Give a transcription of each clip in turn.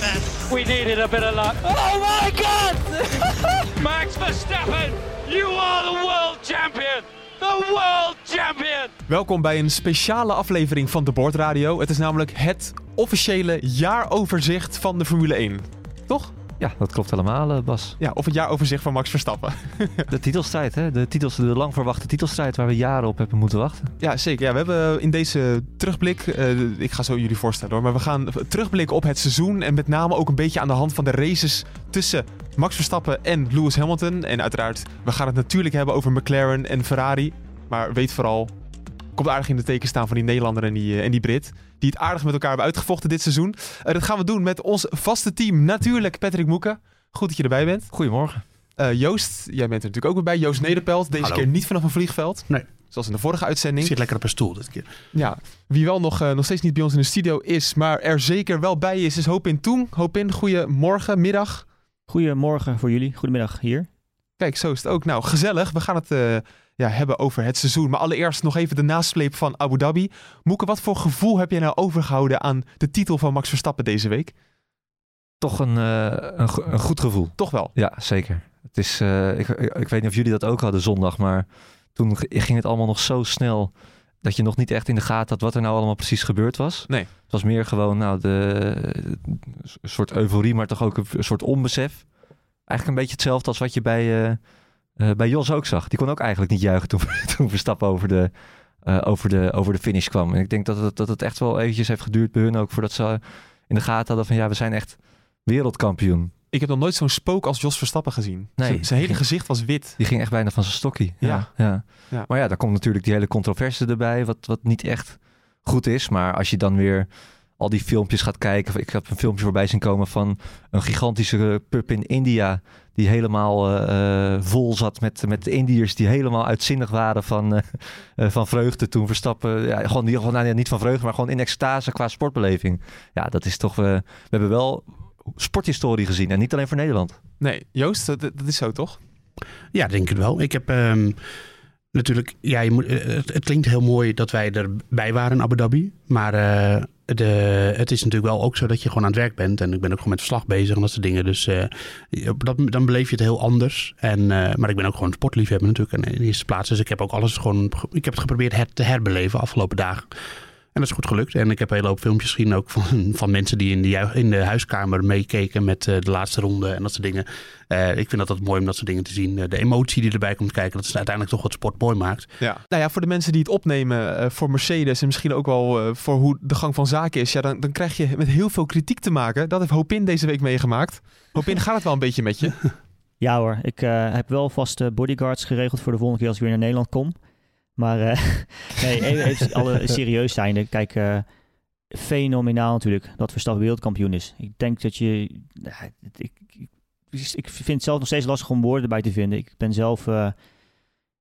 man. We needed a bit of luck. Oh my god! Max Verstappen, you are the world champion! The world champion! Welkom bij een speciale aflevering van de Boordradio. Het is namelijk het officiële jaaroverzicht van de Formule 1. Toch? Ja, dat klopt helemaal, eh, Bas. Ja, of het jaaroverzicht van Max Verstappen. De titelstrijd, hè? De, titels, de lang verwachte titelstrijd waar we jaren op hebben moeten wachten. Ja, zeker. Ja, we hebben in deze terugblik, eh, ik ga zo jullie voorstellen hoor, maar we gaan terugblikken op het seizoen en met name ook een beetje aan de hand van de races tussen Max Verstappen en Lewis Hamilton. En uiteraard, we gaan het natuurlijk hebben over McLaren en Ferrari, maar weet vooral, komt aardig in de teken staan van die Nederlander en die, eh, en die Brit. Die het aardig met elkaar hebben uitgevochten dit seizoen. Eh, dat gaan we doen met ons vaste team. Natuurlijk Patrick Moeken. Goed dat je erbij bent. Goedemorgen. Eh, Joost, jij bent er natuurlijk ook weer bij. Joost Nederpelt. Deze Hallo. keer niet vanaf een vliegveld. Nee. Zoals in de vorige Ik uitzending. zit lekker op een stoel dit keer. Ja, wie wel nog, eh, nog steeds niet bij ons in de studio is, maar er zeker wel bij is, is Hoop in Toen. Hoop in, goedemorgen, middag. Goedemorgen voor jullie. Goedemiddag hier. Kijk, zo is het ook. Nou, gezellig. We gaan het eh, ja, hebben over het seizoen. Maar allereerst nog even de nasleep van Abu Dhabi. Moeke, wat voor gevoel heb jij nou overgehouden aan de titel van Max Verstappen deze week? Toch een, eh, een, go- een goed gevoel. Toch wel. Ja, zeker. Het is, eh, ik, ik, weet niet of jullie dat ook hadden zondag, maar toen ging het allemaal nog zo snel dat je nog niet echt in de gaten had wat er nou allemaal precies gebeurd was. Nee. Het was meer gewoon nou, de, een soort euforie, maar toch ook een, soort onbesef. Eigenlijk een beetje hetzelfde als wat je bij, eh, eh, bij Jos ook zag. Die kon ook eigenlijk niet juichen toen, toen Verstappen over de, eh, over, de, over de finish kwam. En ik denk dat het, dat het echt wel eventjes heeft geduurd bij hun ook voordat ze in de gaten hadden van ja, we zijn echt wereldkampioen. Ik heb nog nooit zo'n spook als Jos Verstappen gezien. Nee. Zijn- Zijn hele gezicht was wit. Die ging echt bijna van zijn stokkie. Ja. Ja, ja. Ja. Maar ja, daar komt natuurlijk die hele controverse erbij, wat, wat niet echt goed is. Maar als je dan weer al die filmpjes gaat kijken. Ik heb een filmpje voorbij zien komen van een gigantische pub in India. Die helemaal eh, eh, vol zat met, met Indiërs die helemaal uitzinnig waren van, eh, van vreugde toen Verstappen. Ja, gewoon, niet- gewoon nou, ja, niet van vreugde, maar gewoon in extase qua sportbeleving. Ja, dat is toch. we hebben wel sporthistorie gezien en niet alleen voor Nederland. Nee, Joost, dat, dat is zo toch? Ja, denk het wel. Ik heb ehm, natuurlijk... Ja, je moet, het, het klinkt heel mooi dat wij erbij waren in Abu Dhabi. Maar eh, de, het is natuurlijk wel ook zo dat je gewoon aan het werk bent. En ik ben ook gewoon met verslag bezig en dat soort dingen. Dus eh, dat, dan beleef je het heel anders. En, eh, maar ik ben ook gewoon sportliefhebber natuurlijk. In de eerste plaats. Dus ik heb ook alles gewoon... Ik heb het geprobeerd te herbeleven afgelopen dagen. En dat is goed gelukt. En ik heb een hele hoop filmpjes gezien ook van, van mensen die in de, in de huiskamer meekeken met eh, de laatste ronde en dat soort dingen. Eh, ik vind dat altijd mooi om dat soort dingen te zien. Eh, de emotie die erbij komt kijken, dat is uiteindelijk toch wat sport mooi maakt. Ja. Nou ja, voor de mensen die het opnemen eh, voor Mercedes en misschien ook wel eh, voor hoe de gang van zaken is, ja, dan, dan krijg je met heel veel kritiek te maken. Dat heeft Hopin deze week meegemaakt. Hopin, gaat het wel een beetje met je? Ja hoor, ik eh, heb wel vaste bodyguards geregeld voor de volgende keer als ik weer naar Nederland kom. Maar eh, nee, even, even alle serieus zijnde. Kijk, eh, fenomenaal natuurlijk dat Verstappen wereldkampioen is. Ik denk dat je... ja, ik, ik, ik vind het zelf nog steeds lastig om woorden erbij te vinden. Ik ben zelf eh,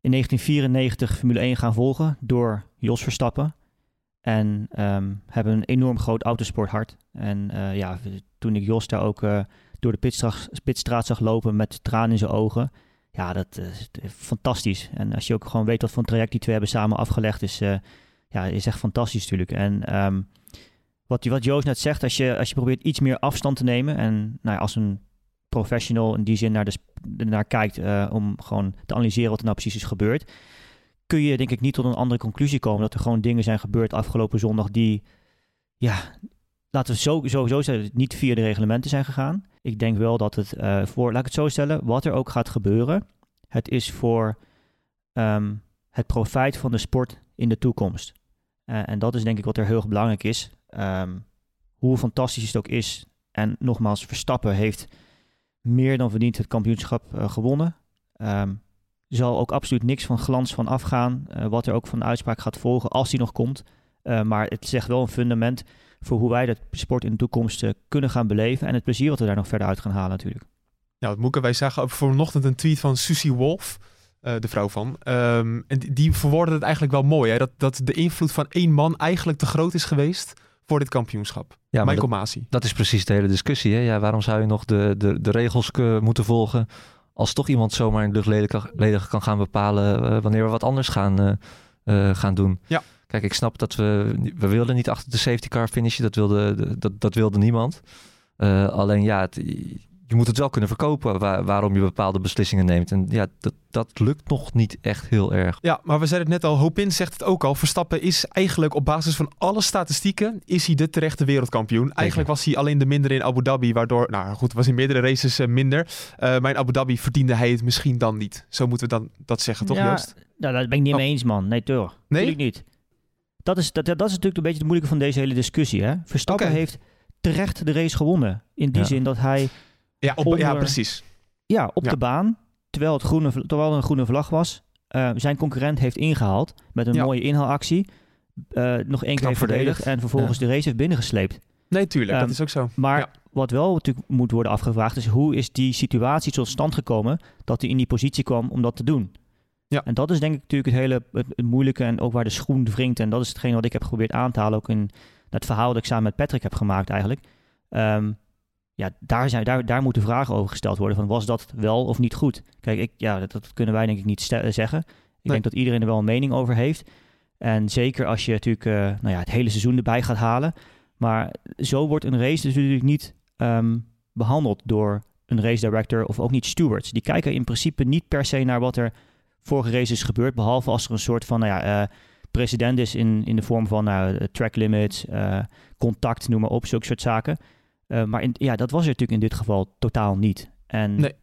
in 1994 Formule 1 gaan volgen door Jos Verstappen. En ehm, hebben een enorm groot autosporthart. En ja, toen ik Jos daar ook door de pitstraat, pitstraat zag lopen met tranen in zijn ogen. Ja, dat is eh, fantastisch. En als je ook gewoon weet wat voor een traject die twee hebben samen afgelegd, is, eh, ja, is echt fantastisch natuurlijk. En ehm, wat, wat Joost net zegt, als je, als je probeert iets meer afstand te nemen en nou ja, als een professional in die zin naar, de, naar kijkt eh, om gewoon te analyseren wat er nou precies is gebeurd, kun je denk ik niet tot een andere conclusie komen dat er gewoon dingen zijn gebeurd afgelopen zondag die, ja, laten we sowieso niet via de reglementen zijn gegaan. Ik denk wel dat het eh, voor, laat ik het zo stellen, wat er ook gaat gebeuren, het is voor ehm, het profijt van de sport in de toekomst. Eh, en dat is denk ik wat er heel belangrijk is. Ehm, hoe fantastisch het ook is. En nogmaals, Verstappen heeft meer dan verdiend het kampioenschap eh, gewonnen. Er zal ook absoluut niks van glans van afgaan. wat er ook van de uitspraak gaat volgen, als die nog komt. Maar het zegt wel een fundament voor hoe wij de sport in de toekomst eh, kunnen gaan beleven. En het plezier wat we daar nog verder uit gaan halen natuurlijk. Ja, wat Moeke, wij zagen ook vanochtend een tweet van Susie Wolf, eh, de vrouw van. Ehm, en die, die verwoordde het eigenlijk wel mooi. Hè? Dat, dat de invloed van één man eigenlijk te groot is geweest voor dit kampioenschap. Ja, maar Michael dat, Masi. dat is precies de hele discussie. Hè? Ja, waarom zou je nog de, de, de regels eh, moeten volgen als toch iemand zomaar in luchtledig kan gaan bepalen wanneer we wat anders gaan, gaan doen? Ja. Kijk, ik snap dat we, we wilden niet achter de safety car finishen. Dat wilde, dat, dat wilde niemand. Eh, alleen ja, het- je moet het wel kunnen verkopen waar- waarom je bepaalde beslissingen neemt. En ja, dat, dat lukt nog niet echt heel erg. Ja, maar we zeiden het net al, Hopin zegt het ook al. Verstappen is eigenlijk op basis van alle statistieken, is hij de terechte wereldkampioen. Eigenlijk was hij alleen de minder in Abu Dhabi, waardoor, nou goed, was in meerdere races eh, minder. Eh, maar in Abu Dhabi verdiende hij het misschien dan niet. Zo moeten we dan dat zeggen, toch Ja, Joost? Nou, daar ben ik niet Oh. mee eens, man. Nee, toch? Nee? Natuurlijk niet. Dat is, dat, dat is natuurlijk een beetje het moeilijke van deze hele discussie. Hè? Verstappen heeft terecht de race gewonnen. In die Ja. zin dat hij Ja, op, Onder- ja precies. ja, op Ja. de baan, terwijl, het groene, terwijl er een groene vlag was, eh, zijn concurrent heeft ingehaald met een mooie inhaalactie. eh, nog één keer verdedigd en vervolgens de race heeft binnengesleept. Nee, tuurlijk, Ehm, dat is ook zo. Maar wat wel natuurlijk moet worden afgevraagd is hoe is die situatie tot stand gekomen dat hij in die positie kwam om dat te doen. Ja. En dat is denk ik natuurlijk het hele het, het moeilijke en ook waar de schoen wringt. En dat is hetgeen wat ik heb geprobeerd aan te halen ook in het verhaal dat ik samen met Patrick heb gemaakt eigenlijk. Ehm, ja, daar, zijn, daar, daar moeten vragen over gesteld worden van was dat wel of niet goed? Kijk, ik, ja, dat, dat kunnen wij denk ik niet ste- zeggen. Ik Nee. denk dat iedereen er wel een mening over heeft. En zeker als je natuurlijk eh, nou ja, het hele seizoen erbij gaat halen. Maar zo wordt een race dus natuurlijk niet ehm, behandeld door een race director of ook niet stewards. Die kijken in principe niet per se naar wat er vorige race is gebeurd, behalve als er een soort van nou ja, eh, precedent is in, in de vorm van nou, eh, track limits, eh, contact, noem maar op, zulke soort zaken. Eh, maar in, ja, dat was er natuurlijk in dit geval totaal niet. En Nee.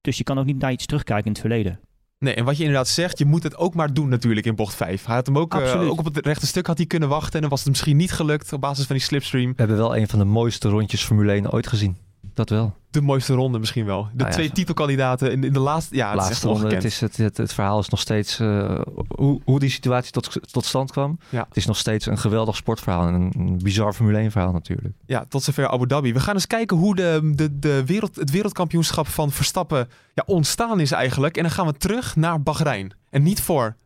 Dus je kan ook niet naar iets terugkijken in het verleden. Nee, en wat je inderdaad zegt, je moet het ook maar doen natuurlijk in bocht 5. Hij had hem ook, ook op het rechte stuk had hij kunnen wachten en dan was het misschien niet gelukt op basis van die slipstream. We hebben wel een van de mooiste rondjes Formule 1 ooit gezien. Dat wel. De mooiste ronde misschien wel. De ja, twee titelkandidaten in, in de laatste... Ja, het is echt Laatste ronde. Het, is, het, het, het verhaal is nog steeds eh, hoe, hoe die situatie tot, tot stand kwam. Ja. Het is nog steeds een geweldig sportverhaal en een, een bizar Formule 1 verhaal natuurlijk. Ja, tot zover Abu Dhabi. We gaan eens kijken hoe de, de, de wereld, het wereldkampioenschap van Verstappen ja, ontstaan is eigenlijk. En dan gaan we terug naar Bahrein. En niet voor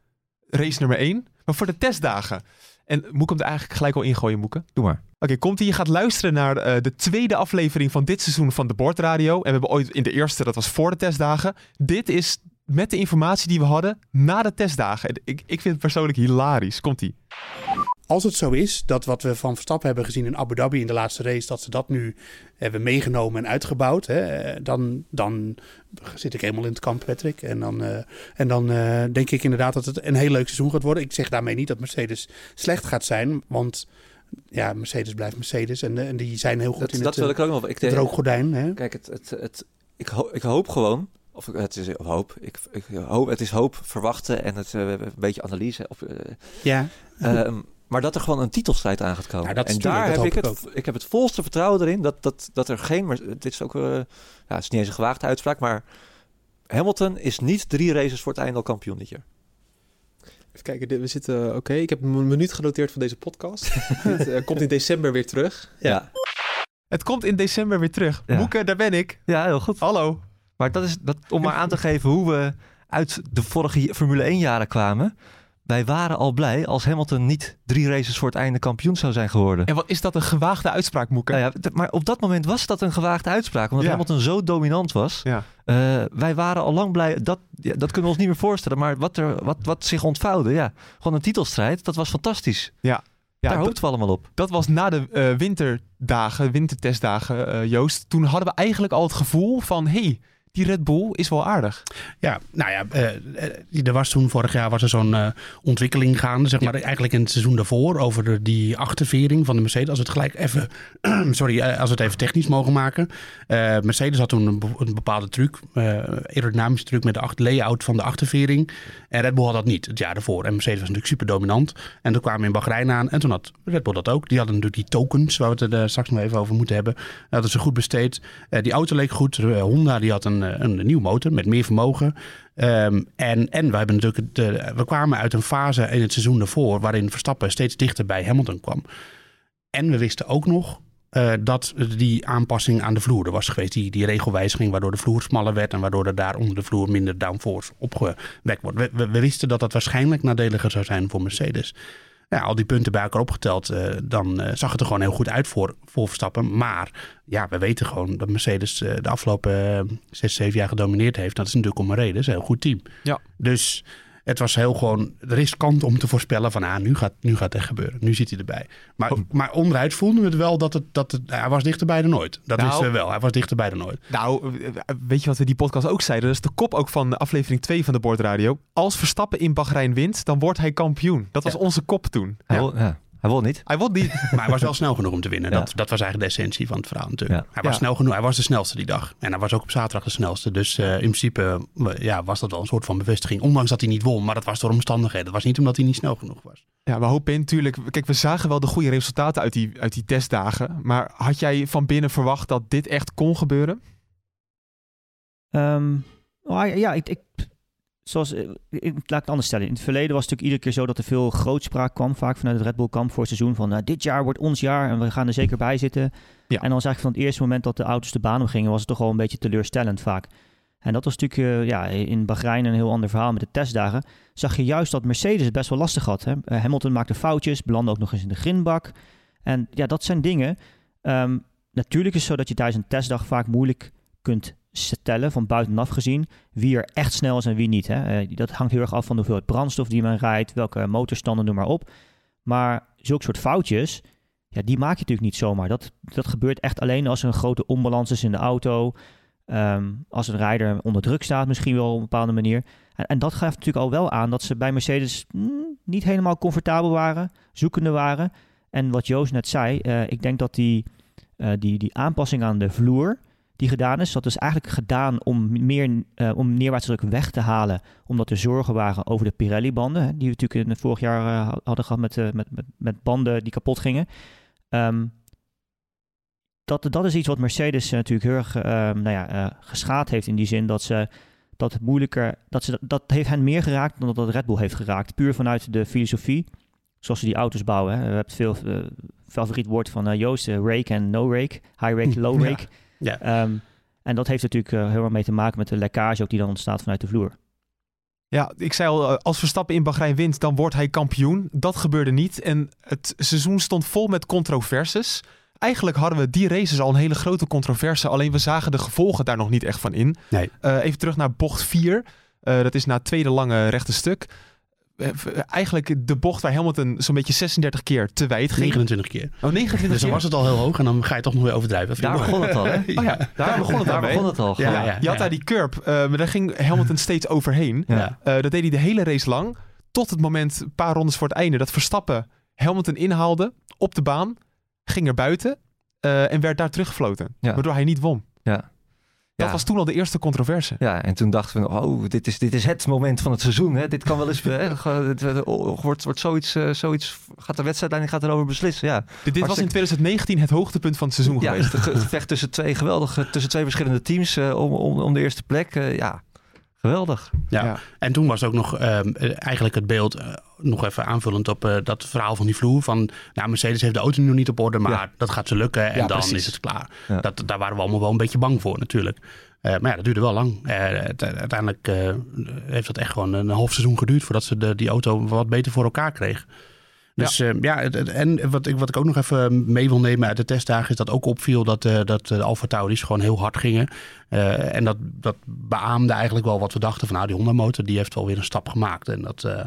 race nummer 1, maar voor de testdagen. En moet ik hem er eigenlijk gelijk al ingooien, Moeke? Doe maar. Oké, komt ie. Je gaat luisteren naar eh, de tweede aflevering van dit seizoen van de Bordradio. En we hebben ooit in de eerste, dat was voor de testdagen. Dit is met de informatie die we hadden na de testdagen. En Ik, ik vind het persoonlijk hilarisch. Komt ie. Als het zo is dat wat we van Verstappen hebben gezien in Abu Dhabi in de laatste race, dat ze dat nu hebben meegenomen en uitgebouwd, hè, dan, dan zit ik helemaal in het kamp, Patrick. En dan, eh, en dan eh, denk ik inderdaad dat het een heel leuk seizoen gaat worden. Ik zeg daarmee niet dat Mercedes slecht gaat zijn, want ja, Mercedes blijft Mercedes en, eh, en die zijn heel goed Dat, in dat het, wil eh, ik ook nog. Ik, het rookgordijn. Hè? Kijk, het, het, het, ik, ho- ik hoop gewoon, of het is of hoop, ik, ik hoop, het is hoop, verwachten en het, eh, een beetje analyse. Op, Ja, ehm, maar dat er gewoon een titelstrijd aan gaat komen. Ja, dat is en tuurlijk, daar dat heb ik het, ik ik heb het volste vertrouwen erin dat, dat, dat er geen, maar dit is ook, ja, het is niet eens een gewaagde uitspraak, maar Hamilton is niet drie races voor het einde al kampioen dit jaar. Even kijken, dit- we zitten... Oké, ik heb een minuut genoteerd van deze podcast. dit eh, komt in december weer terug. Ja. Het komt in december weer terug. Ja. Moeke, daar ben ik. Ja, heel goed. Hallo. Maar dat is dat, om maar aan te geven hoe we uit de vorige Formule 1 jaren kwamen. Wij waren al blij als Hamilton niet drie races voor het einde kampioen zou zijn geworden. En wat is dat een gewaagde uitspraak, Moeke? Nou ja, maar op dat moment was dat een gewaagde uitspraak. Omdat Ja. Hamilton zo dominant was. Ja. Eh, wij waren al lang blij. Dat, ja, dat kunnen we ons niet meer voorstellen. Maar wat, er, wat, wat zich ontvouwde, ja. Gewoon een titelstrijd. Dat was fantastisch. Ja, Daar dat- hoopten we allemaal op. Dat was na de eh, winterdagen, wintertestdagen, eh, Joost. Toen hadden we eigenlijk al het gevoel van... hey, die Red Bull is wel aardig. Ja, nou ja, eh, eh, er was toen vorig jaar was er zo'n eh, ontwikkeling gaande, zeg maar, eigenlijk in het seizoen daarvoor, over de, die achtervering van de Mercedes. Als we het gelijk even, sorry, als we het even technisch mogen maken. Eh, Mercedes had toen een, be- een bepaalde truc, eh aerodynamische truc met de acht, layout van de achtervering. En Red Bull had dat niet het jaar daarvoor. En Mercedes was natuurlijk super dominant. En toen kwamen we in Bahrein aan en toen had Red Bull dat ook. Die hadden natuurlijk die tokens, waar we het er eh, straks nog even over moeten hebben. Dat hadden ze goed besteed. Die auto leek goed. Honda die had een, een, nieuwe motor met meer vermogen. Ehm, en, en we, hebben natuurlijk we kwamen uit een fase in het seizoen daarvoor... waarin Verstappen steeds dichter bij Hamilton kwam. En we wisten ook nog eh, dat die aanpassing aan de vloer er was geweest. Die, die regelwijziging waardoor de vloer smaller werd... en waardoor er daar onder de vloer minder downforce opgewekt wordt. We, we, we wisten dat dat waarschijnlijk nadeliger zou zijn voor Mercedes. Ja, al die punten bij elkaar opgeteld, eh, dan eh, zag het er gewoon heel goed uit voor, voor Verstappen. Maar ja, we weten gewoon dat Mercedes de afgelopen zes, zeven jaar gedomineerd heeft. Dat is natuurlijk om een reden. Dat is een heel goed team. Ja. Dus Het was heel gewoon riskant om te voorspellen van ah, nu gaat, nu gaat het echt gebeuren. Nu zit hij erbij. Maar, Oh. maar onderuit voelden we het wel dat het, dat het, hij was dichterbij dan nooit. Dat Nou. wisten we wel. Hij was dichterbij dan nooit. Nou, weet je wat we die podcast ook zeiden? Dat is de kop ook van aflevering 2 van de Bordradio. Als Verstappen in Bahrein wint, dan wordt hij kampioen. Dat was Ja. onze kop toen. Ja, hij won niet. Hij won niet. Maar hij was wel snel genoeg om te winnen. Ja. Dat, dat was eigenlijk de essentie van het verhaal natuurlijk. Ja. Hij was Ja. snel genoeg. Hij was de snelste die dag. En hij was ook op zaterdag de snelste. Dus eh, in principe eh, ja, was dat wel een soort van bevestiging. Ondanks dat hij niet won. Maar dat was door omstandigheden. Dat was niet omdat hij niet snel genoeg was. Ja, we hopen natuurlijk. Kijk, we zagen wel de goede resultaten uit die, uit die testdagen. Maar had jij van binnen verwacht dat dit echt kon gebeuren? Ehm, oh, ja, ja, ik, ik, zoals, eh, ik, laat ik het anders stellen. In het verleden was het natuurlijk iedere keer zo dat er veel grootspraak kwam, vaak vanuit het Red Bull kamp voor het seizoen. Van nou, dit jaar wordt ons jaar en we gaan er zeker bij zitten. Ja. En dan was eigenlijk van het eerste moment dat de auto's de baan op gingen, was het toch wel een beetje teleurstellend vaak. En dat was natuurlijk eh, ja, in Bahrein een heel ander verhaal met de testdagen. Zag je juist dat Mercedes het best wel lastig had. Hè? Hamilton maakte foutjes, belandde ook nog eens in de grindbak. En ja, dat zijn dingen. Ehm, natuurlijk is het zo dat je tijdens een testdag vaak moeilijk kunt stellen, van buitenaf gezien, wie er echt snel is en wie niet. Hè? Eh, dat hangt heel erg af van de hoeveelheid brandstof die men rijdt, welke motorstanden, noem maar op. Maar zulke soort foutjes, ja, die maak je natuurlijk niet zomaar. Dat, dat gebeurt echt alleen als er een grote onbalans is in de auto. Ehm, als een rijder onder druk staat, misschien wel op een bepaalde manier. En, en dat geeft natuurlijk al wel aan dat ze bij Mercedes mm, niet helemaal comfortabel waren, zoekende waren. En wat Joost net zei, eh, ik denk dat die, eh, die, die aanpassing aan de vloer die gedaan is, dat is eigenlijk gedaan om meer eh, om neerwaartse druk weg te halen, omdat er zorgen waren over de Pirelli-banden, die we natuurlijk in het vorig jaar eh, hadden gehad met, eh, met, met, met banden die kapot gingen. Ehm, dat, dat is iets wat Mercedes natuurlijk heel erg ehm, nou ja, geschaad heeft in die zin dat ze dat het moeilijker, dat, ze, dat heeft hen meer geraakt dan dat Red Bull heeft geraakt. Puur vanuit de filosofie, zoals ze die auto's bouwen. Hè. We hebben veel favoriet woord van Joost, rake en no rake, high rake, low Ja. rake. Ja. Ehm, en dat heeft natuurlijk eh, heel erg mee te maken met de lekkage ook die dan ontstaat vanuit de vloer. Ja, ik zei al, eh, als Verstappen in Bahrein wint, dan wordt hij kampioen. Dat gebeurde niet. En het seizoen stond vol met controverses. Eigenlijk hadden we die races al een hele grote controverse. Alleen we zagen de gevolgen daar nog niet echt van in. Nee. Eh, even terug naar bocht 4. Eh, dat is na het tweede lange rechte stuk. Eh, v- eigenlijk de bocht waar Hamilton zo'n beetje 36 keer te wijd ging. 29 keer. Oh, 29 Dus dan keer. was het al heel hoog. En dan ga je toch nog weer overdrijven. Daar begon het al, hè? Oh ja, daar begon het Daar begon het al. Ja. Je had daar die curb, eh, maar daar ging Hamilton steeds overheen. Ja. Eh, dat deed hij de hele race lang. Tot het moment, een paar rondes voor het einde, dat Verstappen Hamilton inhaalde op de baan. Ging er buiten eh, en werd daar teruggefloten. Ja. Waardoor hij niet won. Ja. Dat Ja. was toen al de eerste controverse. Ja, en toen dachten we, oh, dit is, dit is het moment van het seizoen. Hè? Dit kan wel eens, hè? Wordt, wordt, wordt zoiets, eh, zoiets, gaat de wedstrijd gaat erover beslissen. Ja, Dit, dit was in Hartstikke- 2019 het hoogtepunt van het seizoen ja geweest. het ge- gevecht tussen twee geweldige, tussen twee verschillende teams eh, om, om, om de eerste plek. eh, ja, geweldig. Ja. Ja. En toen was ook nog ehm, eh, eigenlijk het beeld, nog even aanvullend op eh, dat verhaal van die vloer. Van, nou, Mercedes heeft de auto nu niet op orde, maar Ja. dat gaat ze lukken en Ja, dan precies. is het klaar. Ja. Dat, daar waren we allemaal wel een beetje bang voor natuurlijk. Eh, maar ja, dat duurde wel lang. Eh, uiteindelijk heeft dat echt gewoon een half seizoen geduurd voordat ze de, die auto wat beter voor elkaar kreeg. Dus ja, ja het- het- en wat ik, wat ik ook nog even mee wil nemen uit de testdagen is dat ook opviel dat, eh, dat de Alfa Tauris gewoon heel hard gingen. Eh, en dat, dat beaamde eigenlijk wel wat we dachten van nou die Honda motor die heeft wel weer een stap gemaakt. En dat, eh, nou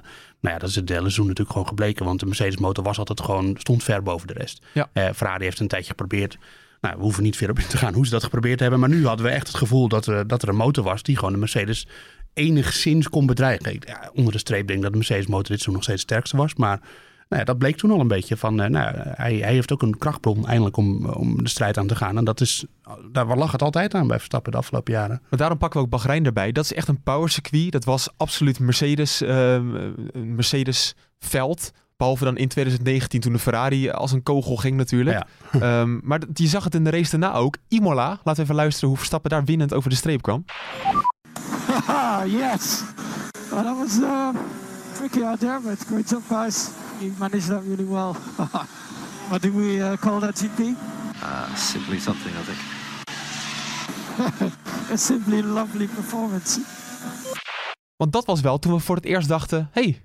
ja, dat is het hele seizoen natuurlijk gewoon gebleken. Want de Mercedes motor was altijd gewoon, stond ver boven de rest. Ja. Eh, Ferrari heeft een tijdje geprobeerd. Nou, we hoeven niet verder op in te gaan hoe ze dat geprobeerd hebben. Maar nu hadden we echt het gevoel dat er, dat er een motor was die gewoon de Mercedes enigszins kon bedreigen. Ik- Ja, onder de streep denk ik dat de Mercedes motor dit seizoen nog steeds het sterkste was. Maar nou ja, dat bleek toen al een beetje van, eh, nou, hij, hij heeft ook een krachtbron eindelijk om, om de strijd aan te gaan. En dat is, daar lag het altijd aan bij Verstappen de afgelopen jaren. Maar daarom pakken we ook Bahrein erbij. Dat is echt een power circuit. Dat was absoluut Mercedes, ehm, een Mercedes veld. Behalve dan in 2019 toen de Ferrari als een kogel ging natuurlijk. Ja. Ehm, maar je zag het in de race daarna ook. Imola, laten we even luisteren hoe Verstappen daar winnend over de streep kwam. Ah, yes. Well, that was uh, tricky out there, but great job, guys. You managed that really well. what do we uh, call that, GP? Uh, simply something, I think. A simply lovely performance. Want dat was wel toen we voor het eerst dachten... hey,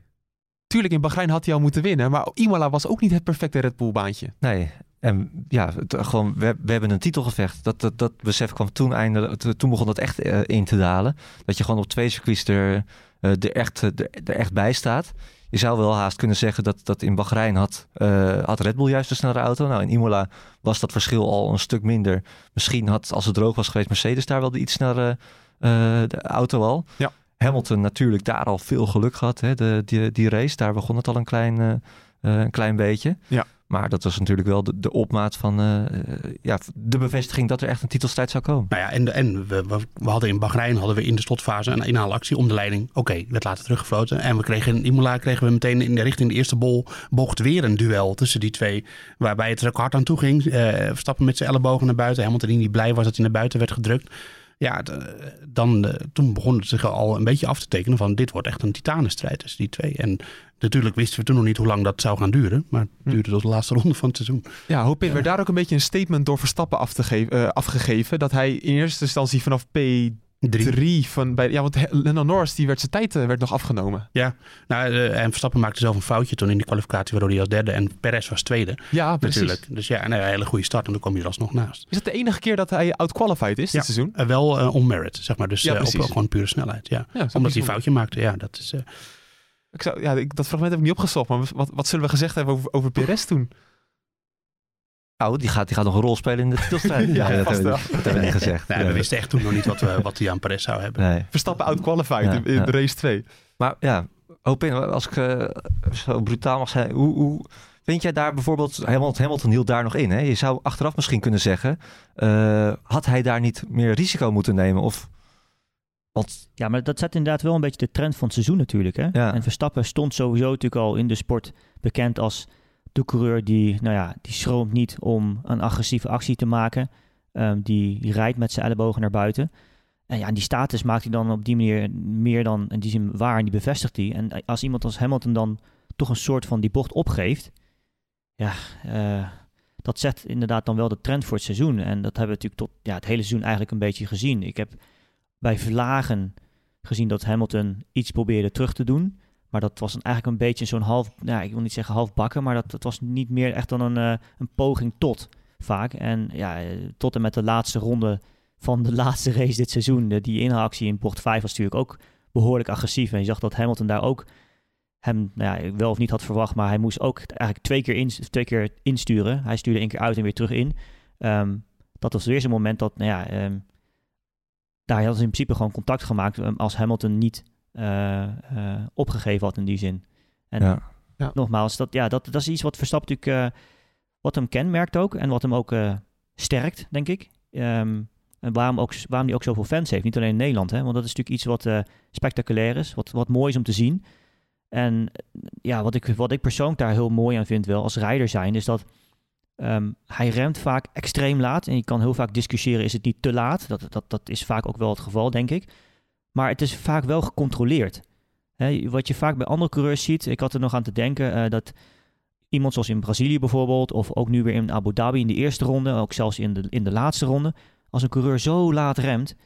tuurlijk in Bahrein had hij al moeten winnen. Maar Imola was ook niet het perfecte Red Bull baantje. Nee, en ja, het, gewoon, we, we hebben een titelgevecht. Dat, dat, dat besef kwam toen eindelijk, toen begon dat echt eh, in te dalen. Dat je gewoon op twee circuits er er, echt, eh, er, er echt bij staat. Je zou wel haast kunnen zeggen dat, dat in Bahrein had, eh, had Red Bull juist een snellere auto. Nou, in Imola was dat verschil al een stuk minder. Misschien had, als het droog was geweest, Mercedes daar wel de iets snellere eh, de auto al. Ja. Hamilton natuurlijk daar al veel geluk gehad. Hè? De, die, die race, daar begon het al een klein, eh, eh, een klein beetje. Ja. Maar dat was natuurlijk wel de, opmaat van eh, eh, ja, de bevestiging dat er echt een titelstrijd zou komen. Nou ja, en, en we, we, hadden in Bahrein hadden we in de slotfase een inhaalactie om de leiding. Oké, werd later teruggefloten. En we kregen in Imola kregen we meteen in de richting de eerste bol bocht weer een duel tussen die twee. Waarbij het er ook hard aan toe ging. Eh, Verstappen met zijn ellebogen naar buiten. Hamilton die niet blij was dat hij naar buiten werd gedrukt. Ja, dan, eh, toen begon het zich al een beetje af te tekenen van dit wordt echt een titanenstrijd tussen die twee. En natuurlijk wisten we toen nog niet hoe lang dat zou gaan duren. Maar het Hm. duurde tot de laatste ronde van het seizoen. Ja, hoop ik. werd daar ook een beetje een statement door Verstappen af te geven, eh, afgegeven. Dat hij in eerste instantie vanaf P3 Drie. van bij. Ja, want Lennon Norris die werd zijn tijd eh, werd nog afgenomen. Ja, nou, eh, en Verstappen maakte zelf een foutje toen in die kwalificatie, waardoor hij als derde en Perez was tweede. Ja, precies. Natuurlijk. Dus ja, een hele goede start en dan kom je er alsnog naast. Is het de enige keer dat hij outqualified is Ja. dit seizoen? Eh, wel eh, on merit, zeg maar. Dus Ja, eh, op gewoon pure snelheid. Ja. Omdat hij een foutje maakte. Ja, dat is. eh, Ik zou, ja, ik, dat fragment heb ik niet opgezocht, maar wat, wat zullen we gezegd hebben over, over Perez toen? Nou, die gaat, die gaat nog een rol spelen in de titelstrijd. Ja, dat, hebben, we- dat hebben we niet gezegd. Ja. We wisten echt toen nog niet wat, we, wat hij aan Perez zou hebben. Nee. Verstappen outqualified Ja, in, in ja. race 2. Maar ja, Opin, als ik eh, zo brutaal mag zijn, hoe, hoe vind jij daar bijvoorbeeld, Hamilton, Hamilton hield daar nog in. Hè? Je zou achteraf misschien kunnen zeggen, eh, had hij daar niet meer risico moeten nemen? Of, want Ja, maar dat zet inderdaad wel een beetje de trend van het seizoen natuurlijk. Hè? Ja. En Verstappen stond sowieso natuurlijk al in de sport bekend als de coureur die, nou ja, die schroomt niet om een agressieve actie te maken. Ehm, die, rijdt met zijn ellebogen naar buiten. En ja, die status maakt hij dan op die manier meer dan in die zin waar en die bevestigt hij. En als iemand als Hamilton dan toch een soort van die bocht opgeeft, ja, eh, dat zet inderdaad dan wel de trend voor het seizoen. En dat hebben we natuurlijk tot ja, het hele seizoen eigenlijk een beetje gezien. Ik heb bij Vlagen gezien dat Hamilton iets probeerde terug te doen. Maar dat was eigenlijk een beetje zo'n half, ja, ik wil niet zeggen half bakken, maar dat, was niet meer echt dan een, eh, een poging tot vaak. En ja, eh, tot en met de laatste ronde van de laatste race dit seizoen, die inhaalactie in bocht 5 was natuurlijk ook behoorlijk agressief. En je zag dat Hamilton daar ook hem nou ja, wel of niet had verwacht, maar hij moest ook eigenlijk twee keer, in, twee keer insturen. Hij stuurde één keer uit en weer terug in. Ehm, dat was weer zo'n moment dat, nou ja, ehm, daar hadden in principe gewoon contact gemaakt ehm, als Hamilton niet eh, eh, opgegeven had in die zin. En Ja. Ja. nogmaals, dat, ja, dat, dat is iets wat Verstappen natuurlijk, eh, wat hem kenmerkt ook en wat hem ook eh, sterkt, denk ik. Ehm, en waarom, ook, waarom hij ook zoveel fans heeft, niet alleen in Nederland, hè, want dat is natuurlijk iets wat eh, spectaculair is, wat, wat mooi is om te zien. En ja, wat ik, wat ik persoonlijk daar heel mooi aan vind wel als rijder zijn, is dat ehm, hij remt vaak extreem laat. En je kan heel vaak discussiëren, is het niet te laat? Dat, dat, dat is vaak ook wel het geval, denk ik. Maar het is vaak wel gecontroleerd. Wat je vaak bij andere coureurs ziet, ik had er nog aan te denken, eh, dat iemand zoals in Brazilië bijvoorbeeld, of ook nu weer in Abu Dhabi in de eerste ronde, ook zelfs in de, in de laatste ronde, als een coureur zo laat remt,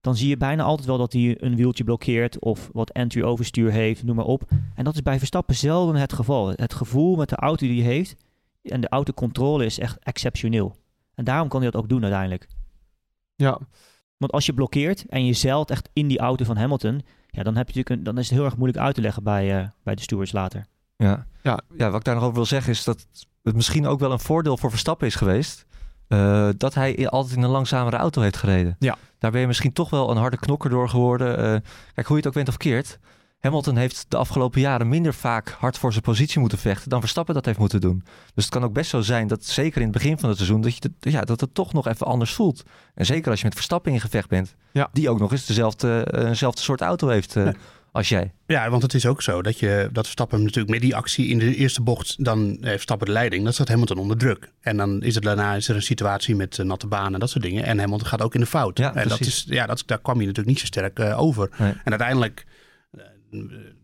dan zie je bijna altijd wel dat hij een wieltje blokkeert of wat entry overstuur heeft, noem maar op. En dat is bij Verstappen zelden het geval. Het gevoel met de auto die hij heeft en de autocontrole is echt exceptioneel. En daarom kan hij dat ook doen uiteindelijk. Ja, Want als je blokkeert en je zeilt echt in die auto van Hamilton, ja, dan, heb je natuurlijk een, dan is het heel erg moeilijk uit te leggen bij, eh, bij de stewards later. Ja. Ja. ja, wat ik daar nog over wil zeggen is dat het misschien ook wel een voordeel voor Verstappen is geweest. eh, dat hij altijd in een langzamere auto heeft gereden. Ja. Daar ben je misschien toch wel een harde knokker door geworden. Eh, kijk, hoe je het ook bent of keert. Hamilton heeft de afgelopen jaren minder vaak hard voor zijn positie moeten vechten dan Verstappen dat heeft moeten doen. Dus het kan ook best zo zijn dat zeker in het begin van het seizoen dat, je het, ja, dat het toch nog even anders voelt. En zeker als je met Verstappen in gevecht bent, Ja. die ook nog eens dezelfde, eh, soort auto heeft eh, als jij. Ja, want het is ook zo dat, je, dat Verstappen natuurlijk met die actie in de eerste bocht, dan heeft Verstappen de leiding. Dat staat Hamilton onder druk. En dan is er daarna is er een situatie met eh, natte banen en dat soort dingen. En Hamilton gaat ook in de fout. Ja, en dat is, ja, dat, daar kwam hij natuurlijk niet zo sterk over. Nee. En uiteindelijk,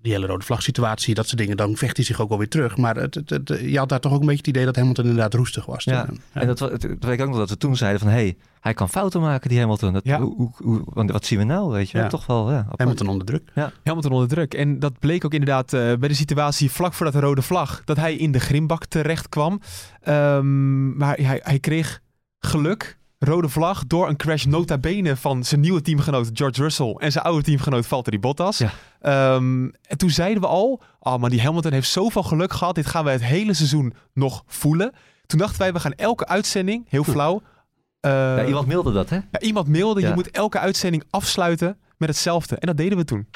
die hele rode vlag situatie, dat soort dingen, dan vecht hij zich ook wel weer terug. Maar het, het, het- je had daar toch ook een beetje het idee dat Hamilton inderdaad roestig was. Ja, toen. En dat, weet ik ook nog dat we toen zeiden van... hé, hey, hij kan fouten maken, die Hamilton. Dat, Ja. hoe, hoe, hoe- want wat zien we nou, weet je? Ja. Toch wel, ja. Hamilton onder druk. Hamilton onder druk. En dat bleek ook inderdaad eh, bij de situatie vlak voor dat rode vlag. Dat hij in de grimbak terecht kwam. Ehm, maar hij, hij kreeg geluk. Rode vlag door een crash nota bene van zijn nieuwe teamgenoot George Russell en zijn oude teamgenoot Valtteri Bottas. Ja. Ehm, en toen zeiden we al, oh maar die Hamilton heeft zoveel geluk gehad, dit gaan we het hele seizoen nog voelen. Toen dachten wij, we gaan elke uitzending, heel flauw. eh, Ja, iemand mailde dat, hè? ja, iemand mailde, je moet elke uitzending afsluiten met hetzelfde. En dat deden we toen.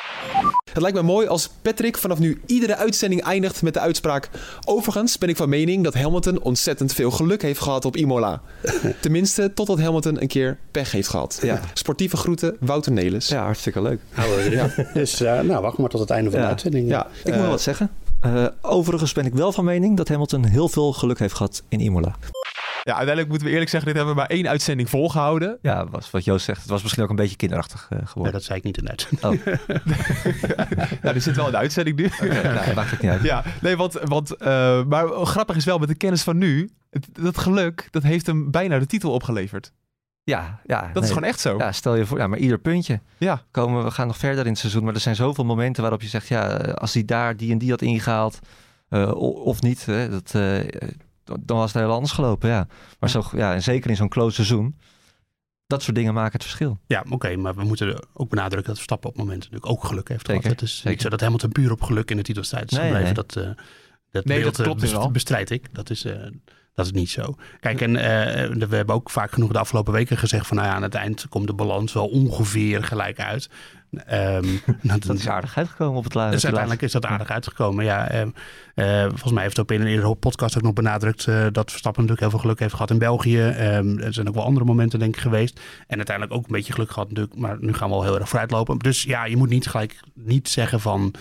Het lijkt me mooi als Patrick vanaf nu iedere uitzending eindigt met de uitspraak. Overigens ben ik van mening dat Hamilton ontzettend veel geluk heeft gehad op Imola. Tenminste, totdat Hamilton een keer pech heeft gehad. Ja. Sportieve groeten, Wouter Nelis. Ja, hartstikke leuk. Erin. Dus eh, nou, wacht maar tot het einde van de Ja. uitzending. Ja, ik moet Eh, wel wat zeggen. Eh, overigens ben ik wel van mening dat Hamilton heel veel geluk heeft gehad in Imola. Ja, uiteindelijk moeten we eerlijk zeggen, dit hebben we maar één uitzending volgehouden. Ja, was wat Joost zegt. Het was misschien ook een beetje kinderachtig eh, Ja, geworden. dat zei ik niet in de uitzending. Nou, die zit wel in de uitzending nu. nou, maakt het niet uit. Ja, nee, want, want eh, maar grappig is wel met de kennis van nu, het- dat geluk, dat heeft hem bijna de titel opgeleverd. Ja, ja. Dat nee. is gewoon echt zo. Ja, stel je voor, ja, maar ieder puntje. Ja. Komen, we gaan nog verder in het seizoen, maar er zijn zoveel momenten waarop je zegt, ja, eh, als hij daar die en die had ingehaald, eh, of niet, hè, dat, eh, dan was het heel anders gelopen, ja. Maar zo, ja, en zeker in zo'n close seizoen, dat soort dingen maken het verschil. Ja, oké, maar we moeten ook benadrukken dat Verstappen op momenten natuurlijk ook geluk heeft Zeker, gehad. Het is zeker. niet zo dat Hamilton puur op geluk in de titelstrijd is Nee, gebleven. nee. Dat, eh, dat Nee, beeld dat klopt eh, wel. bestrijd ik. Dat is, eh, dat is niet zo. Kijk, en eh, we hebben ook vaak genoeg de afgelopen weken gezegd van nou ja, aan het eind komt de balans wel ongeveer gelijk uit. Ehm, Dat is aardig uitgekomen op het laatste. Dus uiteindelijk is dat aardig uitgekomen. Ja, ehm, eh, volgens mij heeft op een eerdere podcast ook nog benadrukt eh, dat Verstappen natuurlijk heel veel geluk heeft gehad in België. Ehm, er zijn ook wel andere momenten denk ik geweest. En uiteindelijk ook een beetje geluk gehad natuurlijk. Maar nu gaan we al heel erg vooruitlopen. Dus ja, je moet niet gelijk niet zeggen van...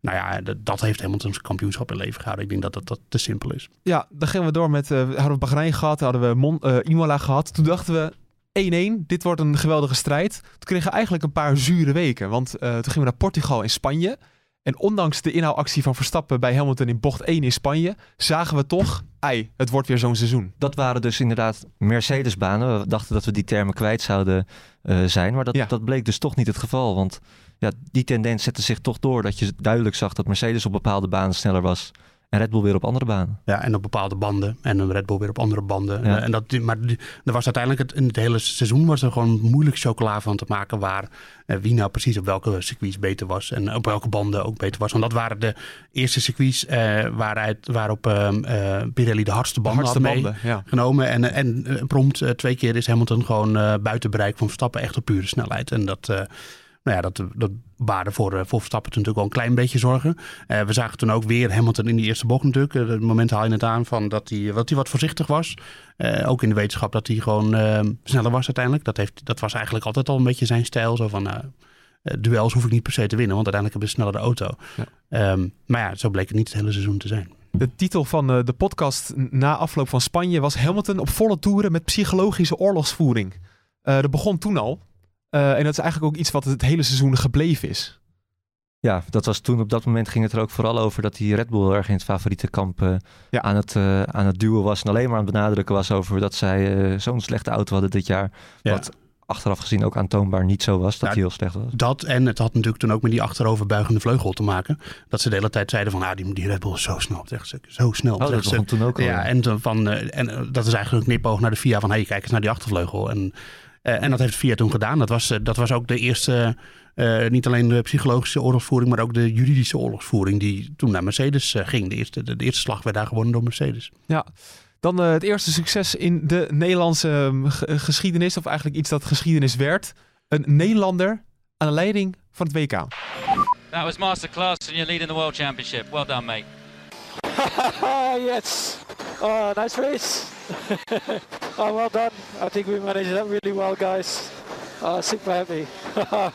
Nou ja, dat, dat heeft Hamilton zijn kampioenschap in leven gehouden. Ik denk dat dat, dat te simpel is. Ja, dan gingen we door met, eh, hadden we Bahrein gehad, hadden we Mon, eh, Imola gehad. Toen dachten we 1-1, dit wordt een geweldige strijd. Toen kregen we eigenlijk een paar zure weken, want eh, toen gingen we naar Portugal en Spanje. En ondanks de inhaalactie van Verstappen bij Hamilton in bocht 1 in Spanje, zagen we toch, ei, het wordt weer zo'n seizoen. Dat waren dus inderdaad Mercedes-banen. We dachten dat we die termen kwijt zouden eh, zijn, maar dat, Ja. dat bleek dus toch niet het geval. Want ja, die tendens zette zich toch door dat je duidelijk zag dat Mercedes op bepaalde banen sneller was en Red Bull weer op andere banen. Ja, en op bepaalde banden. En een Red Bull weer op andere banden. Ja. Eh, en dat, maar er was uiteindelijk, het, in het hele seizoen was er gewoon moeilijk chocola van te maken. Waar eh, wie nou precies op welke circuits beter was. En op welke banden ook beter was. Want dat waren de eerste circuits eh, waaruit, waarop ehm, eh, Pirelli de hardste De banden hardste had mee banden, ja. genomen. En, en eh, prompt eh, twee keer is Hamilton gewoon eh, buiten bereik van Verstappen. Echt op pure snelheid. En dat... nou ja, dat, dat baarde voor, eh, voor Verstappen natuurlijk wel een klein beetje zorgen. Eh, we zagen toen ook weer Hamilton in die eerste bocht natuurlijk. Eh, het moment haal je het aan van dat hij, dat hij wat voorzichtig was. Ook in de wetenschap dat hij gewoon eh, sneller was uiteindelijk. Dat, heeft, dat was eigenlijk altijd al een beetje zijn stijl. Zo van, duels hoef ik niet per se te winnen, want uiteindelijk heb je een snellere auto. Ja. Ehm, maar ja, zo bleek het niet het hele seizoen te zijn. De titel van de podcast na afloop van Spanje was Hamilton op volle toeren met psychologische oorlogsvoering. Dat begon toen al. Eh, en dat is eigenlijk ook iets wat het hele seizoen gebleven is. Ja, dat was toen op dat moment ging het er ook vooral over dat die Red Bull erg in het favoriete kamp eh, Ja. aan, het, eh, aan het duwen was. En alleen maar aan het benadrukken was over dat zij zo'n slechte auto hadden dit jaar. Ja. Wat achteraf gezien ook aantoonbaar niet zo was, dat Ja, hij heel slecht was. Dat en het had natuurlijk toen ook met die achteroverbuigende vleugel te maken. Dat ze de hele tijd zeiden van, ah, die, die Red Bull is zo snel op het rechtstuk. Zo snel op Oh, dat begon toen ook al. Ja, en, van, en dat is eigenlijk een knipoog naar de FIA van... hey, kijk eens naar die achtervleugel. En, eh, en dat heeft FIA toen gedaan. Dat was, eh, dat was ook de eerste... eh, niet alleen de psychologische oorlogsvoering... maar ook de juridische oorlogsvoering... die toen naar Mercedes ging. De eerste, de, de eerste slag werd daar gewonnen door Mercedes. Ja. Dan het eerste succes in de Nederlandse ehm, ge- geschiedenis, of eigenlijk iets dat geschiedenis werd. Een Nederlander aan de leiding van het WK. That was masterclass and you're leading the World Championship. Well done, mate. yes. Oh, nice race. Oh, well done. I think we managed that really well, guys. Uh, super happy.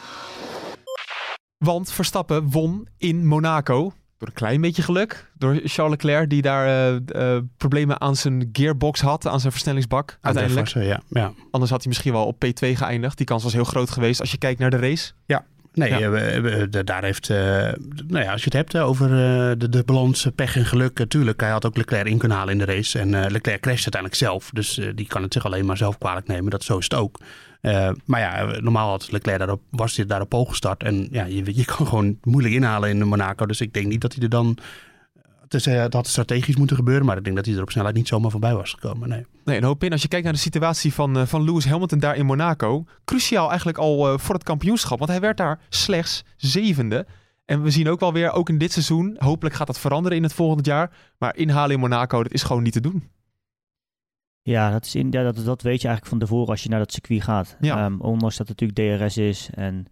Want Verstappen won in Monaco. Door een klein beetje geluk. Door Charles Leclerc, die daar eh, eh, problemen aan zijn gearbox had, aan zijn versnellingsbak. Uiteindelijk. Ja, ja. Anders had hij misschien wel op P2 geëindigd. Die kans was heel groot geweest als je kijkt naar de race. Nee, Ja. eh, we- we- de- daar heeft, eh, nou ja, als je het hebt eh, over de, de balans pech en geluk, natuurlijk. hij had ook Leclerc in kunnen halen in de race. En Leclerc crasht uiteindelijk zelf. Dus die kan het zich alleen maar zelf kwalijk nemen. Dat zo is het ook. Maar ja, normaal had Leclerc daarop, was hij daarop pol gestart. En ja, je, je kan gewoon moeilijk inhalen in Monaco. Dus ik denk niet dat hij er dan is, dat had strategisch moeten gebeuren, maar ik denk dat hij er op snelheid niet zomaar voorbij was gekomen. Nee. Nee, een hoop in. Als je kijkt naar de situatie van, eh, van Lewis Hamilton daar in Monaco. Cruciaal eigenlijk al eh, voor het kampioenschap. Want hij werd daar slechts zevende. En we zien ook wel weer, ook in dit seizoen. Hopelijk gaat dat veranderen in het volgende jaar. Maar inhalen in Monaco, dat is gewoon niet te doen. Ja, dat, is in, ja dat, dat weet je eigenlijk van tevoren als je naar dat circuit gaat. Ja. Ehm, ondanks dat het natuurlijk DRS is. En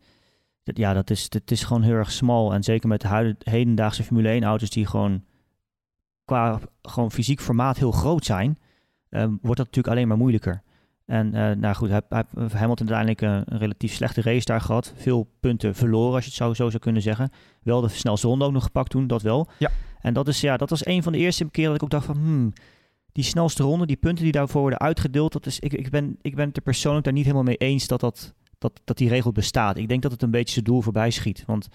dat- ja, dat is, het is gewoon heel erg smal. En zeker met de huid- hedendaagse Formule 1 auto's die gewoon qua gewoon fysiek formaat heel groot zijn, ehm, wordt dat natuurlijk alleen maar moeilijker. En eh, nou goed, hij, hij, Hamilton uiteindelijk een, een relatief slechte race daar gehad. Veel punten verloren, als je het zo, zo zou kunnen zeggen. Wel de snelste ronde ook nog gepakt toen, dat wel. Ja. En dat, is, ja, dat was een van de eerste keren dat ik ook dacht van... Hmm, die snelste ronde, die punten die daarvoor worden uitgedeeld... Dat is, ik, ik, ben, ik ben het er persoonlijk daar niet helemaal mee eens dat, dat, dat, dat die regel bestaat. Ik denk dat het een beetje zijn doel voorbij schiet. Want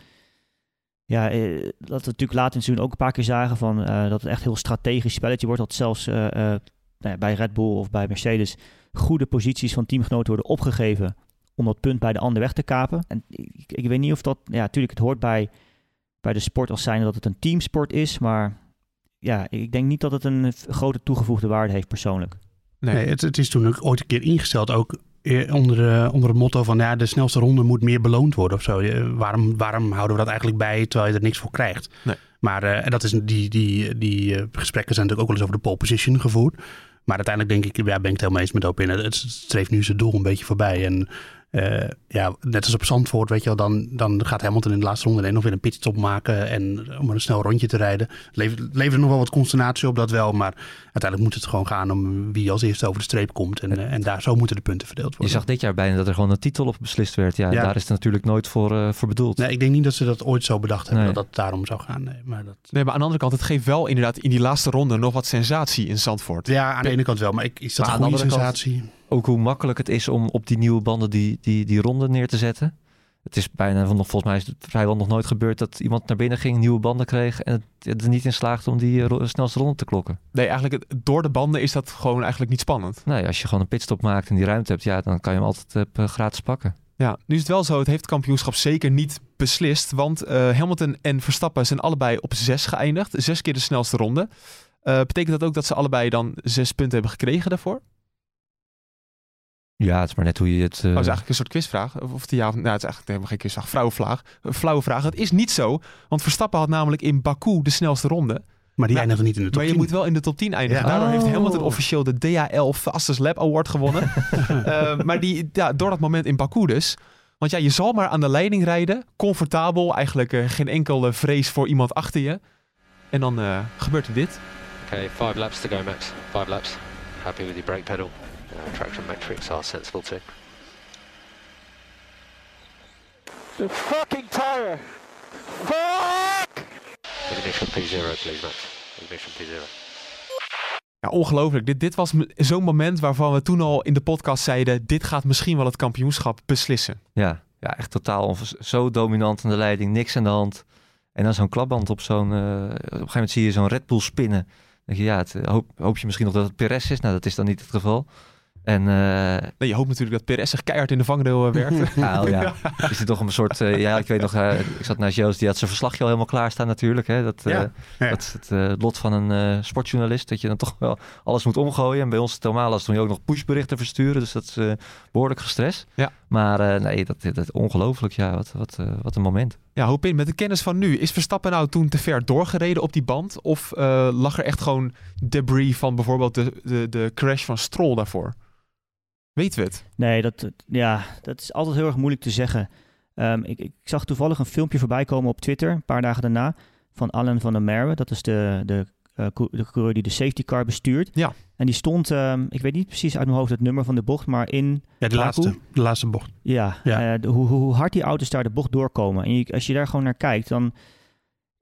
ja, eh, dat we natuurlijk later in het seizoen ook een paar keer zagen... Van, eh, dat het echt heel strategisch spelletje wordt. Dat zelfs eh, nou ja, bij Red Bull of bij Mercedes... goede posities van teamgenoten worden opgegeven... om dat punt bij de ander weg te kapen. En ik, ik weet niet of dat... Ja, natuurlijk, het hoort bij, bij de sport als zijnde dat het een teamsport is... maar ja, ik denk niet dat het een grote toegevoegde waarde heeft persoonlijk. Nee. Het, het is toen ook ooit een keer ingesteld, ook onder, eh, onder het motto van ja, de snelste ronde moet meer beloond worden of zo. Eh, waarom, waarom houden we dat eigenlijk bij terwijl je er niks voor krijgt? Nee. Maar eh, en dat is, die, die, die eh, gesprekken zijn natuurlijk ook wel eens over de pole position gevoerd. Maar uiteindelijk denk ik, ja, ben ik het helemaal eens met Opin. Het, het streeft nu zijn doel een beetje voorbij. En eh, ja, net als op Zandvoort, weet je wel, dan, dan gaat Hamilton in de laatste ronde alleen nog weer een pitstop maken en om een snel rondje te rijden. Levert, levert nog wel wat consternatie op dat wel, maar uiteindelijk moet het gewoon gaan om wie als eerste over de streep komt. En, eh, en daar zo moeten de punten verdeeld Je worden. zag dit jaar bijna dat er gewoon een titel op beslist werd. Ja, Ja. daar is het natuurlijk nooit voor, eh, voor bedoeld. Nee, ik denk niet dat ze dat ooit zo bedacht hebben, Nee. dat dat daarom zou gaan. Nee, maar dat... Nee, maar aan de andere kant, het geeft wel inderdaad in die laatste ronde nog wat sensatie in Zandvoort. Ja, aan de ene kant wel, maar ik, is dat Maar een aan de goede andere kant- sensatie? Ook hoe makkelijk het is om op die nieuwe banden die, die, die ronde neer te zetten. Het is bijna, nog, volgens mij is het vrijwel nog nooit gebeurd dat iemand naar binnen ging, nieuwe banden kreeg en het er niet in slaagde om die eh, ro- snelste ronde te klokken. Nee, eigenlijk door de banden is dat gewoon eigenlijk niet spannend. Nee, als je gewoon een pitstop maakt en die ruimte hebt, ja, dan kan je hem altijd eh, gratis pakken. Ja, nu is het wel zo, het heeft het kampioenschap zeker niet beslist. Want eh, Hamilton en Verstappen zijn allebei op zes geëindigd. Zes keer de snelste ronde. Betekent dat ook dat ze allebei dan zes punten hebben gekregen daarvoor? Ja, het is maar net hoe je het... eh, Dat is eigenlijk een soort quizvraag. Of die ja, of- nou, het is eigenlijk helemaal geen quizvraag. Flauwe vraag. Een flauwe vraag. Het is niet zo, want Verstappen had namelijk in Baku de snelste ronde. Maar die Maar- eindigde niet in de top Maar je 10. moet wel in de top 10 eindigen. Ja. Daardoor heeft Oh. Hamilton officieel de DHL Fastest Lap Award gewonnen. Eh, maar die, ja, door dat moment in Baku dus. Want ja, je zal maar aan de leiding rijden. Comfortabel. Eigenlijk eh, geen enkele vrees voor iemand achter je. En dan eh, gebeurt er dit. Okay, five laps to go, Max. Five laps. Happy with your brake pedal. Uh, traction metrics are sensible too. The fucking tire. Fuck! Ignition P0, please, Max. Ignition P0. Ja, ongelooflijk. Dit, dit was zo'n moment waarvan we toen al in de podcast zeiden... dit gaat misschien wel het kampioenschap beslissen. Ja, ja, echt totaal zo dominant aan de leiding, niks aan de hand. En dan zo'n klapband op zo'n... eh, op een gegeven moment zie je zo'n Red Bull spinnen. Dan denk je, ja, het, eh, hoop, hoop je misschien nog dat het Perez is. Nou, dat is dan niet het geval. En eh, Nee, je hoopt natuurlijk dat Perez zich keihard in de vangrail eh, werkt. ja, oh ja, is het toch een soort... eh, ja, ik weet nog, ik zat naast Joost, die had zijn verslagje al helemaal klaarstaan natuurlijk. Hè? Dat, Ja, ja. dat is het lot van een sportjournalist, dat je dan toch wel alles moet omgooien. En bij ons Tomalas toen je ook nog pushberichten versturen, dus dat is eh, behoorlijk gestrest. Ja. Maar eh, nee, dat, dat ongelooflijk, ja, wat, wat, eh, wat een moment. Ja, hoop in. Met de kennis van nu, is Verstappen nou toen te ver doorgereden op die band? Of eh, lag er echt gewoon debris van bijvoorbeeld de, de, de crash van Stroll daarvoor? Weten we het? Nee, dat, ja, dat is altijd heel erg moeilijk te zeggen. Ehm, ik, ik zag toevallig een filmpje voorbij komen op Twitter, een paar dagen daarna, van Alan van der Merwe. Dat is de, de, de coureur die de safety car bestuurt. Ja. En die stond, ehm, ik weet niet precies uit mijn hoofd het nummer van de bocht, maar in Ja, de Baku. laatste, de laatste bocht. Ja, Ja. eh, de- hoe, hoe hard die auto's daar de bocht doorkomen. En je, als je daar gewoon naar kijkt, dan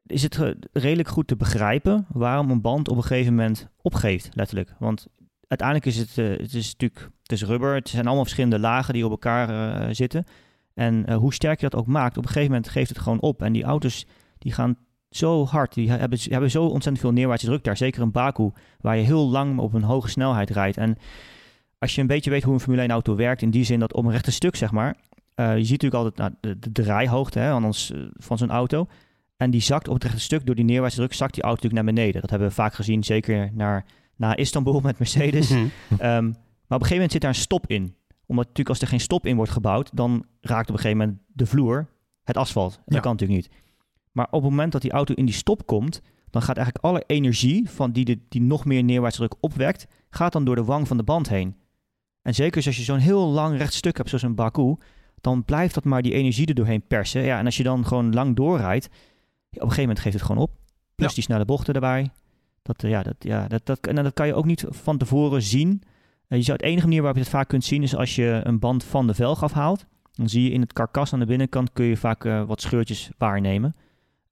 is het redelijk goed te begrijpen waarom een band op een gegeven moment opgeeft, letterlijk. Want uiteindelijk is het, eh, het is natuurlijk, het is rubber, het zijn allemaal verschillende lagen die op elkaar eh, zitten. En eh, hoe sterk je dat ook maakt, op een gegeven moment geeft het gewoon op. En die auto's die gaan zo hard, die he- hebben, hebben zo ontzettend veel neerwaartse druk daar. Zeker in Baku, waar je heel lang op een hoge snelheid rijdt. En als je een beetje weet hoe een Formule 1 auto werkt, in die zin dat op een rechte stuk, zeg maar, eh, je ziet natuurlijk altijd nou, de, de draaihoogte hè, anders, eh, van zo'n auto. En die zakt op het rechte stuk, door die neerwaartse druk, zakt die auto natuurlijk naar beneden. Dat hebben we vaak gezien, zeker naar, naar Istanbul met Mercedes. Mhm. Ehm, maar op een gegeven moment zit daar een stop in. Omdat natuurlijk als er geen stop in wordt gebouwd, dan raakt op een gegeven moment de vloer het asfalt. Dat Ja. kan natuurlijk niet. Maar op het moment dat die auto in die stop komt, dan gaat eigenlijk alle energie van die, de, die nog meer neerwaartse druk opwekt, gaat dan door de wang van de band heen. En zeker als je zo'n heel lang recht stuk hebt, zoals een Baku, dan blijft dat maar die energie er doorheen persen. Ja, en als je dan gewoon lang doorrijdt, op een gegeven moment geeft het gewoon op. Plus Ja. die snelle bochten erbij. Dat, eh, ja, dat, ja, dat, dat, en dat kan je ook niet van tevoren zien. Eh, je zou, het enige manier waarop je het vaak kunt zien is als je een band van de velg afhaalt. Dan zie je in het karkas aan de binnenkant kun je vaak eh, wat scheurtjes waarnemen.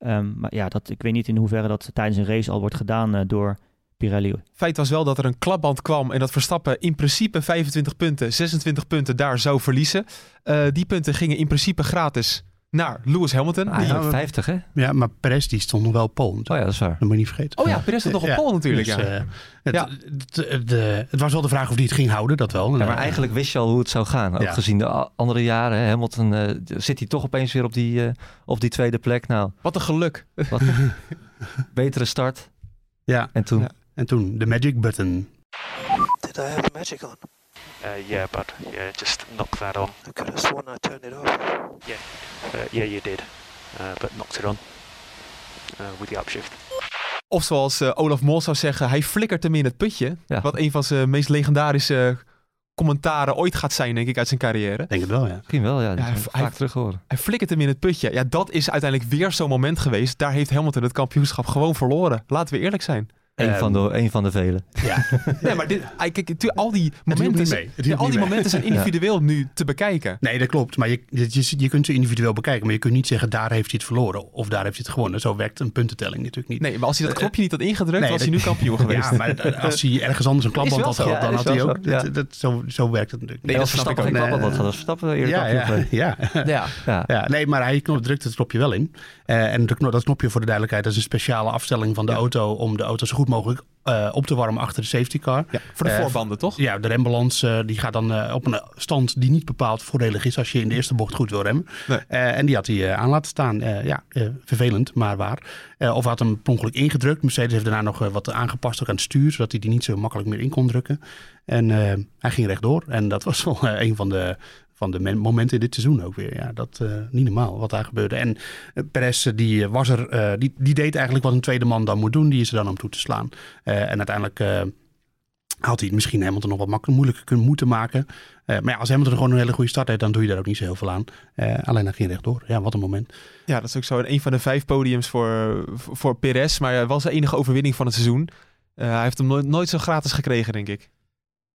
Ehm, maar ja, dat, ik weet niet in hoeverre dat tijdens een race al wordt gedaan eh, door Pirelli. Feit was wel dat er een klapband kwam en dat Verstappen in principe 25 punten, 26 punten daar zou verliezen. Eh, die punten gingen in principe gratis naar Lewis Hamilton. Ah, Die- eigenlijk 50, hè? Ja, maar Perez die stond nog wel op pole. Oh ja, dat is waar. Dat moet je niet vergeten. Oh ja, Perez stond nog op pole natuurlijk. Dus, ja. eh, het, Ja. het, het, de- het was wel de vraag of hij het ging houden, dat wel. Ja, maar Eh, eigenlijk wist je al hoe het zou gaan. Ook Ja. gezien de andere jaren. Hè, Hamilton eh, zit hij toch opeens weer op die, eh, op die tweede plek. Nou, Wat een geluk. wat betere start. Ja, En toen, Ja. en toen de magic button. Did I have magic on? Uh, yeah, but yeah, just knock that on. I could have sworn I turned it off. Uh, yeah, you did, uh, but knocked it on uh, with the upshift. Of zoals eh, Olaf Mol zou zeggen, hij flikkert hem in het putje. Ja. Wat een van zijn meest legendarische commentaren ooit gaat zijn, denk ik, uit zijn carrière. Denk het wel, ja. misschien wel, ja. Dat Ja, ja, hij- vaak hij- terug horen. Hij flikkert hem in het putje. Ja, dat is uiteindelijk weer zo'n moment geweest. Daar heeft Hamilton het kampioenschap gewoon verloren. Laten we eerlijk zijn. Een, Ehm, van de, een van de velen. ja. Nee, maar dit, kijk, al die momenten, zijn- ja, al die mee. momenten zijn individueel nu te bekijken. Nee, dat klopt. Maar je, je, je kunt ze individueel bekijken. Maar je kunt niet zeggen, daar heeft hij het verloren. Of daar heeft hij het gewonnen. Zo werkt een puntentelling natuurlijk niet. Nee, maar als hij dat knopje niet had ingedrukt, Nee, was hij nu kampioen geweest. Ja, maar als hij ergens anders een klapband had gehad, dan had hij ook... zo, ja. dat, dat- zo, zo werkt het natuurlijk Nee, niet. dat snap ik Verstappen ook. geen Nee, klap, dat nee. had Verstappen eerder ja, kampioen ja, ja. Nee, maar hij knop- drukt het knopje wel in. Eh, en dat knopje voor de duidelijkheid, dat is een speciale afstelling van de auto om de auto zo goed mogelijk eh, op te warmen achter de safety car. Ja, voor de Eh, voorbanden, toch? Ja, de rembalans eh, die gaat dan op een stand die niet bepaald voordelig is als je in de eerste bocht goed wil remmen. Nee. En die had hij aan laten staan. Ja, vervelend, maar waar. Of had hem per ongeluk ingedrukt. Mercedes heeft daarna nog wat aangepast ook aan het stuur, zodat hij die niet zo makkelijk meer in kon drukken. En hij ging rechtdoor. En dat was wel een van de, van de men- momenten dit seizoen ook weer. Ja, dat eh, niet normaal wat daar gebeurde. En eh, Perez, eh, die was er, die, die deed eigenlijk wat een tweede man dan moet doen. Die is er dan om toe te slaan. En uiteindelijk had hij het misschien Hamilton nog wat makkelijk moeilijker kunnen moeten maken. Maar ja, als Hamilton gewoon een hele goede start heeft, dan doe je daar ook niet zo heel veel aan. Alleen hij ging rechtdoor. Ja, wat een moment. Ja, dat is ook zo. Een van de vijf podiums voor, voor Perez. Maar was de enige overwinning van het seizoen. Hij heeft hem nooit zo gratis gekregen, denk ik.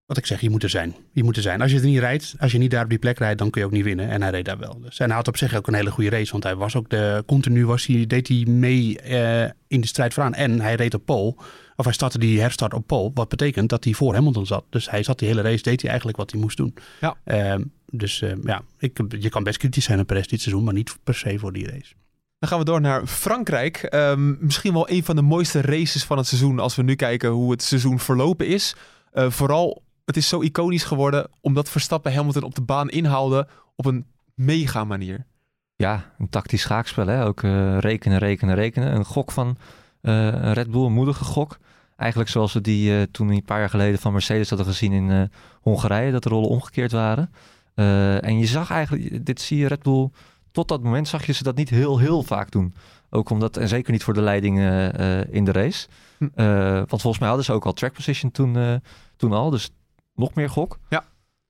Wat ik zeg, je moet er zijn. Je moet er zijn. Als je er niet rijdt, als je niet daar op die plek rijdt, dan kun je ook niet winnen. En hij reed daar wel. Dus. En hij had op zich ook een hele goede race. Want hij was ook de, continu was hij, deed hij mee eh, in de strijd vooraan. En hij reed op pole. Of hij startte die herstart op pole. Wat betekent dat hij voor Hamilton zat. Dus hij zat die hele race, deed hij eigenlijk wat hij moest doen. Ja. Ehm, dus eh, ja, ik, je kan best kritisch zijn op Perez dit seizoen. Maar niet per se voor die race. Dan gaan we door naar Frankrijk. Ehm, misschien wel een van de mooiste races van het seizoen. Als we nu kijken hoe het seizoen verlopen is. Eh, vooral, het is zo iconisch geworden. Omdat Verstappen Hamilton op de baan inhaalde. Op een mega manier. Ja, een tactisch schaakspel. Hè? Ook eh, rekenen, rekenen, rekenen. Een gok van een Red Bull, een moedige gok. Eigenlijk zoals we die eh, toen een paar jaar geleden van Mercedes hadden gezien in Hongarije. Dat de rollen omgekeerd waren. En je zag eigenlijk, dit zie je Red Bull... Tot dat moment zag je ze dat niet heel, heel vaak doen. Ook omdat, en zeker niet voor de leiding in de race. Hm. Want volgens mij hadden ze ook al track position toen, toen al. Dus nog meer gok. Ja.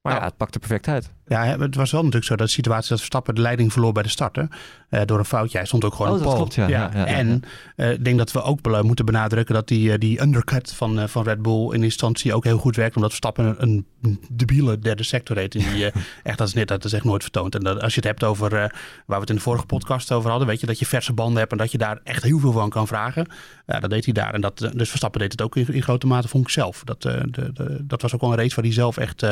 Maar Nou. ja, het pakte perfect uit. Ja, het was wel natuurlijk zo dat de situatie dat Verstappen de leiding verloor bij de starten. eh, door een foutje. Hij stond ook gewoon Oh, op klopt, ja. Ja, en eh, ik denk dat we ook moeten benadrukken dat die, eh, die undercut van, van Red Bull in instantie ook heel goed werkt. Omdat Verstappen een, een debiele derde sector heet. En die, echt, dat, is net, dat is echt nooit vertoond. En dat, als je het hebt over, waar we het in de vorige podcast over hadden, weet je dat je verse banden hebt en dat je daar echt heel veel van kan vragen. Ja, dat deed hij daar. En dat, dus Verstappen deed het ook in, in grote mate, vond ik zelf. Dat, de, de, dat was ook wel een race waar hij zelf echt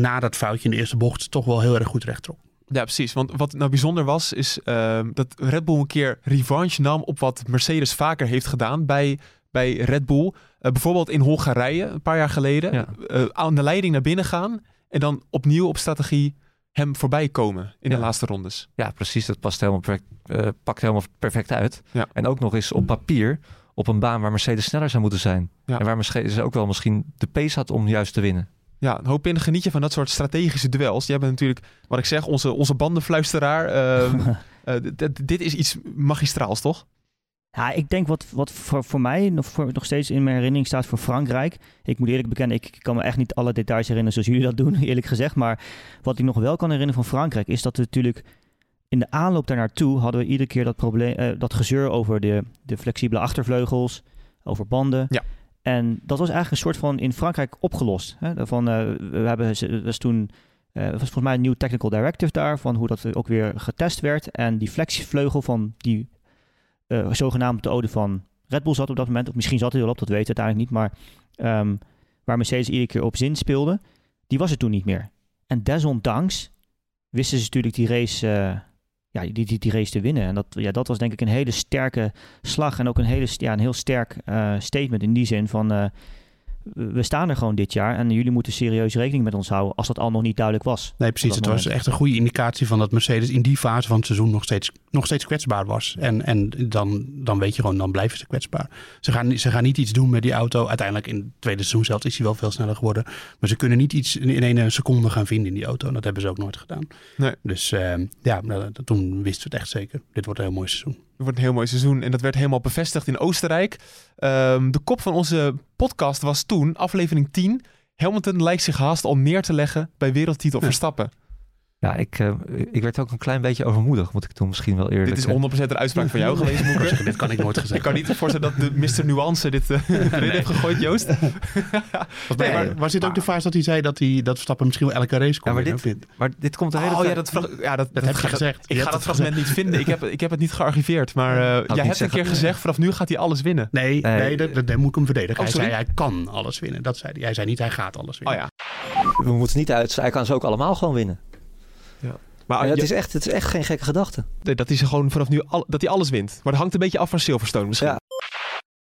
na dat foutje in de eerste bocht toch wel heel erg goed recht trok. Ja, precies. Want wat nou bijzonder was, is ehm, dat Red Bull een keer revanche nam op wat Mercedes vaker heeft gedaan bij, bij Red Bull. Eh, bijvoorbeeld in Hongarije, een paar jaar geleden. Ja. eh, aan de leiding naar binnen gaan en dan opnieuw op strategie hem voorbij komen in Ja. de laatste rondes. Ja, precies. Dat past helemaal perfect, eh, pakt helemaal perfect uit. Ja. En ook nog eens op papier op een baan waar Mercedes sneller zou moeten zijn. Ja. En waar Mercedes ook wel misschien de pace had om juist te winnen. Ja, een hoop in geniet je van dat soort strategische duels. Jij bent natuurlijk, wat ik zeg, onze, onze bandenfluisteraar. Ehm, eh, dit is iets magistraals, toch? Ja, ik denk wat, wat voor, voor mij nog, voor, nog steeds in mijn herinnering staat voor Frankrijk. Ik moet eerlijk bekennen, ik kan me echt niet alle details herinneren zoals jullie dat doen, eerlijk gezegd. Maar wat ik nog wel kan herinneren van Frankrijk is dat we natuurlijk in de aanloop daar naartoe hadden we iedere keer dat, probleem, eh, dat gezeur over de, de flexibele achtervleugels, over banden. Ja. En dat was eigenlijk een soort van in Frankrijk opgelost. Hè? Van, eh, we hebben was toen eh, was volgens mij een nieuw technical directive daar van hoe dat ook weer getest werd. En die flexvleugel van die eh zogenaamd de ode van Red Bull zat op dat moment. Of misschien zat hij wel op, dat weten we uiteindelijk niet. Maar ehm, waar Mercedes iedere keer op zin speelde, die was er toen niet meer. En desondanks wisten ze natuurlijk die race, ja, die, die, die race te winnen. En dat, ja, dat was denk ik een hele sterke slag. En ook een, hele, ja, een heel sterk eh, statement in die zin van... we staan er gewoon dit jaar en jullie moeten serieus rekening met ons houden als dat al nog niet duidelijk was. Nee, precies. Het was echt een goede indicatie van dat Mercedes in die fase van het seizoen nog steeds, nog steeds kwetsbaar was. En, en dan, dan weet je gewoon, dan blijven ze kwetsbaar. Ze gaan, ze gaan niet iets doen met die auto. Uiteindelijk in het tweede seizoen zelf is hij wel veel sneller geworden. Maar ze kunnen niet iets in, in één seconde gaan vinden in die auto. En dat hebben ze ook nooit gedaan. Nee. Dus eh, ja, nou, toen wisten we het echt zeker. Dit wordt een heel mooi seizoen. Het wordt een heel mooi seizoen en dat werd helemaal bevestigd in Oostenrijk. Ehm, de kop van onze podcast was toen, aflevering 10. Hamilton lijkt zich haast al neer te leggen bij wereldtitel Ja. Verstappen. Ja, ik, eh, ik werd ook een klein beetje overmoedig, moet ik toen misschien wel eerlijk Dit is eh, 100% een uitspraak van jou geweest, Ik wou Moeke. zeggen, dit kan ik nooit Ik gezegd. kan niet voorstellen dat de Mr. Nuance dit eh, erin heeft gegooid, Joost. Nee, maar was dit ook de fase dat hij zei dat, hij, dat Verstappen misschien wel elke race kon Ja, maar dit-? Maar dit komt de hele Oh ja, dat, ja, dat, Dat heb je gezegd. Ik Je ga dat fragment niet vinden. Ik heb, ik heb het niet gearchiveerd. Maar eh, jij hebt een zeggen. keer gezegd, vanaf nu gaat hij alles winnen. Nee, Nee. nee, dat, moet ik hem verdedigen. Oh, hij zei hij kan alles winnen. Dat zei hij. Hij zei niet hij gaat alles Oh winnen. ja. We moeten niet uit. Hij kan ze ook allemaal gewoon winnen. Maar het, is echt, het is echt geen gekke gedachte. dat hij ze gewoon vanaf nu al, dat hij alles wint. Maar dat hangt een beetje af van Silverstone misschien. Ja.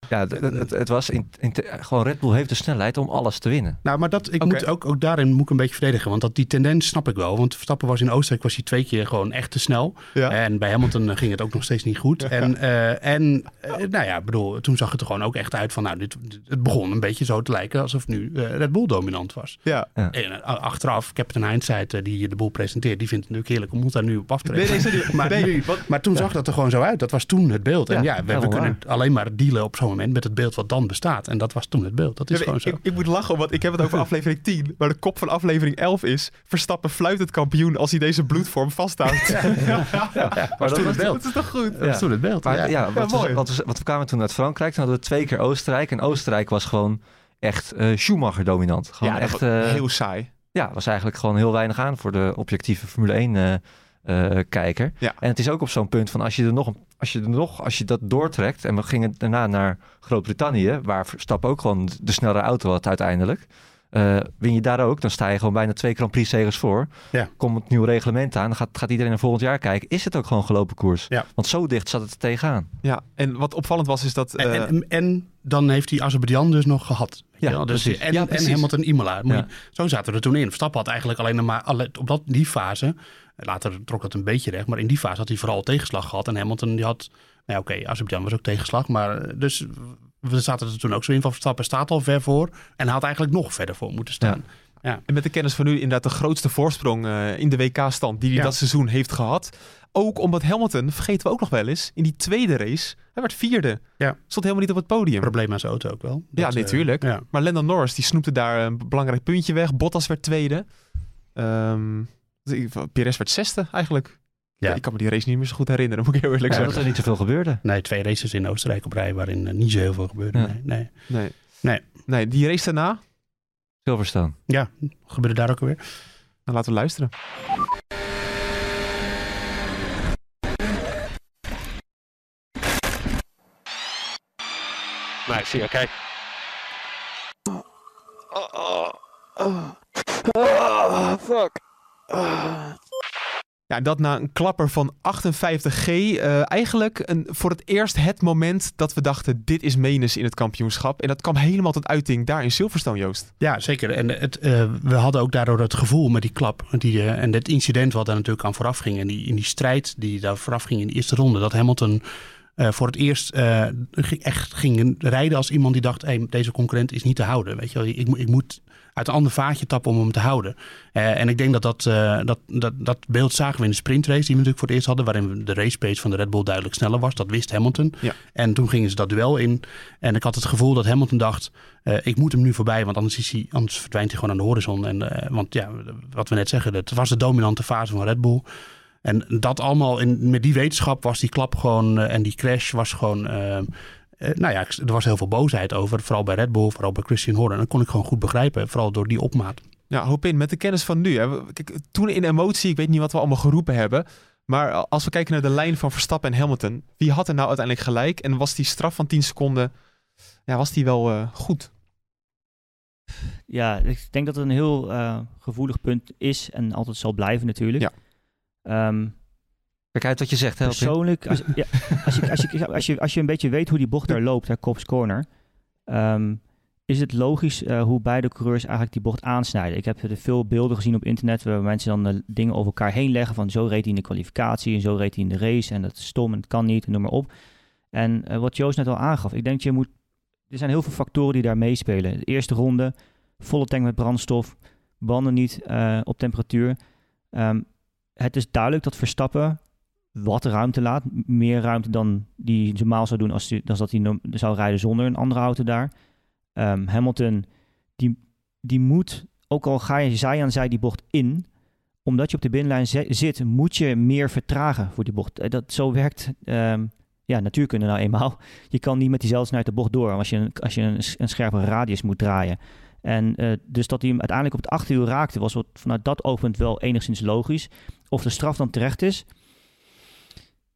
Ja, het, het, het was in, in, gewoon Red Bull heeft de snelheid om alles te winnen. Nou, maar dat, ik moet ook, ook daarin moet ik een beetje verdedigen. Want dat, die tendens snap ik wel. Want Verstappen was in Oostenrijk was hij twee keer gewoon echt te snel. Ja. En bij Hamilton eh, ging het ook nog steeds niet goed. En, eh, en eh, nou ja, bedoel, toen zag het er gewoon ook echt uit van... Nou, dit, het begon een beetje zo te lijken alsof nu eh, Red Bull dominant was. Ja. En achteraf, Captain Hindsight, eh, die de boel presenteert... die vindt het natuurlijk heerlijk om ons daar nu op af te rekenen. nee. Maar, Nee, maar toen zag dat er gewoon zo uit. Dat was toen het beeld. En Ja, ja, we, we kunnen alleen maar dealen op zo'n moment met het beeld wat dan bestaat. En dat was toen het beeld. Dat is Ja, gewoon ik, zo. ik, ik moet lachen, want ik heb het over aflevering 10. Maar de kop van aflevering 11 is... Verstappen fluit het kampioen als hij deze bloedvorm vasthoudt. Ja, Ja, was toen het beeld. Dat is toch goed? Dat was toen het beeld. Maar ja. ja, wat, mooi. we, wat, we, wat we kwamen toen uit Frankrijk. Toen hadden we twee keer Oostenrijk. En Oostenrijk was gewoon echt eh, Schumacher dominant. Gewoon echt, eh, heel saai. ja, was eigenlijk gewoon heel weinig aan voor de objectieve Formule 1 eh, eh, kijker. Ja. En het is ook op zo'n punt van als je er nog, een- als je er nog, als je dat doortrekt en we gingen daarna naar Groot-Brittannië, waar Verstappen ook gewoon de snellere auto had uiteindelijk. eh, win je daar ook, dan sta je gewoon bijna twee Grand Prix zegers voor. Ja. Komt het nieuwe reglement aan, dan gaat, gaat iedereen er volgend jaar kijken. Is het ook gewoon gelopen koers? Ja. Want zo dicht zat het er tegenaan. Ja, en wat opvallend was is dat... En, eh, en, en dan heeft hij Azerbeidzjan dus nog gehad. Ja, dus precies. En, Ja, en precies. Hamilton Imola. Zo zaten we er toen in. Verstappen had eigenlijk alleen nog maar alle, op dat, die fase. Later trok het een beetje recht. Maar in die fase had hij vooral tegenslag gehad. En Hamilton die had. Nou oké, Azerbeidzjan was ook tegenslag. Maar eh, dus we zaten er toen ook zo in van Verstappen staat al ver voor. En had eigenlijk nog verder voor moeten staan. En met de kennis van nu inderdaad de grootste voorsprong eh, in de WK-stand die hij Ja. dat seizoen heeft gehad. Ook omdat Hamilton, vergeten we ook nog wel eens, in die tweede race, hij werd vierde. Ja. Stond helemaal niet op het podium. Probleem aan zijn auto ook wel. Ja, Dat, eh, natuurlijk. ja. Maar Lennon Norris, die snoepte daar een belangrijk puntje weg. Bottas werd tweede. Ehm Perez werd zesde eigenlijk. Ja. Ik kan me die race niet meer zo goed herinneren, moet ik heel eerlijk Ja, dat zeggen. er niet zoveel gebeurde. Nee, twee races in Oostenrijk op rij waarin eh, niet zo heel veel gebeurde. Ja. Nee, nee. Nee. Nee. nee, die race daarna, Silverstone. Ja, gebeurde daar ook alweer. dan laten we luisteren. Max, you okay? Oh, fuck. Ja, dat na een klapper van 58G. eh, eigenlijk een, voor het eerst het moment dat we dachten: dit is menens in het kampioenschap. En dat kwam helemaal tot uiting daar in Silverstone, Joost. Ja, zeker. En het, eh, we hadden ook daardoor het gevoel met die klap. Die, eh, en het incident wat daar natuurlijk aan vooraf ging. En die, in die strijd die daar vooraf ging in de eerste ronde. Dat Hamilton eh, voor het eerst eh, echt ging rijden als iemand die dacht... Hey, deze concurrent is niet te houden. Weet je wel, ik, moet- ik moet uit een ander vaatje tappen om hem te houden. Eh, en ik denk dat dat, dat, dat dat beeld zagen we in de sprintrace die we natuurlijk voor het eerst hadden. Waarin de race pace van de Red Bull duidelijk sneller was. Dat wist Hamilton. Ja. En toen gingen ze dat duel in. En ik had het gevoel dat Hamilton dacht... ik moet hem nu voorbij, want anders, is hij, anders verdwijnt hij gewoon aan de horizon. En, want ja, wat we net zeggen, het was de dominante fase van Red Bull. En dat allemaal, in, met die wetenschap was die klap gewoon... eh, en die crash was gewoon... eh, eh, nou ja, er was heel veel boosheid over. Vooral bij Red Bull, vooral bij Christian Horner. En dat kon ik gewoon goed begrijpen. Vooral door die opmaat. Ja, hoop in, met de kennis van nu. Hè. Kijk, toen in emotie, ik weet niet wat we allemaal geroepen hebben. Maar als we kijken naar de lijn van Verstappen en Hamilton. Wie had er nou uiteindelijk gelijk? En was die straf van 10 seconden, ja, was die wel eh, goed? Ja, ik denk dat het een heel eh, gevoelig punt is en altijd zal blijven natuurlijk. Ja. Ehm, Kijk uit wat je zegt, hè? Persoonlijk, als, ja, als, je, als, je, als, je, als je een beetje weet hoe die bocht daar loopt, daar Cops Corner, ehm, is het logisch eh, hoe beide coureurs eigenlijk die bocht aansnijden. Ik heb er veel beelden gezien op internet waar mensen dan eh, dingen over elkaar heen leggen van zo reed hij in de kwalificatie en zo reed hij in de race en dat is stom en het kan niet en noem maar op. En eh, wat Joost net al aangaf, ik denk je moet, er zijn heel veel factoren die daar meespelen. De eerste ronde, volle tank met brandstof, banden niet op temperatuur. Ehm, het is duidelijk dat Verstappen wat ruimte laat. Meer ruimte dan die normaal zou doen als, die, dat hij zou rijden zonder een andere auto daar. Ehm, Hamilton, die, die moet, ook al ga je zij aan zij die bocht in, omdat je op de binnenlijn zi- zit, moet je meer vertragen voor die bocht. Eh, Dat, zo werkt ehm, ja, natuurkunde nou eenmaal. Je kan niet met diezelfde snelheid de bocht door als je een, als je een, een scherpe radius moet draaien. En eh, dus dat hij hem uiteindelijk op het achterwiel raakte, was wat, vanuit dat oogpunt wel enigszins logisch. Of de straf dan terecht is,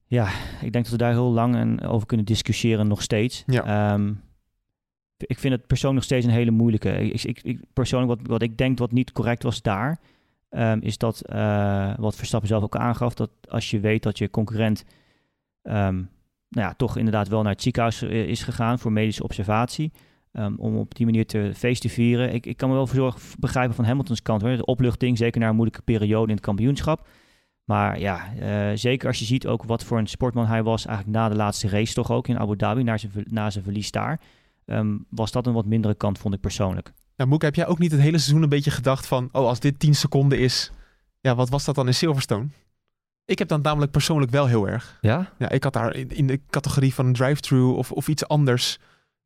ja, ik denk dat we daar heel lang en over kunnen discussiëren nog steeds. Ja. Ehm, ik vind het persoonlijk nog steeds een hele moeilijke. Ik, ik, ik- persoonlijk, wat, wat ik denk wat niet correct was daar, ehm, is dat, eh, wat Verstappen zelf ook aangaf, dat als je weet dat je concurrent ehm, nou ja, toch inderdaad wel naar het ziekenhuis eh, is gegaan voor medische observatie, ehm, om op die manier te feest te vieren. Ik, ik kan me wel verzorg, begrijpen van Hamiltons kant, hoor. de opluchting, zeker na een moeilijke periode in het kampioenschap. Maar ja, eh, zeker als je ziet ook wat voor een sportman hij was, eigenlijk na de laatste race toch ook in Abu Dhabi, na zijn, na zijn verlies daar, ehm, was dat een wat mindere kant, vond ik persoonlijk. Nou, Moek, heb jij ook niet het hele seizoen een beetje gedacht van... oh, als dit 10 seconden is, ja, wat was dat dan in Silverstone? Ik heb dan namelijk persoonlijk wel heel erg. Ja? Ja, ik had daar in, in de categorie van een drive-thru of, of iets anders...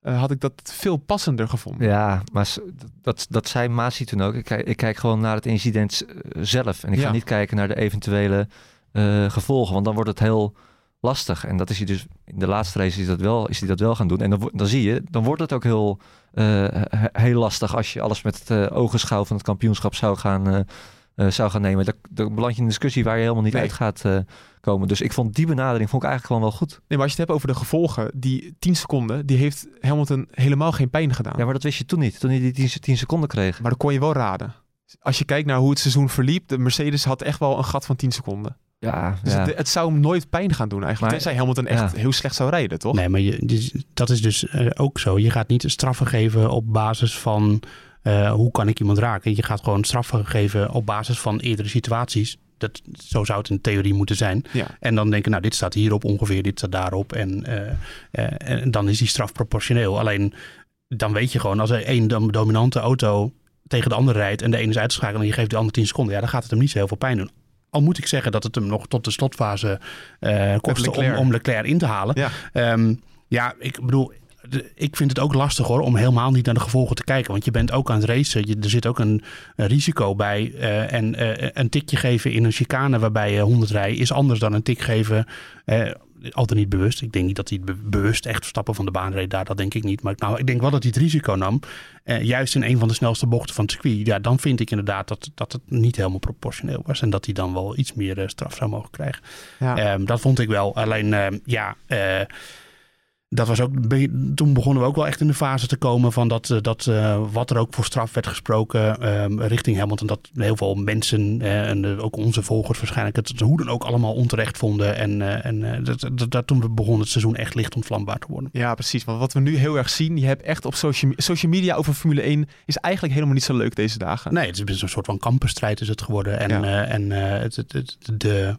eh, had ik dat veel passender gevonden. Ja, maar dat, dat zei Masi toen ook. Ik kijk, ik kijk gewoon naar het incident eh, zelf. En ik Ja. ga niet kijken naar de eventuele eh, gevolgen. Want dan wordt het heel lastig. En dat is hij dus in de laatste race is dat wel, is hij dat wel gaan doen. En dan, dan zie je, dan wordt het ook heel, he- heel lastig als je alles met het uh, ogenschouw van het kampioenschap zou gaan, eh, zou gaan nemen. Dan, dan beland je in een discussie waar je helemaal niet Nee. uit gaat eh, komen. Dus ik vond die benadering vond ik eigenlijk gewoon wel goed. Nee, maar als je het hebt over de gevolgen, die 10 seconden, die heeft Hamilton helemaal geen pijn gedaan. Ja, maar dat wist je toen niet, toen hij die 10, 10 seconden kreeg. Maar dat kon je wel raden. Als je kijkt naar hoe het seizoen verliep, de Mercedes had echt wel een gat van 10 seconden. Ja, Dus ja. het, het zou hem nooit pijn gaan doen eigenlijk. Maar- tenzij Hamilton echt ja. heel slecht zou rijden, toch? Nee, maar je, dus- dat is dus eh, ook zo. Je gaat niet straffen geven op basis van eh, hoe kan ik iemand raken. Je gaat gewoon straffen geven op basis van eerdere situaties. Dat, zo zou het in theorie moeten zijn. Ja. En dan denken, nou, dit staat hierop ongeveer, dit staat daarop. En, eh, eh, en dan is die straf proportioneel. Alleen dan weet je gewoon, als er één dom- dominante auto tegen de andere rijdt en de ene is uitgeschakeld en je geeft de andere 10 seconden, ja, dan gaat het hem niet zo heel veel pijn doen. Al moet ik zeggen dat het hem nog tot de slotfase kostte om, Leclerc. om Leclerc in te halen. Ja. Ehm, ja, ik bedoel, ik vind het ook lastig hoor om helemaal niet naar de gevolgen te kijken. Want je bent ook aan het racen. Je, er zit ook een, een risico bij. eh, en eh, een tikje geven in een chicane waarbij je 100 rijdt is anders dan een tik geven. eh, altijd niet bewust. Ik denk niet dat hij be- bewust echt stappen van de baan reed daar. Dat denk ik niet. Maar nou, ik denk wel dat hij het risico nam. juist in een van de snelste bochten van het circuit. Ja, dan vind ik inderdaad dat, dat het niet helemaal proportioneel was. En dat hij dan wel iets meer straf zou mogen krijgen. Ja. Ehm, dat vond ik wel. Alleen, ehm, ja, dat was ook, toen begonnen we ook wel echt in de fase te komen van dat, eh, dat uh, wat er ook voor straf werd gesproken um, richting Hamilton. Dat heel veel mensen uh, en uh, ook onze volgers waarschijnlijk het hoe dan ook allemaal onterecht vonden. En, en dat, dat, dat, toen begon het seizoen echt licht ontvlambaar te worden. Ja, precies. Want wat we nu heel erg zien, je hebt echt op social, social media over Formule 1 is eigenlijk helemaal niet zo leuk deze dagen. Nee, het is een soort van kampenstrijd is het geworden. En, ja. en het, het, het, de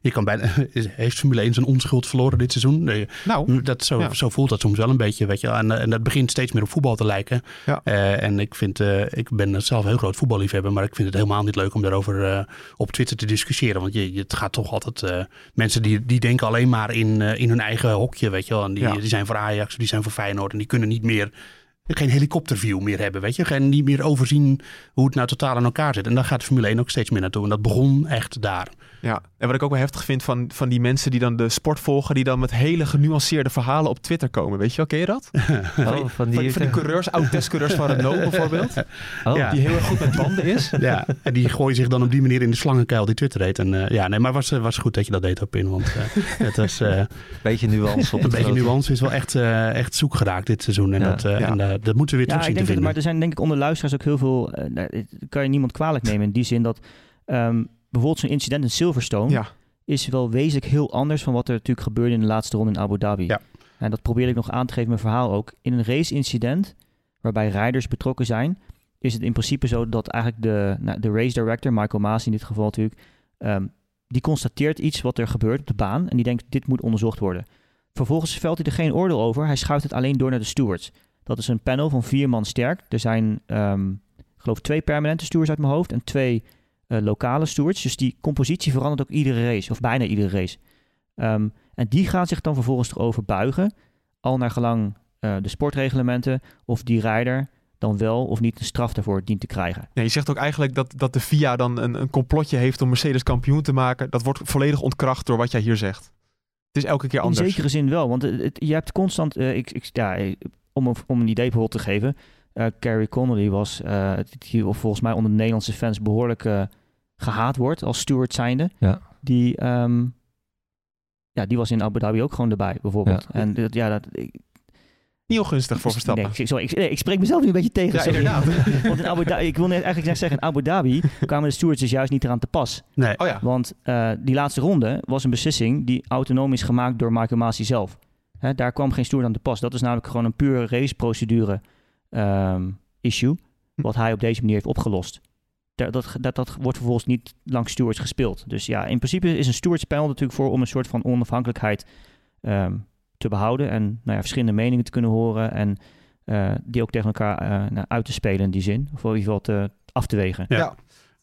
je kan bijna, heeft Formule 1 zijn onschuld verloren dit seizoen? Nee, nou, dat, zo, ja. zo voelt dat soms wel een beetje. Weet je. En, en dat begint steeds meer op voetbal te lijken. Ja. Uh, en ik, vind, uh, ik ben zelf een heel groot voetballiefhebber, maar ik vind het helemaal niet leuk om daarover uh, op Twitter te discussiëren. Want je, je, het gaat toch altijd. mensen die, die denken alleen maar in, in hun eigen hokje. Weet je wel. En die, ja. die zijn voor Ajax, die zijn voor Feyenoord. En die kunnen niet meer geen helikopterview meer hebben, weet je. Geen, niet meer overzien hoe het nou totaal in elkaar zit. En daar gaat Formule 1 ook steeds meer naartoe. En dat begon echt daar. Ja, en wat ik ook wel heftig vind van, van die mensen die dan de sport volgen, die dan met hele genuanceerde verhalen op Twitter komen. Weet je wel, ken je dat? Oh, van, die, van, die coureurs, oud-testcoureurs van Renault bijvoorbeeld. Oh. Ja. Die heel erg goed met banden is. Ja, en die gooien zich dan op die manier in de slangenkuil die Twitter heet. En uh, ja, nee, maar was, was goed dat je dat deed op in, want uh, het was... Uh, beetje nuance op Een beetje nuance is wel echt, echt zoek geraakt dit seizoen. En, ja. dat, ja. en dat moeten we weer terug zien ik denk te dat, Maar er zijn denk ik onder luisteraars ook heel veel... kan je niemand kwalijk nemen in die zin dat... Um, bijvoorbeeld zo'n incident in Silverstone... Ja is wel wezenlijk heel anders van wat er natuurlijk gebeurde in de laatste ronde in Abu Dhabi. Ja. En dat probeerde ik nog aan te geven in mijn verhaal ook. In een race-incident waarbij rijders betrokken zijn, is het in principe zo dat eigenlijk de, nou, de race director, Michael Maas in dit geval natuurlijk, um, die constateert iets wat er gebeurt op de baan en die denkt dit moet onderzocht worden. Vervolgens velt hij er geen oordeel over, hij schuift het alleen door naar de stewards. Dat is een panel van vier man sterk. Er zijn, um, ik geloof, twee permanente stewards uit mijn hoofd en twee uh, lokale stewards. Dus die compositie verandert ook iedere race, of bijna iedere race. Um, en die gaan zich dan vervolgens erover buigen, al naar gelang uh, de sportreglementen, of die rijder dan wel of niet een straf daarvoor dient te krijgen. Je zegt ook eigenlijk dat, dat de FIA dan een, een complotje heeft om Mercedes kampioen te maken. Dat wordt volledig ontkracht door wat jij hier zegt. Het is elke keer anders. In zekere zin wel, want het, het, je hebt constant, uh, ik, ik, ja, om, om een idee bijvoorbeeld te geven, uh, Carrie Connolly was, uh, die volgens mij onder de Nederlandse fans behoorlijk uh, gehaat wordt als steward zijnde. Ja. Die, um, ja, die was in Abu Dhabi ook gewoon erbij, bijvoorbeeld. Ja. En dat, ja, dat, ik, niet ongunstig voor Verstappen. Nee, sorry, ik, nee, ik spreek mezelf nu een beetje tegen. Ja, sorry. inderdaad. Want in Abu Dhabi, ik wil net eigenlijk zeggen, in Abu Dhabi kwamen de stewards dus juist niet eraan te pas. Nee. Oh ja. Want uh, die laatste ronde was een beslissing die autonoom is gemaakt door Michael Masi zelf. Hè, daar kwam geen steward aan te pas. Dat is namelijk gewoon een pure raceprocedure um, issue, wat hij op deze manier heeft opgelost. Dat, dat, dat, dat wordt vervolgens niet langs stewards gespeeld. Dus ja, in principe is een stewardspanel natuurlijk voor om een soort van onafhankelijkheid um, te behouden en nou ja, verschillende meningen te kunnen horen en uh, die ook tegen elkaar uh, nou, uit te spelen in die zin, of in ieder geval te, af te wegen. Ja.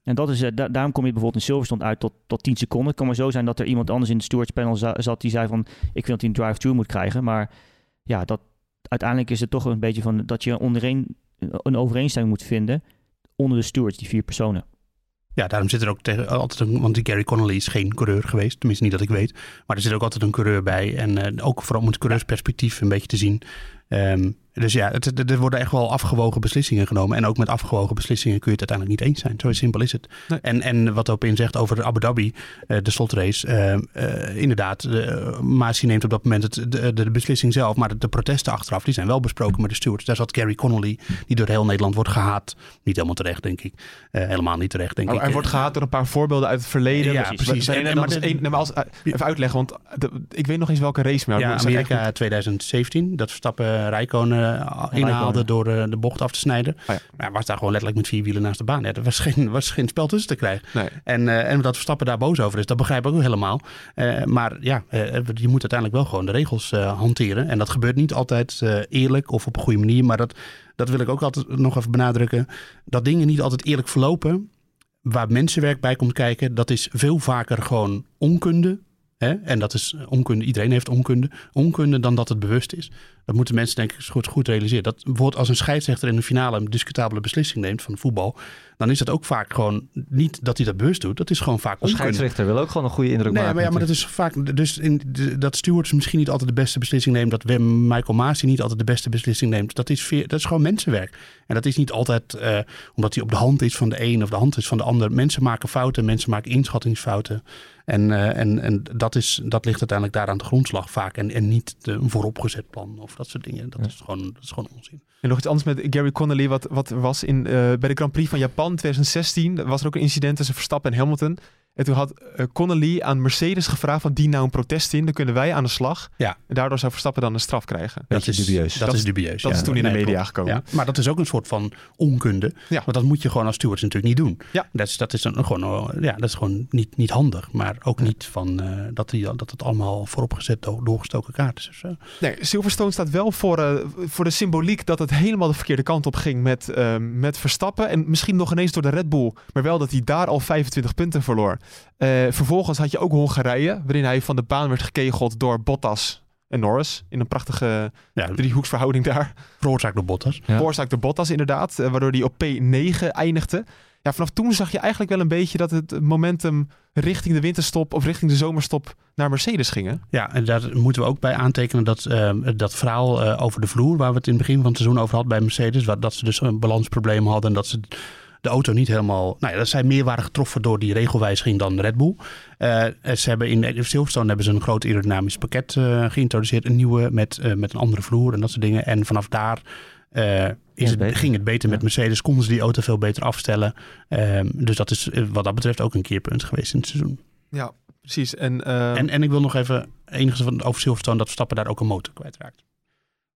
En dat is, uh, da daarom kom je bijvoorbeeld in Silverstone uit tot, tot 10 seconden. Het kan maar zo zijn dat er iemand anders in het stewardspanel za zat die zei van ik vind dat hij een drive-through moet krijgen, maar ja, dat, uiteindelijk is het toch een beetje van dat je ondereen een overeenstemming moet vinden onder de stewards, die vier personen. Ja, daarom zit er ook tegen, altijd een, want die Gary Connolly is geen coureur geweest, tenminste niet dat ik weet. Maar er zit ook altijd een coureur bij en uh, ook vooral om het coureursperspectief een beetje te zien. Um, dus ja, het, er worden echt wel afgewogen beslissingen genomen. En ook met afgewogen beslissingen kun je het uiteindelijk niet eens zijn. Zo simpel is het. Nee. En, en wat Opin zegt over Abu Dhabi, uh, de slotrace. Uh, uh, inderdaad, Masi neemt op dat moment het, de, de, beslissing zelf. Maar de, de, protesten achteraf, die zijn wel besproken met de stewards. Daar zat Gary Connolly, die door heel Nederland wordt gehaat. Niet helemaal terecht, denk ik. helemaal niet terecht, denk oh, ik. Hij wordt gehaat door een paar voorbeelden uit het verleden. Ja, precies. En, en, en, maar de, een, maar als, even uitleggen, want de, ik weet nog eens welke race. Maar ja, Amerika 2017. Dat Verstappen Rijkonen inhaalde door uh, de bocht af te snijden. Oh ja. Maar was daar gewoon letterlijk met vier wielen naast de baan. Ja, er was geen, was geen spel tussen te krijgen. Nee. En, uh, en dat Verstappen daar boos over is, dat begrijp ik ook helemaal. Maar ja, je moet uiteindelijk wel gewoon de regels hanteren. En dat gebeurt niet altijd eerlijk of op een goede manier. Maar dat, dat wil ik ook altijd nog even benadrukken. Dat dingen niet altijd eerlijk verlopen. Waar mensenwerk bij komt kijken, dat is veel vaker gewoon onkunde. Hè? En dat is onkunde. Iedereen heeft onkunde. Onkunde dan dat het bewust is. Dat moeten mensen denk ik goed, goed realiseren. Dat wordt als een scheidsrechter in de finale een discutabele beslissing neemt van voetbal. Dan is dat ook vaak gewoon niet dat hij dat bewust doet. Dat is gewoon vaak Een scheidsrechter wil ook gewoon een goede indruk nee, maken. Maar ja, maar dat is vaak. Dus in dat stewards misschien niet altijd de beste beslissing neemt. Dat Michael Masi niet altijd de beste beslissing neemt. Dat is, dat is gewoon mensenwerk. En dat is niet altijd uh, omdat hij op de hand is van de een of de hand is van de ander. Mensen maken fouten, mensen maken inschattingsfouten. En, eh, en, en dat, is, dat ligt uiteindelijk daar aan de grondslag vaak. En, en niet de, een vooropgezet plan of dat soort dingen. Dat, is, gewoon, dat is gewoon onzin. En nog iets anders met Gary Connolly, wat, wat was in, eh, bij de Grand Prix van Japan 2016. Was er ook een incident tussen Verstappen en Hamilton. En toen had eh, Connolly aan Mercedes gevraagd van die nou een protest in, dan kunnen wij aan de slag. Ja. En daardoor zou Verstappen dan een straf krijgen. Dat is dubieus. Dat, is dubieus. Dat ja. is toen in de media klopt. gekomen. Ja, maar dat is ook een soort van onkunde. Ja. Want dat moet je gewoon als stewards natuurlijk niet doen. Ja. Dat is, dat is, een, gewoon, eh, ja, dat is gewoon niet, niet handig. Maar ook niet van eh, dat, die, dat het allemaal vooropgezet do- doorgestoken kaart is. of zo. Nee, Silverstone staat wel voor, voor de symboliek dat het helemaal de verkeerde kant op ging met, eh, met Verstappen. En misschien nog ineens door de Red Bull, maar wel dat hij daar al 25 punten verloor. Eh, vervolgens had je ook Hongarije, waarin hij van de baan werd gekegeld door Bottas en Norris. In een prachtige Ja, driehoeksverhouding daar. veroorzaakt door Bottas. Ja. Veroorzaakt door Bottas inderdaad, eh, waardoor hij op P9 eindigde. Ja, vanaf toen zag je eigenlijk wel een beetje dat het momentum richting de winterstop of richting de zomerstop naar Mercedes ging. hè? Ja, en daar moeten we ook bij aantekenen dat eh, dat verhaal eh, over de vloer, waar we het in het begin van het seizoen over hadden bij Mercedes, wat, dat ze dus een balansprobleem hadden en dat ze de auto niet helemaal. Nou ja, dat zij meer waren getroffen door die regelwijziging dan Red Bull. Eh, ze hebben in Silverstone hebben ze een groot aerodynamisch pakket eh, geïntroduceerd, een nieuwe met, eh, met een andere vloer en dat soort dingen. En vanaf daar. eh, is het, ging het beter met Ja. Mercedes, konden ze die auto veel beter afstellen. Ehm, dus dat is wat dat betreft ook een keerpunt geweest in het seizoen. Ja, precies. En, eh, En, en ik wil nog even enigszins van over Silverstone dat Verstappen daar ook een motor kwijtraakt.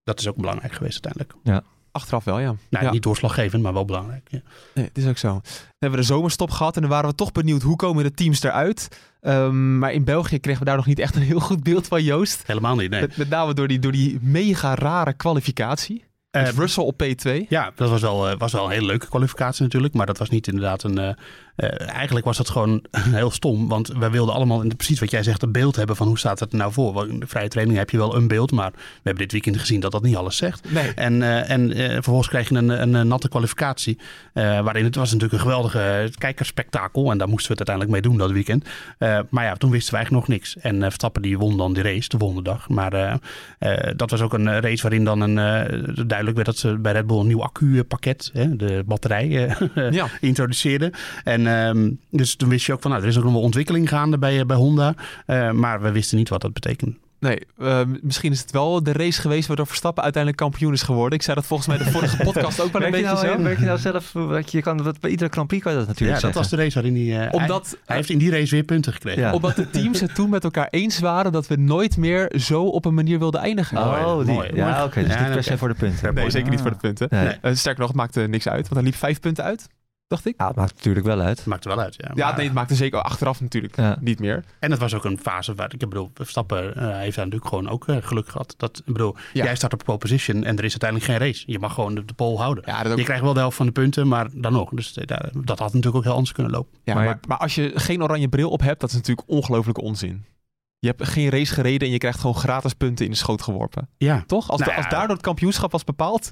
Dat is ook belangrijk geweest uiteindelijk. Achteraf wel, ja. Nou, ja. niet doorslaggevend, maar wel belangrijk. Ja. Nee, het is ook zo. Dan hebben we de zomerstop gehad en dan waren we toch benieuwd hoe komen de teams eruit. Ehm, maar in België kregen we daar nog niet echt een heel goed beeld van Joost. Helemaal niet, nee. Met, met name door die, door die mega rare kwalificatie. Eh, Russell op P2. Ja, dat was wel, eh, was wel een hele leuke kwalificatie natuurlijk. Maar dat was niet inderdaad een... eh, eh, eigenlijk was dat gewoon heel stom. Want wij wilden allemaal, precies wat jij zegt, een beeld hebben van hoe staat het er nou voor. Want In de vrije training heb je wel een beeld. Maar we hebben dit weekend gezien dat dat niet alles zegt. Nee. En, eh, en eh, vervolgens kreeg je een, een, natte kwalificatie. waarin het was natuurlijk een geweldige kijkerspektakel. En daar moesten we het uiteindelijk mee doen dat weekend. Maar ja, toen wisten we eigenlijk nog niks. En Verstappen die won dan die race de volgende dag. Maar dat was ook een race waarin dan een, duidelijk werd dat ze bij Red Bull een nieuw accupakket, hè, de batterij, Ja. introduceerden. En ehm, dus toen wist je ook van, nou, er is ook nog wel ontwikkeling gaande bij, eh, bij Honda. Eh, maar we wisten niet wat dat betekende. Nee, eh, misschien is het wel de race geweest waardoor Verstappen uiteindelijk kampioen is geworden. Ik zei dat volgens mij de vorige podcast ook wel een Merk je, beetje nou, zo. merk je nou zelf, dat je kan, dat bij iedere Grand Prix kan je dat Ja, natuurlijk dat was de race waarin hij... eh, Omdat, hij, hij heeft in die race weer punten gekregen. Ja. omdat de teams het toen met elkaar eens waren dat we nooit meer zo op een manier wilden eindigen. Oh, die, mooi. ja, oké, dus Ja, niet per se voor de punten. Nee, zeker niet voor de Ah. punten. Nee. Sterker nog, het maakte niks uit, want hij liep vijf punten uit, dacht ik. Ja, het maakt natuurlijk wel uit. Maakt er wel uit, ja. Ja, nee, het maakte zeker achteraf natuurlijk Ja. niet meer. En het was ook een fase waar, ik bedoel, Verstappen eh, heeft daar natuurlijk gewoon ook eh, geluk gehad. Dat, ik bedoel, Ja. jij staat op pole position en er is uiteindelijk geen race. Je mag gewoon de, de pole houden. Ja, dat, ook, Je krijgt wel de helft van de punten, maar dan nog. Dus eh, dat had natuurlijk ook heel anders kunnen lopen. ja, maar- maar, maar als je geen oranje bril op hebt, dat is natuurlijk ongelooflijke onzin. Je hebt geen race gereden en je krijgt gewoon gratis punten in de schoot geworpen. Ja, Toch? Als, Nou als daardoor het kampioenschap was bepaald.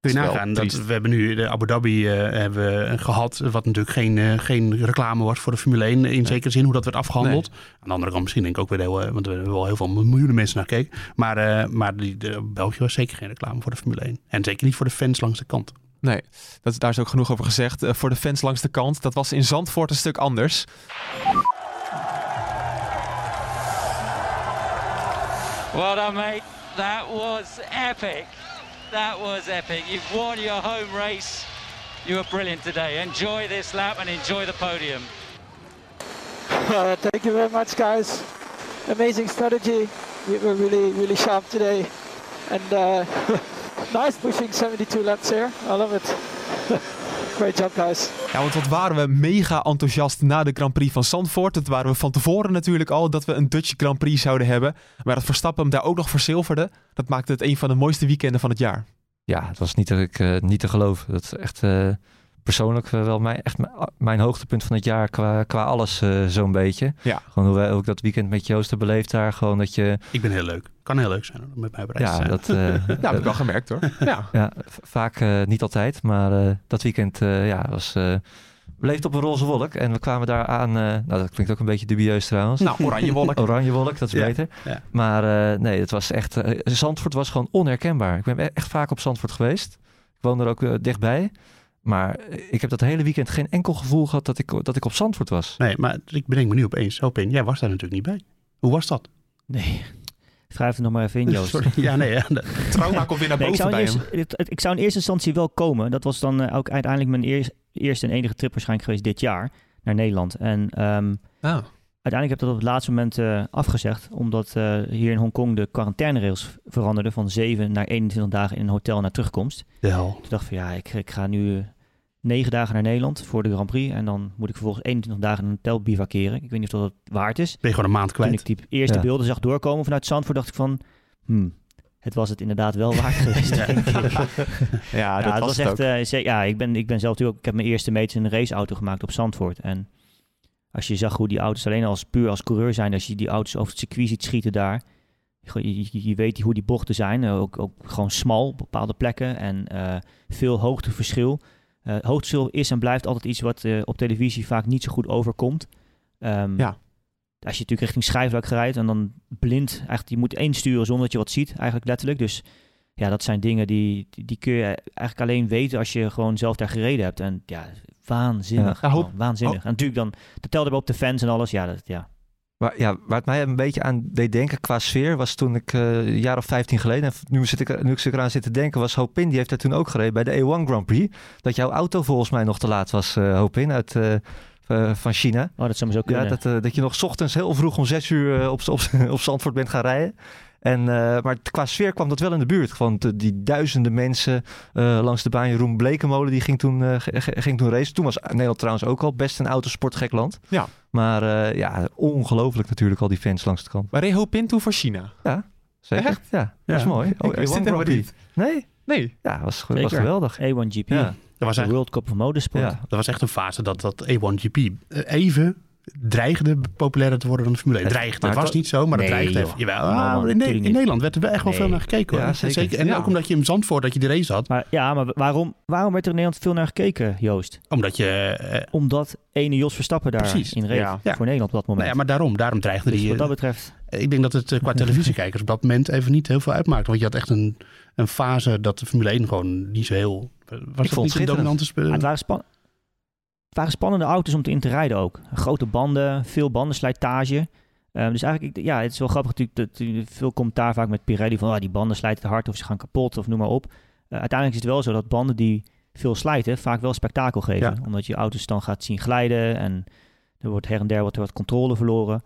Kun je nagaan. Dat, we hebben nu de Abu Dhabi eh, hebben gehad, wat natuurlijk geen, eh, geen reclame was voor de Formule 1. In zekere zin hoe dat werd afgehandeld. Aan de andere kant misschien denk ik ook weer heel, eh, want we hebben wel heel veel miljoenen mensen naar gekeken. Maar, eh, maar die, de, België was zeker geen reclame voor de Formule 1. En zeker niet voor de fans langs de kant. Nee, dat, is- daar is ook genoeg over gezegd. Eh, voor de fans langs de kant, dat was in Zandvoort een stuk anders. Well done, mate. That was epic. That was epic. You've won your home race. You were brilliant today. Enjoy this lap and enjoy the podium. Uh, thank you very much, guys. Amazing strategy. We were really, really sharp today. And uh, nice pushing 72 laps here. I love it. Great job, guys. Ja, want wat waren we mega enthousiast na de Grand Prix van Zandvoort. Dat waren we van tevoren natuurlijk al, dat we een Dutch Grand Prix zouden hebben. Maar dat Verstappen hem daar ook nog verzilverde, dat maakte het een van de mooiste weekenden van het jaar. Ja, het was niet, te- ik, eh, niet te geloven. Dat is echt eh, persoonlijk eh, wel mijn, echt mijn, mijn hoogtepunt van het jaar qua, qua alles eh, zo'n beetje. Ja. Gewoon hoe wij ook dat weekend met Joost hebben beleefd daar. Gewoon dat je, Ik ben heel leuk. Kan heel leuk zijn met mij op ja, zijn. dat... eh, Ja, dat heb ik wel gemerkt hoor. Ja. Ja, vaak eh, niet altijd, maar eh, dat weekend eh, ja, was eh beleefd op een roze wolk. En we kwamen daar aan, eh, nou dat klinkt ook een beetje dubieus trouwens. Nou, oranje wolk. Oranje wolk, dat is Ja, beter. ja. Maar eh, nee, het was echt, eh, Zandvoort was gewoon onherkenbaar. Ik ben e- echt vaak op Zandvoort geweest. Ik woon er ook dichtbij. Maar ik heb dat hele weekend geen enkel gevoel gehad dat ik, dat ik op Zandvoort was. Nee, maar ik bedenk me nu opeens, Hopin, jij was daar natuurlijk niet bij. Hoe was dat? Nee. Schrijf het nog maar even in, Joost. Sorry. Ja, nee, ja. Trauma komt weer naar Nee, ik, boven zou in bij eerste, hem. het- ik zou in eerste instantie wel komen. Dat was dan eh, ook uiteindelijk mijn eers- eerste en enige trip waarschijnlijk geweest dit jaar naar Nederland. En ehm, Ah. uiteindelijk heb ik dat op het laatste moment eh, afgezegd. Omdat eh, hier in Hongkong de quarantaineregels veranderden van 7 naar 21 dagen in een hotel naar terugkomst. De hel. Toen dacht ik van ja, ik, ik ga nu negen dagen naar Nederland voor de Grand Prix. En dan moet ik vervolgens 21 dagen in een hotel bivakeren. Ik weet niet of dat het waard is. Ben je gewoon een maand Toen kwijt. ik die eerste Ja. beelden zag doorkomen vanuit Zandvoort, dacht ik van... Hmm, het was het inderdaad wel waard geweest, denk ik. Ja, Ja, dat was, echt. ook. eh, ze- ja, ik ben, ik ben zelf natuurlijk ook. Ik heb mijn eerste meets in een raceauto gemaakt op Zandvoort. En als je zag hoe die auto's alleen als puur als coureur zijn, als je die auto's over het circuit ziet schieten daar. Je, weet hoe die bochten zijn. Ook, ook gewoon smal op bepaalde plekken. En eh, veel hoogteverschil. Hoogteverschil is en blijft altijd iets wat eh, op televisie vaak niet zo goed overkomt. Ehm, Ja. Als je natuurlijk richting schijfvlak rijdt en dan blind, eigenlijk, je moet één sturen zonder dat je wat ziet, eigenlijk letterlijk. Dus ja, dat zijn dingen die, die, kun je eigenlijk alleen weten als je gewoon zelf daar gereden hebt. En ja, waanzinnig. Ja, hoop- gewoon, waanzinnig. En natuurlijk dan, dat telde we op de fans en alles. Ja, dat, ja. Waar, ja, waar het mij een beetje aan deed denken qua sfeer was toen ik eh, een jaar of 15 geleden, en nu, zit ik, nu ik eraan zit te denken, was Hopin, die heeft daar toen ook gereden bij de A1 Grand Prix. Dat jouw auto volgens mij nog te laat was, eh Hopin, uit, eh, van China. Oh, dat zou maar zo kunnen. Ja, dat, dat je nog 's ochtends heel vroeg om zes uur op, op, op Zandvoort bent gaan rijden. En, eh, maar qua sfeer kwam dat wel in de buurt. Want eh, die duizenden mensen eh, langs de baan. Jeroen Blekemolen die ging toen, eh, g- ging toen racen. Toen was Nederland trouwens ook al best een autosportgek land. Ja. Maar eh, ja, ongelooflijk natuurlijk al die fans langs de kant. Maar reed Hopin toe voor China? Zeker? Echt? Ja, dat is Ja. mooi. Oh, Ik wist A1 dit helemaal Grand Prix. niet. Nee? Nee. Ja, was, was geweldig. A1GP. Ja. Dat was, De echt, World Cup of Motorsport. Ja. dat was echt een fase dat dat A1GP eh, even dreigde populairder te worden dan de Formule 1. Het- Dreigde. Het was niet zo, maar Nee, dreigde even. Jawel, ah, in, Ne-. Nederland werd er wel echt wel Nee. veel naar gekeken. Hoor. Ja, zeker. En Ja. ook omdat je in Zandvoort, dat je de race had. Maar ja, maar waarom, waarom werd er in Nederland veel naar gekeken, Joost? Omdat je... eh, Omdat ene Jos Verstappen daar Precies. in reed. Ja. Voor Nederland op dat moment. nou ja, maar daarom, daarom dreigde dus die... wat eh, dat betreft... Ik denk dat het eh, qua televisiekijkers op dat moment even niet heel veel uitmaakt. Want je had echt een, een fase dat de Formule 1 gewoon niet zo heel... Was vond dat het niet een dominante speel? Maar het, waren waren spannende auto's om te in te rijden ook. Grote banden, veel bandenslijtage. Ehm, dus eigenlijk, ja, het is wel grappig natuurlijk. Dat, veel commentaar vaak met Pirelli van ah, die banden slijten te hard of ze gaan kapot of noem maar op. Eh, uiteindelijk is het wel zo dat banden die veel slijten vaak wel spektakel geven. Ja. Omdat je auto's dan gaat zien glijden en er wordt her en der wordt er wat controle verloren.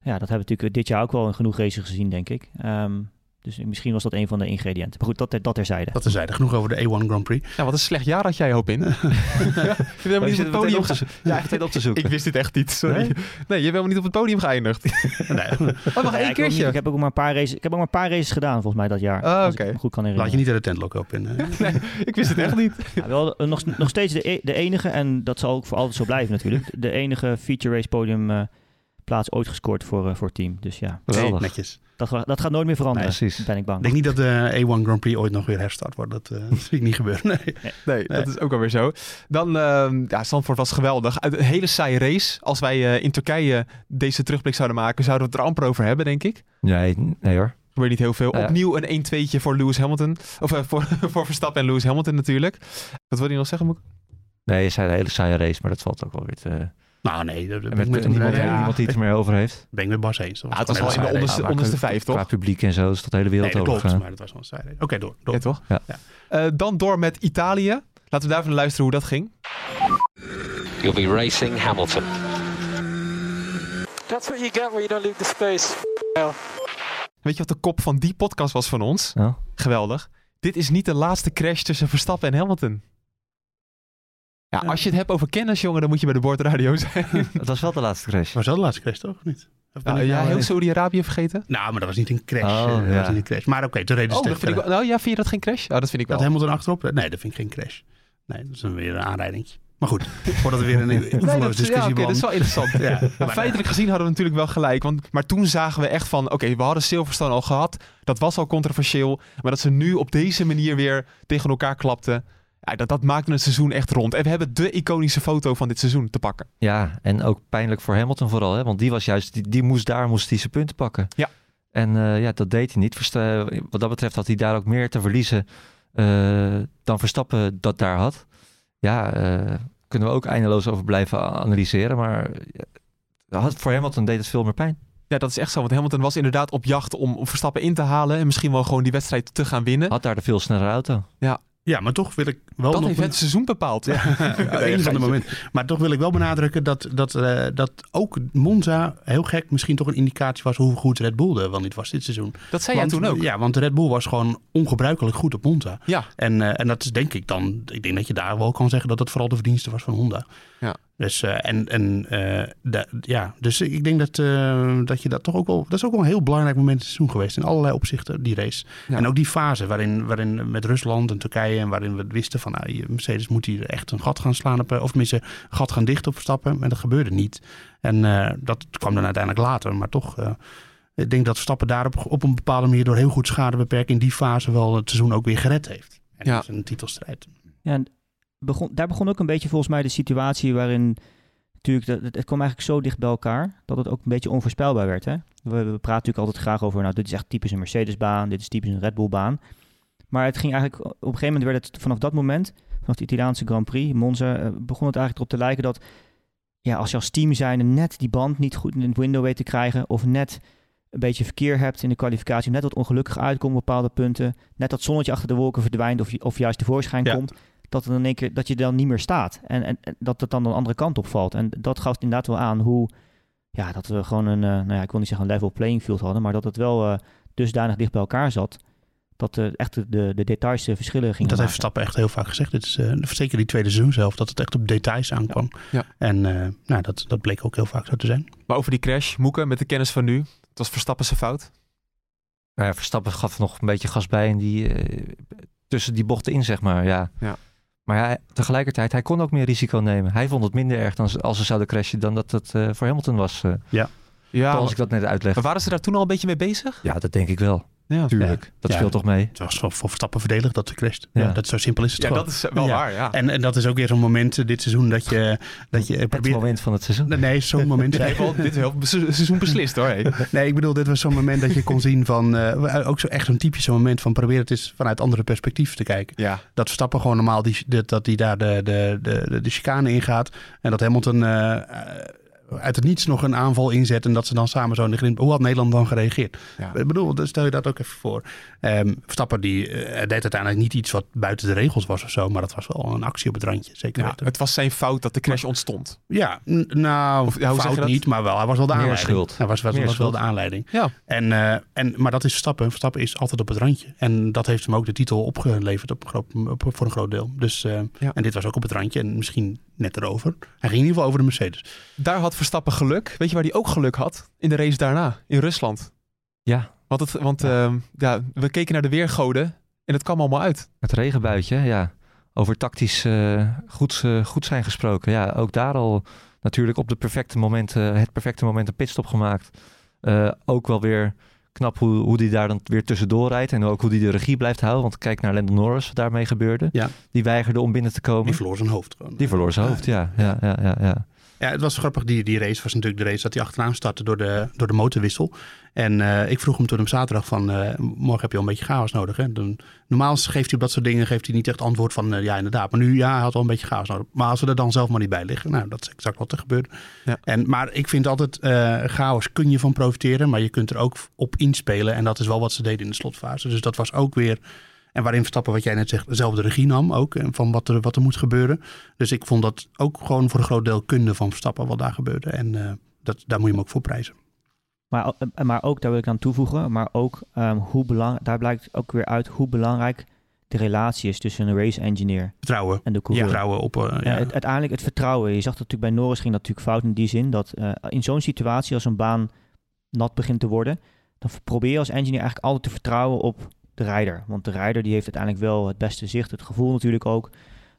Ja, dat hebben we natuurlijk dit jaar ook wel in genoeg races gezien, denk ik. Ehm, dus misschien was dat een van de ingrediënten. Maar goed, dat, ter- dat terzijde. Dat terzijde. Genoeg over de A1 Grand Prix. Ja, wat een slecht jaar had jij Hopin. ja, je hebt helemaal niet op het podium op te, ge- ja, meteen op te zoeken. Ik wist dit echt niet, sorry. Nee? Nee, je hebt helemaal niet op het podium geëindigd. Nee, Oh, nog Ja, één ik, niet. keertje. ik heb ook maar een paar races. Ik heb ook maar een paar races gedaan volgens mij dat jaar. Ik oké. me goed kan laat je niet uit de tentlok op in. eh. Ik wist het echt niet. Ja, wel eh, nog, nog steeds de, e- de enige en dat zal ook voor altijd zo blijven natuurlijk. De enige feature race podium eh, plaats ooit gescoord voor, eh, voor het team. Dus ja, Geweldig. Netjes. dat, dat gaat nooit meer veranderen. Nee, precies. Ben ik bang. Ik denk niet dat de A1 Grand Prix ooit nog weer herstart wordt. Dat, eh, dat zie ik niet gebeuren. Nee. Nee, dat is ook alweer zo. Dan, ehm ja, Zandvoort was geweldig. Uit Een hele saaie race. Als wij eh, in Turkije deze terugblik zouden maken, zouden we het er amper over hebben, denk ik. Nee, nee hoor. Gebeurt niet heel veel. Opnieuw een 1-2'tje voor Lewis Hamilton. Of voor, voor Verstappen en Lewis Hamilton natuurlijk. Wat wil je nog zeggen, Moek? Nee, je zei een hele saaie race, maar dat valt ook wel weer te... Nou nee, daar ben ik Met, niemand, eh, niemand die het er meer over heeft. ben ik met Bas eens. Dat Ja, het was wel in de onderste, vijf, toch? Qua publiek en zo is dat de hele wereld Nee, dat klopt, overgegaan. maar dat was wel een. Oké, door. door. Ja, toch? Ja. Eh, dan door met Italië. Laten we daarvan luisteren hoe dat ging. You'll be racing Hamilton. That's what you get when you don't leave the space. Weet je wat de kop van die podcast was van ons? Ja. Geweldig. Dit is niet de laatste crash tussen Verstappen en Hamilton. Ja, als je het hebt over kennis, jongen, dan moet je bij de boordradio zijn. Het was wel de laatste crash. was wel de laatste crash, toch? Of niet? Nou, ja, nou, heel eh, Saudi-Arabië vergeten. Nou, maar dat was niet een crash. Oh, eh, dat ja. was niet een crash. Maar oké, toen reden ze Oh, dat tegen vind ik wel, nou ja, vind je dat geen crash? Oh, dat vind ik wel. Dat Hamilton achterop? Nee, dat vind ik geen crash. Nee, dat is dan weer een aanrijding. Maar goed, voordat we weer een Nee, dat, ja, discussie oké, dat is wel interessant. Ja, Maar feitelijk gezien hadden we natuurlijk wel gelijk. Want, maar toen zagen we echt van, oké, we hadden Silverstone al gehad. Dat was al controversieel. Maar dat ze nu op deze manier weer tegen elkaar klapten. Ja, dat, dat maakte het seizoen echt rond. En we hebben de iconische foto van dit seizoen te pakken. Ja, en ook pijnlijk voor Hamilton vooral. Hè? Want die was juist, die, die moest daar moest hij zijn punten pakken. Ja. En eh, ja, dat deed hij niet. Versta- wat dat betreft had hij daar ook meer te verliezen eh, dan Verstappen dat daar had. ja, eh, kunnen we ook eindeloos over blijven analyseren. Maar had- voor Hamilton deed het veel meer pijn. Ja, dat is echt zo. Want Hamilton was inderdaad op jacht om Verstappen in te halen. En misschien wel gewoon die wedstrijd te gaan winnen. Had daar de veel snellere auto. Ja, maar toch wil ik wel dat nog... heeft het seizoen bepaald. Ja, een van de momenten. Maar toch wil ik wel benadrukken dat, dat, eh, dat ook Monza heel gek misschien toch een indicatie was hoe goed Red Bull er wel niet was dit seizoen. Dat zei want, jij toen ook. Ja, want de Red Bull was gewoon ongebruikelijk goed op Monza. Ja. En, eh, en dat is denk ik dan, ik denk dat je daar wel kan zeggen dat het vooral de verdienste was van Honda. Ja. Dus, eh, en, en, eh, da- ja, dus ik denk dat, eh, dat je dat toch ook wel, dat is ook wel een heel belangrijk moment in het seizoen geweest. In allerlei opzichten, die race. Ja. En ook die fase waarin, waarin met Rusland en Turkije en waarin we wisten van nou, Mercedes moet hier echt een gat gaan slaan op, of tenminste een gat gaan dichten op Verstappen. En dat gebeurde niet. En eh, dat kwam dan uiteindelijk later, maar toch. eh, ik denk dat Verstappen daar op, op een bepaalde manier door heel goed schade beperken in die fase wel het seizoen ook weer gered heeft. En Ja. dat is een titelstrijd. Ja, begon, daar begon ook een beetje volgens mij de situatie waarin natuurlijk dat, het, het kwam eigenlijk zo dicht bij elkaar dat het ook een beetje onvoorspelbaar werd. Hè? We, we praten natuurlijk altijd graag over, nou dit is echt typisch een Mercedes-baan, dit is typisch een Red Bull-baan. Maar het ging eigenlijk, op een gegeven moment werd het vanaf dat moment, vanaf de Italiaanse Grand Prix, Monza, eh, begon het eigenlijk erop te lijken dat ja, als je als team zijnde net die band niet goed in het window weet te krijgen of net een beetje verkeer hebt in de kwalificatie, net wat ongelukkig uitkomt op bepaalde punten, net dat zonnetje achter de wolken verdwijnt of, of juist tevoorschijn Ja. komt, dat, dan in één keer, dat je dan niet meer staat. En, en, en dat het dan de andere kant op valt. En dat gaf inderdaad wel aan hoe, ja, dat we gewoon een, eh, nou ja, ik wil niet zeggen een level playing field hadden, maar dat het wel eh, dusdanig dicht bij elkaar zat, dat eh, echt de, de, de details de verschillen gingen Dat heeft. Verstappen echt heel vaak gezegd. Dit is eh, zeker die tweede seizoen zelf, dat het echt op details aankwam. Ja. En eh, nou, dat, dat bleek ook heel vaak zo te zijn. Maar over die crash, Moeke, met de kennis van nu. Het was Verstappen zijn fout. Nou ja, Verstappen gaf nog een beetje gas bij in die, eh, tussen die bochten in, zeg maar. Ja. Ja. Maar ja, tegelijkertijd, hij kon ook meer risico nemen. Hij vond het minder erg dan als ze zouden crashen dan dat het eh, voor Hamilton was. eh, Ja, zoals ik dat net uitleg. maar waren ze daar toen al een beetje mee bezig? Ja, dat denk ik wel. Ja, Tuurlijk. Dat Ja. speelt toch mee? Het was voor, voor Verstappen voordelig dat ze crasht. Ja. Ja. dat zo simpel is het Ja, gewoon. dat is wel Ja. waar, ja. En, en dat is ook weer zo'n moment eh, dit seizoen dat je, dat je Het probeert... moment van het seizoen. Nee, zo'n moment. Heeft wel dit heel se- seizoen beslist hoor. hé. Nee, ik bedoel, dit was zo'n moment dat je kon zien van... eh, ook zo echt zo'n typisch zo'n moment van probeer het eens vanuit andere perspectieven te kijken. Ja, Dat Verstappen gewoon normaal die, dat, dat die daar de, de, de, de, de chicane ingaat. En dat Hamilton eh, eh, uit het niets nog een aanval inzet. En dat ze dan samen zo in de grind... Hoe had Nederland dan gereageerd? Ja. Ik bedoel, stel je dat ook even voor. Ehm, Verstappen die, eh, deed uiteindelijk niet iets wat buiten de regels was of zo. Maar dat was wel een actie op het randje, zeker ja, weten. het was zijn fout dat de crash ontstond. Ja, nou, Of, ja, fout niet, maar wel. Hij was wel de aanleiding. schuld. Hij was, was, Meer was wel de aanleiding. Ja. En, eh, en, maar dat is Verstappen. Verstappen is altijd op het randje. En dat heeft hem ook de titel opgeleverd op, op, voor een groot deel. Dus, eh. En dit was ook op het randje en misschien net erover. Hij ging in ieder geval over de Mercedes. Daar had Verstappen geluk. Weet je waar hij ook geluk had? In de race daarna, in Rusland. Ja, Want, het, want ja. ja, we keken naar de weergoden en het kwam allemaal uit. het regenbuitje, ja. Over tactisch eh, goed, eh, goed zijn gesproken. Ja, ook daar al natuurlijk op de perfecte momenten, het perfecte moment een pitstop gemaakt. Eh, ook wel weer knap hoe, hoe die daar dan weer tussendoor rijdt. En ook hoe die de regie blijft houden. Want kijk naar Lando Norris, wat daarmee gebeurde. Ja. Die weigerde om binnen te komen. Die verloor zijn hoofd. Gewoon. Die verloor zijn hoofd, ja. ja, ja, ja, ja. Ja, het was grappig. Die, die race was natuurlijk de race dat hij achteraan startte door de, door de motorwissel. En eh, ik vroeg hem toen op zaterdag van, eh, morgen heb je al een beetje chaos nodig. Hè? Dan, normaal geeft hij op dat soort dingen geeft hij niet echt antwoord van, eh, ja inderdaad. Maar nu, ja, hij had wel een beetje chaos nodig. Maar als we er dan zelf maar niet bij liggen, nou, dat is exact wat er gebeurde. Ja. En, maar ik vind altijd, chaos kun je van profiteren, maar je kunt er ook op inspelen. En dat is wel wat ze deden in de slotfase. Dus dat was ook weer... En waarin Verstappen, wat jij net zegt, zelf de regie nam ook. En van wat er, wat er moet gebeuren. Dus ik vond dat ook gewoon voor een groot deel kunde van Verstappen wat daar gebeurde. En eh, dat, daar moet je hem ook voor prijzen. Maar, eh, maar ook, daar wil ik aan toevoegen, maar ook ehm, hoe belang, daar blijkt ook weer uit hoe belangrijk de relatie is tussen een race engineer Vertrouwen. en de coureur. Vertrouwen op... eh, Ja, ja. het- uiteindelijk het vertrouwen. Je zag dat natuurlijk bij Norris ging dat natuurlijk fout in die zin. Dat eh, in zo'n situatie als een baan nat begint te worden, dan probeer je als engineer eigenlijk altijd te vertrouwen op de rijder. Want de rijder die heeft uiteindelijk wel het beste zicht, het gevoel natuurlijk ook,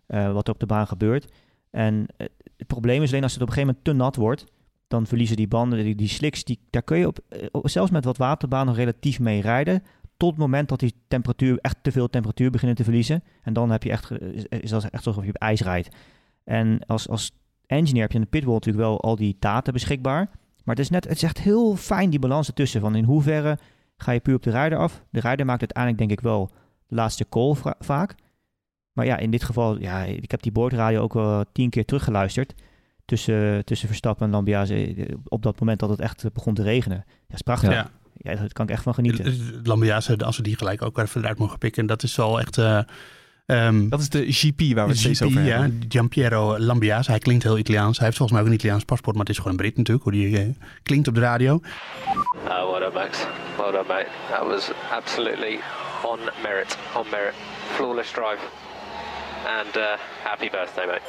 eh, wat er op de baan gebeurt. En eh, het probleem is alleen als het op een gegeven moment te nat wordt, dan verliezen die banden, die, die slicks, die, daar kun je op, eh, op- zelfs met wat waterbaan nog relatief mee rijden. Tot het moment dat die temperatuur, echt te veel temperatuur beginnen te verliezen. En dan heb je echt, is dat echt alsof je op ijs rijdt. En als, als engineer heb je in de pitwall natuurlijk wel al die data beschikbaar. Maar het is, net, het is echt heel fijn die balans ertussen. Van in hoeverre ga je puur op de rijder af. De rijder maakt uiteindelijk denk ik wel de laatste call va- vaak. Maar ja, in dit geval, ja, ik heb die boordradio ook wel tien keer teruggeluisterd. Tussen, tussen Verstappen en Lambiase. eh, Op dat moment dat het echt begon te regenen. Ja, is prachtig. Ja. Ja. daar kan ik echt van genieten. Lambiase, als we die gelijk ook even eruit mogen pikken, dat is wel echt... eh, ehm, Dat is de GP waar we het steeds over ja, hebben. Giampiero Lambiase. Hij klinkt heel Italiaans. Hij heeft volgens mij ook een Italiaans paspoort, maar het is gewoon een Brit natuurlijk, hoe die eh, klinkt op de radio. Uh, well done, Max. Well done, mate. That was absolutely on merit. On merit. Flawless drive. And uh, happy birthday, mate.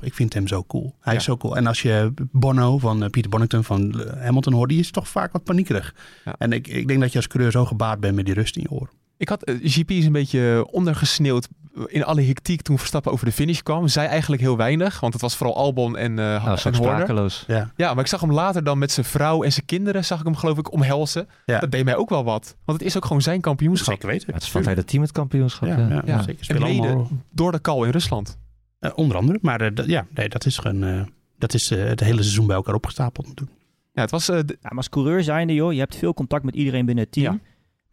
Ik vind hem zo cool. Hij is zo cool. En als je Bono van uh, Pieter Bonington van uh, Hamilton hoort, die is toch vaak wat paniekerig. Ja. En ik, ik denk dat je als coureur zo gebaat bent met die rust in je oren. Ik had eh, GP is een beetje ondergesneeuwd in alle hectiek toen Verstappen over de finish kwam. Zij eigenlijk heel weinig, want het was vooral Albon en, uh, Nou, zo en Horner. sprakeloos. Ja. Ja, maar ik zag hem later dan met zijn vrouw en zijn kinderen, zag ik hem geloof ik omhelzen. Ja. Dat deed mij ook wel wat. Want het is ook gewoon zijn kampioenschap. Zeker weten. Ja, het is van het hele team het kampioenschap. Ja, Ja, ja, Ja. zeker. En Spelen mede allemaal- door de kal in Rusland. Eh, onder andere. Maar eh, dat- ja, nee, dat is gewoon... eh, dat is het hele seizoen bij elkaar opgestapeld natuurlijk. Ja, het was... eh, de- Ja, maar als coureur zijnde, joh, je hebt veel contact met iedereen binnen het team.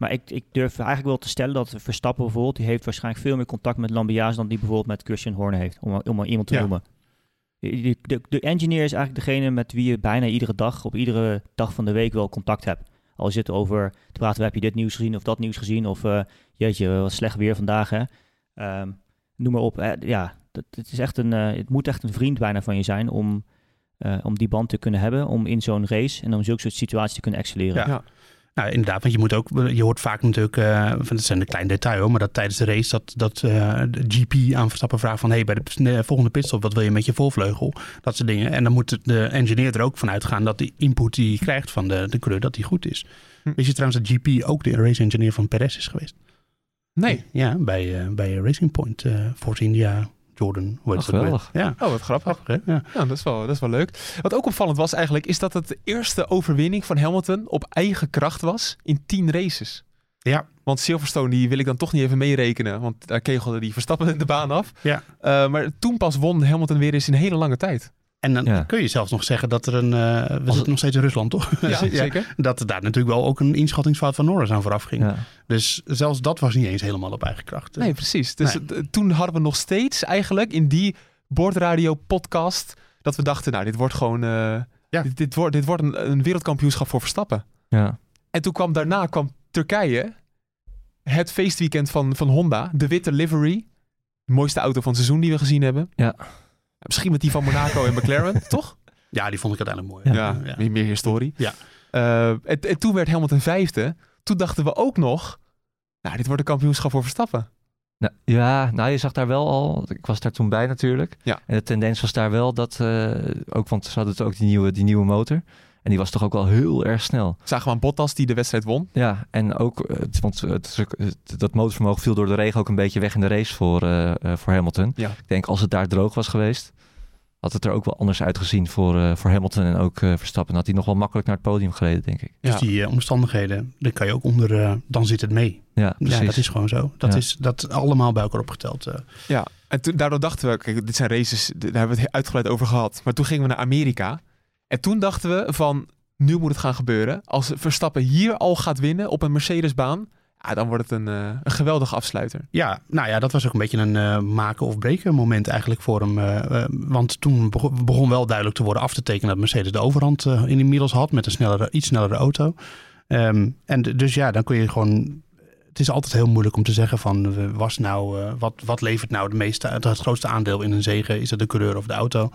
Maar ik, ik durf eigenlijk wel te stellen dat Verstappen bijvoorbeeld, die heeft waarschijnlijk veel meer contact met Lambiase dan die bijvoorbeeld met Christian Horner heeft, om, maar- om maar iemand te Ja. noemen. De, de, de engineer is eigenlijk degene met wie je bijna iedere dag, op iedere dag van de week wel contact hebt. Al zit het over te praten, heb je dit nieuws gezien of dat nieuws gezien of eh, jeetje, wat slecht weer vandaag hè. Ehm, noem maar op. Eh, ja, dat, het, is echt een, eh, het moet echt een vriend bijna van je zijn om, eh, om die band te kunnen hebben, om in zo'n race en om zulke soort situaties te kunnen excelleren. Ja. Nou, inderdaad, want je moet ook, je hoort vaak natuurlijk, eh van het zijn de kleine details hoor, maar dat tijdens de race dat, dat eh, de GP aan Verstappen vraagt van, hey, bij de eh, volgende pitstop, wat wil je met je voorvleugel? Dat soort dingen. En dan moet de engineer er ook van uitgaan dat de input die hij krijgt van de, de coureur, dat die goed is. Hm. Wist je trouwens dat GP ook de race engineer van Perez is geweest? nee. Ja, bij, eh, bij Racing Point, eh Force India, Jordan. Hoe heet Oh, dat weer? geweldig. Ja, Oh, wat grappig. grappig hè? Ja. Ja, dat is, wel, dat is wel leuk. Wat ook opvallend was eigenlijk, is dat het de eerste overwinning van Hamilton op eigen kracht was in 10 races. Ja. Want Silverstone, die wil ik dan toch niet even meerekenen, want daar kegelde die Verstappen de baan af. Ja. Eh, maar toen pas won Hamilton weer eens in een hele lange tijd. En dan Ja. kun je zelfs nog zeggen dat er een, eh, we zitten nog steeds in Rusland toch? Ja, zeker. Dat er daar natuurlijk wel ook een inschattingsfout van Norris aan vooraf ging. Ja. Dus zelfs dat was niet eens helemaal op eigen kracht. Nee, precies. Dus Nee. eh, toen hadden we nog steeds eigenlijk in die bordradio podcast dat we dachten, nou, dit wordt gewoon, eh, Ja. dit, dit wordt, dit wordt een, een wereldkampioenschap voor Verstappen. Ja. En toen kwam daarna kwam Turkije, het feestweekend van, van Honda, de witte livery. De mooiste auto van het seizoen die we gezien hebben. Ja. Misschien met die van Monaco en McLaren, toch? Ja, die vond ik uiteindelijk mooi. Ja, ja. Meer, meer historie. Ja. Eh, en, en toen werd Hamilton vijfde. Toen dachten we ook nog, nou, dit wordt een kampioenschap voor Verstappen. Nou, ja, nou je zag daar wel al, ik was daar toen bij natuurlijk. Ja. En de tendens was daar wel dat, eh, ook, want ze hadden ook die nieuwe, die nieuwe motor. En die was toch ook wel heel erg snel. Zagen we aan Bottas die de wedstrijd won. Ja, en ook, eh, het- want het, het- dat motorvermogen viel door de regen ook een beetje weg in de race voor, eh, eh, voor Hamilton. Ja. Ik denk als het daar droog was geweest, had het er ook wel anders uitgezien voor, eh, voor Hamilton en ook eh, Verstappen. Had hij nog wel makkelijk naar het podium gereden, denk ik. Dus Ja, die eh, omstandigheden, daar kan je ook onder, eh, dan zit het mee. ja precies. Ja, dat is gewoon zo. Dat Ja. is dat allemaal bij elkaar opgeteld. eh. Ja, en toen, daardoor dachten we, kijk, dit zijn races, daar hebben we het uitgebreid over gehad. Maar toen gingen we naar Amerika. En toen dachten we van, nu moet het gaan gebeuren. Als Verstappen hier al gaat winnen op een Mercedesbaan, ja, dan wordt het een, eh, een geweldige afsluiter. Ja, nou ja, dat was ook een beetje een eh, maken of breken moment eigenlijk voor hem. eh, want toen begon, wel duidelijk te worden af te tekenen dat Mercedes de overhand in inmiddels had met een snellere, iets snellere auto. Ehm, en dus ja, dan kun je gewoon. Het is altijd heel moeilijk om te zeggen van eh, was nou, eh, wat, wat levert nou de meeste, het, het grootste aandeel in een zege? Is het de coureur of de auto?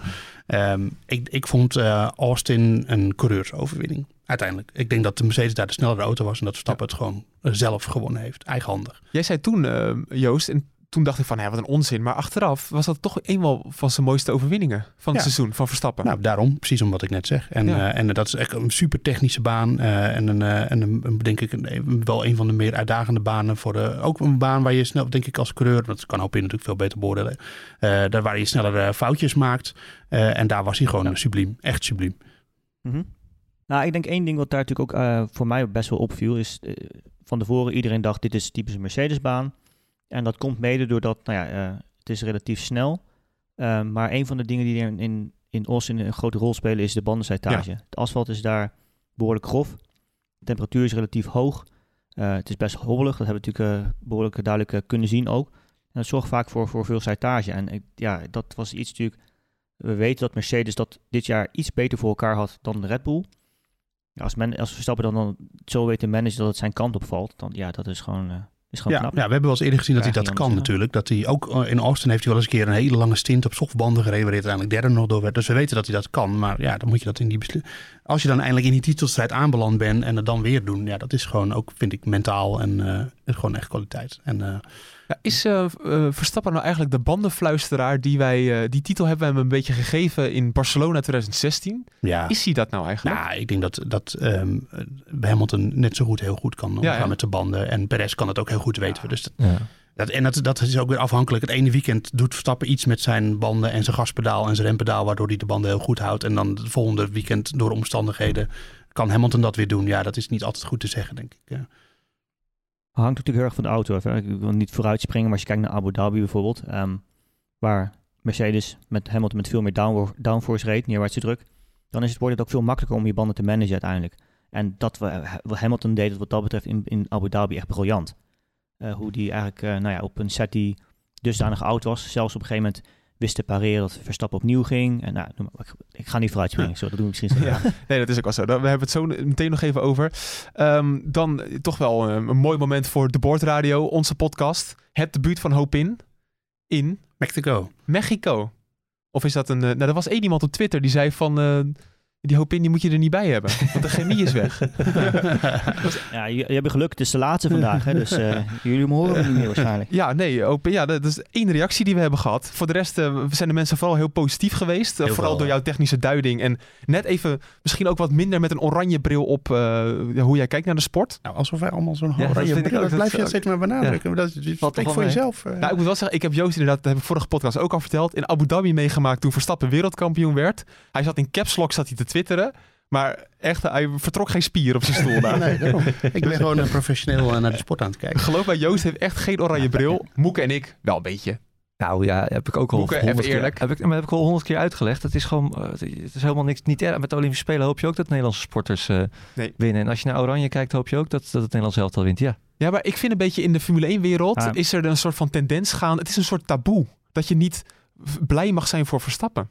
Ehm, ik, ik vond eh, Austin een coureursoverwinning. Uiteindelijk. Ik denk dat de Mercedes daar de snellere auto was en dat Verstappen het gewoon zelf gewonnen heeft. Eigenhandig. Jij zei toen, Joost, en toen dacht ik van, ja, wat een onzin. Maar achteraf was dat toch eenmaal van zijn mooiste overwinningen van het Ja. seizoen, van Verstappen. Nou, daarom, precies om wat ik net zeg. En, Ja. eh, en dat is echt een super technische baan. eh, en een, eh, en een, denk ik een, wel een van de meer uitdagende banen voor de. Ook een baan waar je snel, denk ik, als coureur, dat kan Alpine natuurlijk veel beter beoordelen. eh, daar waar je sneller foutjes maakt. Eh, en daar was hij gewoon subliem, echt subliem. Mhm. Nou, ik denk één ding wat daar natuurlijk ook eh, voor mij best wel opviel, is eh, van tevoren iedereen dacht dit is typisch een Mercedesbaan. En dat komt mede doordat, nou ja, eh, het is relatief snel. Uh, maar een van de dingen die er in, in, in Austin een grote rol spelen is de bandenslijtage. Het asfalt is daar behoorlijk grof. De temperatuur is relatief hoog. Uh, het is best hobbelig, dat hebben we natuurlijk uh, behoorlijk duidelijk kunnen zien ook. dat zorgt vaak voor, voor veel slijtage. En ja, dat was iets natuurlijk... We weten dat Mercedes dat dit jaar iets beter voor elkaar had dan Red Bull. Ja, als, men, als Verstappen dan, dan zo weet te managen dat het zijn kant op valt, dan ja, dat is gewoon, Ja, knap. ja, we hebben wel eens eerder gezien dat hij dat kan natuurlijk. Dat hij ook eh, in Austin heeft hij wel eens een keer een hele lange stint op softbanden gereden. Waar hij uiteindelijk derde nog door werd. Dus we weten dat hij dat kan. Maar ja, dan moet je dat in die Als je dan eindelijk in die titelstrijd aanbeland bent en het dan weer doen. Ja, dat is gewoon ook, vind ik, mentaal en eh, gewoon echt kwaliteit. En eh, Ja, is eh, eh, Verstappen nou eigenlijk de bandenfluisteraar die wij... eh, die titel hebben we hem een beetje gegeven in Barcelona 2016. ja. Is hij dat nou eigenlijk? Nou, ik denk dat, dat ehm, Hamilton net zo goed heel goed kan omgaan ja. met de banden. En Perez kan het ook heel goed weten we. Dus dat, Ja. dat, en dat, dat is ook weer afhankelijk. Het ene weekend doet Verstappen iets met zijn banden en zijn gaspedaal en zijn rempedaal. Waardoor hij de banden heel goed houdt. En dan het volgende weekend door omstandigheden kan Hamilton dat weer doen. Ja, dat is niet altijd goed te zeggen, denk ik. Ja. Hangt natuurlijk heel erg van de auto af. Hè. Ik wil niet vooruit springen, maar als je kijkt naar Abu Dhabi bijvoorbeeld, ehm, waar Mercedes met Hamilton met veel meer downforce reed, neerwaartse druk, dan is het, wordt het ook veel makkelijker om je banden te managen uiteindelijk. En dat wat Hamilton deed wat dat betreft in, in Abu Dhabi echt briljant. Eh, hoe die eigenlijk eh, nou ja, op een set die dusdanig oud was, zelfs op een gegeven moment wist te pareren dat Verstappen opnieuw ging. En nou, noem maar- ik, ik ga niet vooruit springen, zo, dat doe ik misschien. Ja, nee, dat is ook wel zo. We hebben het zo meteen nog even over. Ehm, dan eh, toch wel een, een mooi moment voor de Boordradio, onze podcast. Het debuut van Hopin in Mexico. Mexico. Of is dat een... eh, nou, er was één iemand op Twitter die zei van... eh, die Hopin die moet je er niet bij hebben, want de chemie is weg. Ja, je, je hebt geluk, het is de laatste vandaag, hè, dus eh, jullie horen me niet meer waarschijnlijk. Ja, nee, Hopin, ja, dat is één reactie die we hebben gehad. Voor de rest eh, zijn de mensen vooral heel positief geweest. Heel vooral door ja. jouw technische duiding. En net even misschien ook wat minder met een oranje bril op eh, ja, hoe jij kijkt naar de sport. Nou, alsof wij allemaal zo'n Ja, dat oranje ik bril- dat blijf Dat je steeds maar benadrukken. Maar Dat spreek wel voor mee. jezelf. Nou, ik moet wel zeggen, ik heb Joost inderdaad, dat heb ik vorige podcast ook al verteld, in Abu Dhabi meegemaakt toen Verstappen wereldkampioen werd. Hij zat in caps lock zat hij te twitteren, maar echt, hij vertrok geen spier op zijn stoel daar. Nee, daarom. Ik ben gewoon een professioneel eh, naar de sport aan het kijken. Geloof mij, Joost heeft echt geen oranje bril. Moeke en ik wel een beetje. Nou ja, heb ik ook al Boeken, honderd keer, eerlijk. heb ik, maar heb ik al honderd keer uitgelegd. Het is gewoon, eh, het is helemaal niks. Niet erg. Met de Olympische Spelen hoop je ook dat Nederlandse sporters eh, Nee. winnen. En als je naar Oranje kijkt, hoop je ook dat, dat het Nederlands elftal wint. Ja. Ja, maar ik vind een beetje in de Formule 1 wereld Ja. is er een soort van tendens gaan. Het is een soort taboe dat je niet blij mag zijn voor Verstappen.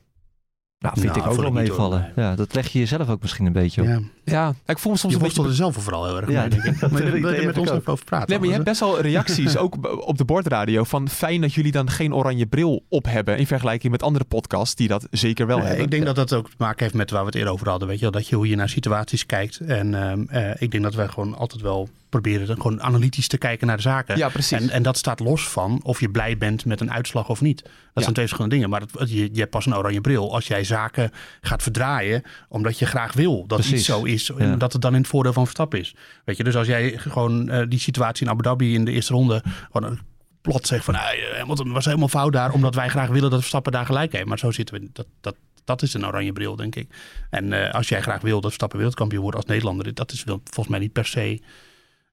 Nou, vind Nou, ik ook wel meevallen. Ja, dat leg je jezelf ook misschien een beetje op. Ja. Ja, ik voel me soms Je een beetje worstelde zelf er vooral heel erg Ja, mee, denk ik. dat Maar idee wil je heb met ons ook. over praten? Nee, maar je hebt best wel reacties, ook op de bordradio, van fijn dat jullie dan geen oranje bril op hebben in vergelijking met andere podcasts die dat zeker wel Nee, hebben. ik denk dat dat ook te maken heeft met waar we het eerder over hadden. Weet je, wel, dat je hoe je naar situaties kijkt. En ehm, eh, ik denk dat wij gewoon altijd wel proberen dan gewoon analytisch te kijken naar de zaken. Ja, precies. En, en dat staat los van of je blij bent met een uitslag of niet. Dat Ja. zijn twee verschillende dingen. Maar dat, je, je hebt pas een oranje bril als jij zaken gaat verdraaien. omdat je graag wil dat Precies. iets zo is. En Ja. dat het dan in het voordeel van Verstappen is. Weet je, dus als jij gewoon eh, die situatie in Abu Dhabi in de eerste ronde. gewoon een plat zegt van ah, Hamilton was helemaal fout daar. omdat wij graag willen dat Verstappen daar gelijk heeft. Maar zo zitten we. Dat, dat, dat is een oranje bril, denk ik. En eh, als jij graag wil dat Verstappen wereldkampioen wordt als Nederlander. dat is wel, volgens mij niet per se.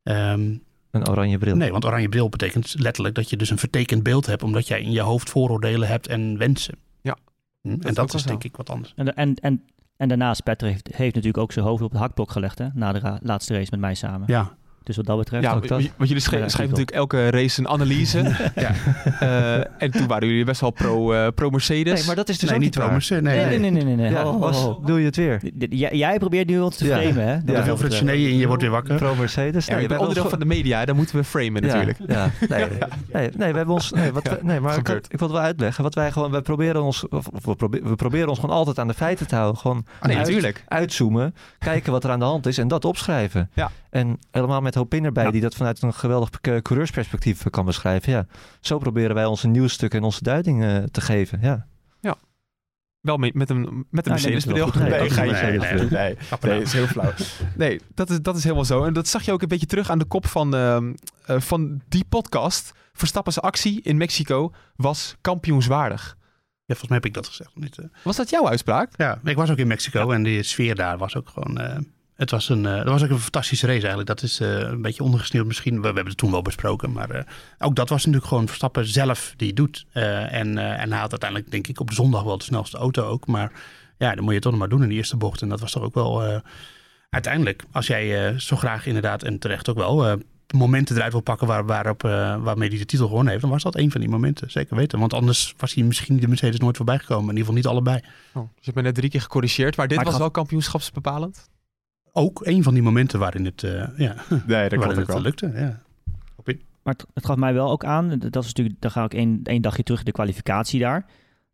Ehm, Een oranje bril. Nee, want oranje bril betekent letterlijk dat je dus een vertekend beeld hebt, omdat jij in je hoofd vooroordelen hebt en wensen. Ja. Hm, En dat is zo. denk ik wat anders. En, en, en, en daarnaast, Patrick heeft, heeft natuurlijk ook zijn hoofd op het hakblok gelegd, hè, na de ra- laatste race met mij samen. Ja. Dus wat dat betreft Ja, ook dat. want jullie schrijven, Ja, schrijven klopt. natuurlijk elke race een analyse. ja. Eh, en toen waren jullie best wel pro, eh, pro Mercedes. Nee, maar dat is dus nee, ook niet waar. promissen. Nee, Nee, nee. nee, nee, nee. nee. Ja, ho, was, ho. doe je het weer. Jij, jij probeert nu ons te Ja. framen, hè? Ja. Te veel Gené en je wordt weer wakker. Pro Mercedes. Ja, Nee, je bent onderdeel van de media, daar moeten we framen natuurlijk. Ja, nee, nee, nee, we hebben ons. Nee, wat nee maar ik, ik wil het wel uitleggen. Wat wij gewoon, wij proberen ons, of we, proberen, we proberen ons gewoon altijd aan de feiten te houden. Gewoon Ah, nee, uit- natuurlijk. uitzoomen, kijken wat er aan de hand is en dat opschrijven. Ja. En helemaal met Hopin erbij, Ja. die dat vanuit een geweldig eh, coureursperspectief kan beschrijven. Ja. Zo proberen wij onze nieuwsstukken en onze duiding eh, te geven. Ja. Wel met, met een, met een Ja, nee. Nee, Nee, nee, Mercedes-bril. nee, nee, nee, is heel flauw. Nee, dat is, dat is helemaal zo. En dat zag je ook een beetje terug aan de kop van, ehm, eh, van die podcast. Verstappen's actie in Mexico was kampioenswaardig. Ja, volgens mij heb ik dat gezegd. Niet, eh. Was dat jouw uitspraak? Ja, ik was ook in Mexico en die sfeer daar was ook gewoon... het was een, eh, dat was ook een fantastische race eigenlijk. Dat is eh, een beetje ondergesneeuwd misschien. We, we hebben het toen wel besproken. Maar eh, ook dat was natuurlijk gewoon Verstappen zelf die het doet. En, en hij had uiteindelijk denk ik op de zondag wel de snelste auto ook. Maar ja, dan moet je het toch nog maar doen in de eerste bocht. En dat was toch ook wel... uiteindelijk, als jij zo graag inderdaad, en terecht ook wel... momenten eruit wil pakken waar, waarop, uh, waarmee hij de titel gewonnen heeft, dan was dat een van die momenten. Zeker weten. Want anders was hij misschien de Mercedes nooit voorbij gekomen. In ieder geval niet allebei. Oh, dus ik ben net drie keer gecorrigeerd. Maar dit was wel kampioenschapsbepalend? Ook een van die momenten waarin het, uh, ja, nee, dat waarin het wel. lukte. Ja. Maar het, het, gaf mij wel ook aan, dat is natuurlijk, dan ga ik één, één dagje terug de kwalificatie daar,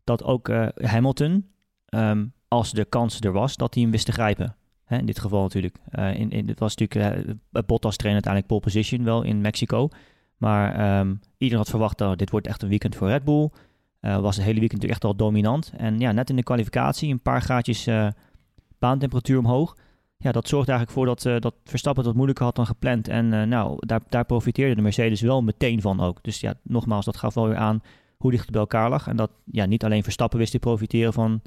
dat ook uh, Hamilton, um, als de kans er was, dat hij hem wist te grijpen. Hè, in dit geval natuurlijk. Uh, in, in, het was natuurlijk uh, Bottas trainer uiteindelijk pole position wel in Mexico. Maar um, iedereen had verwacht dat dit wordt echt een weekend voor Red Bull. Uh, was het hele weekend natuurlijk echt al dominant. En ja, net in de kwalificatie een paar gaatjes baantemperatuur omhoog. Ja, dat zorgde eigenlijk voor dat, dat Verstappen het wat moeilijker had dan gepland. En nou, daar, daar profiteerde de Mercedes wel meteen van ook. Dus ja, nogmaals, dat gaf wel weer aan hoe dicht het bij elkaar lag. En dat ja, niet alleen Verstappen wist te profiteren van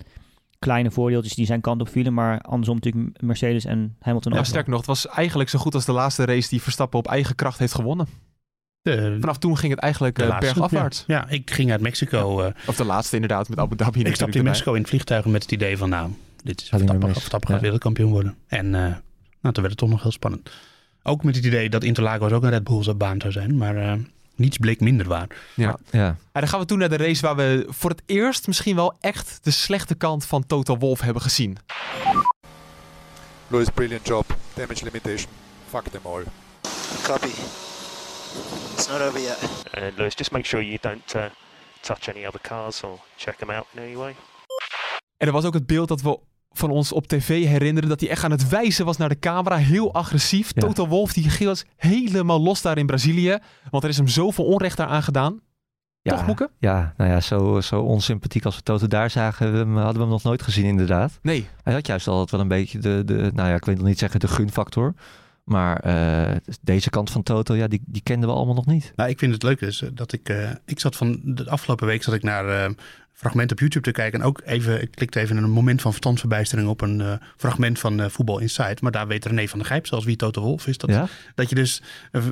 kleine voordeeltjes die zijn kant op vielen. Maar andersom natuurlijk Mercedes en Hamilton ja, ook. Sterk nog, het was eigenlijk zo goed als de laatste race die Verstappen op eigen kracht heeft gewonnen. De, Vanaf toen ging het eigenlijk uh, bergafwaarts. Ja. ja, ik ging uit Mexico. Ja. of de laatste inderdaad, met Abu Dhabi. Ik stapte in Mexico in het vliegtuig met het idee van nou, dit is Verstappen, Verstappen gaat wereldkampioen worden. En uh, nou, toen werd het toch nog heel spannend. Ook met het idee dat Interlagos ook een Red Bull's baan zou zijn. Maar uh, niets bleek minder waar. Ja. ja. En dan gaan we toen naar de race waar we voor het eerst misschien wel echt de slechte kant van Total Wolf hebben gezien. Louis, brilliant job. Damage limitation. Fuck them all. Copy. It's not over yet. And Louis, just make sure you don't uh, touch any other cars or check them out in any way. En er was ook het beeld dat we van ons op tv herinneren dat hij echt aan het wijzen was naar de camera. Heel agressief. Ja. Total Wolf, die was helemaal los daar in Brazilië. Want er is hem zoveel onrecht daar aan gedaan. Ja, Toch, Boeken? Ja, nou ja, zo, zo onsympathiek als we Toto daar zagen, hadden we hem nog nooit gezien inderdaad. Nee. Hij had juist altijd wel een beetje de, de nou ja, ik weet nog niet zeggen de gunfactor. Maar uh, deze kant van Toto, ja, die, die kenden we allemaal nog niet. Nou, ik vind het leuk dus dat ik, uh, ik zat van de afgelopen week zat ik naar uh, fragment op YouTube te kijken. En ook even, ik klikte even een moment van verstandsverbijstering op een uh, fragment van uh, Voetbal Insight. Maar daar weet René van der Gijp zelfs wie Toto Wolf is. Dat, ja? dat je dus, uh,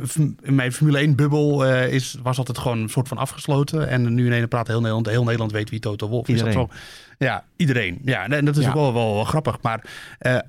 in mijn Formule 1 bubbel is, was altijd gewoon een soort van afgesloten. En nu in ene praat heel Nederland, heel Nederland weet wie Toto Wolf iedereen. is. Dat zo, ja, iedereen. Ja, en dat is ja. ook wel, wel, wel, grappig. Maar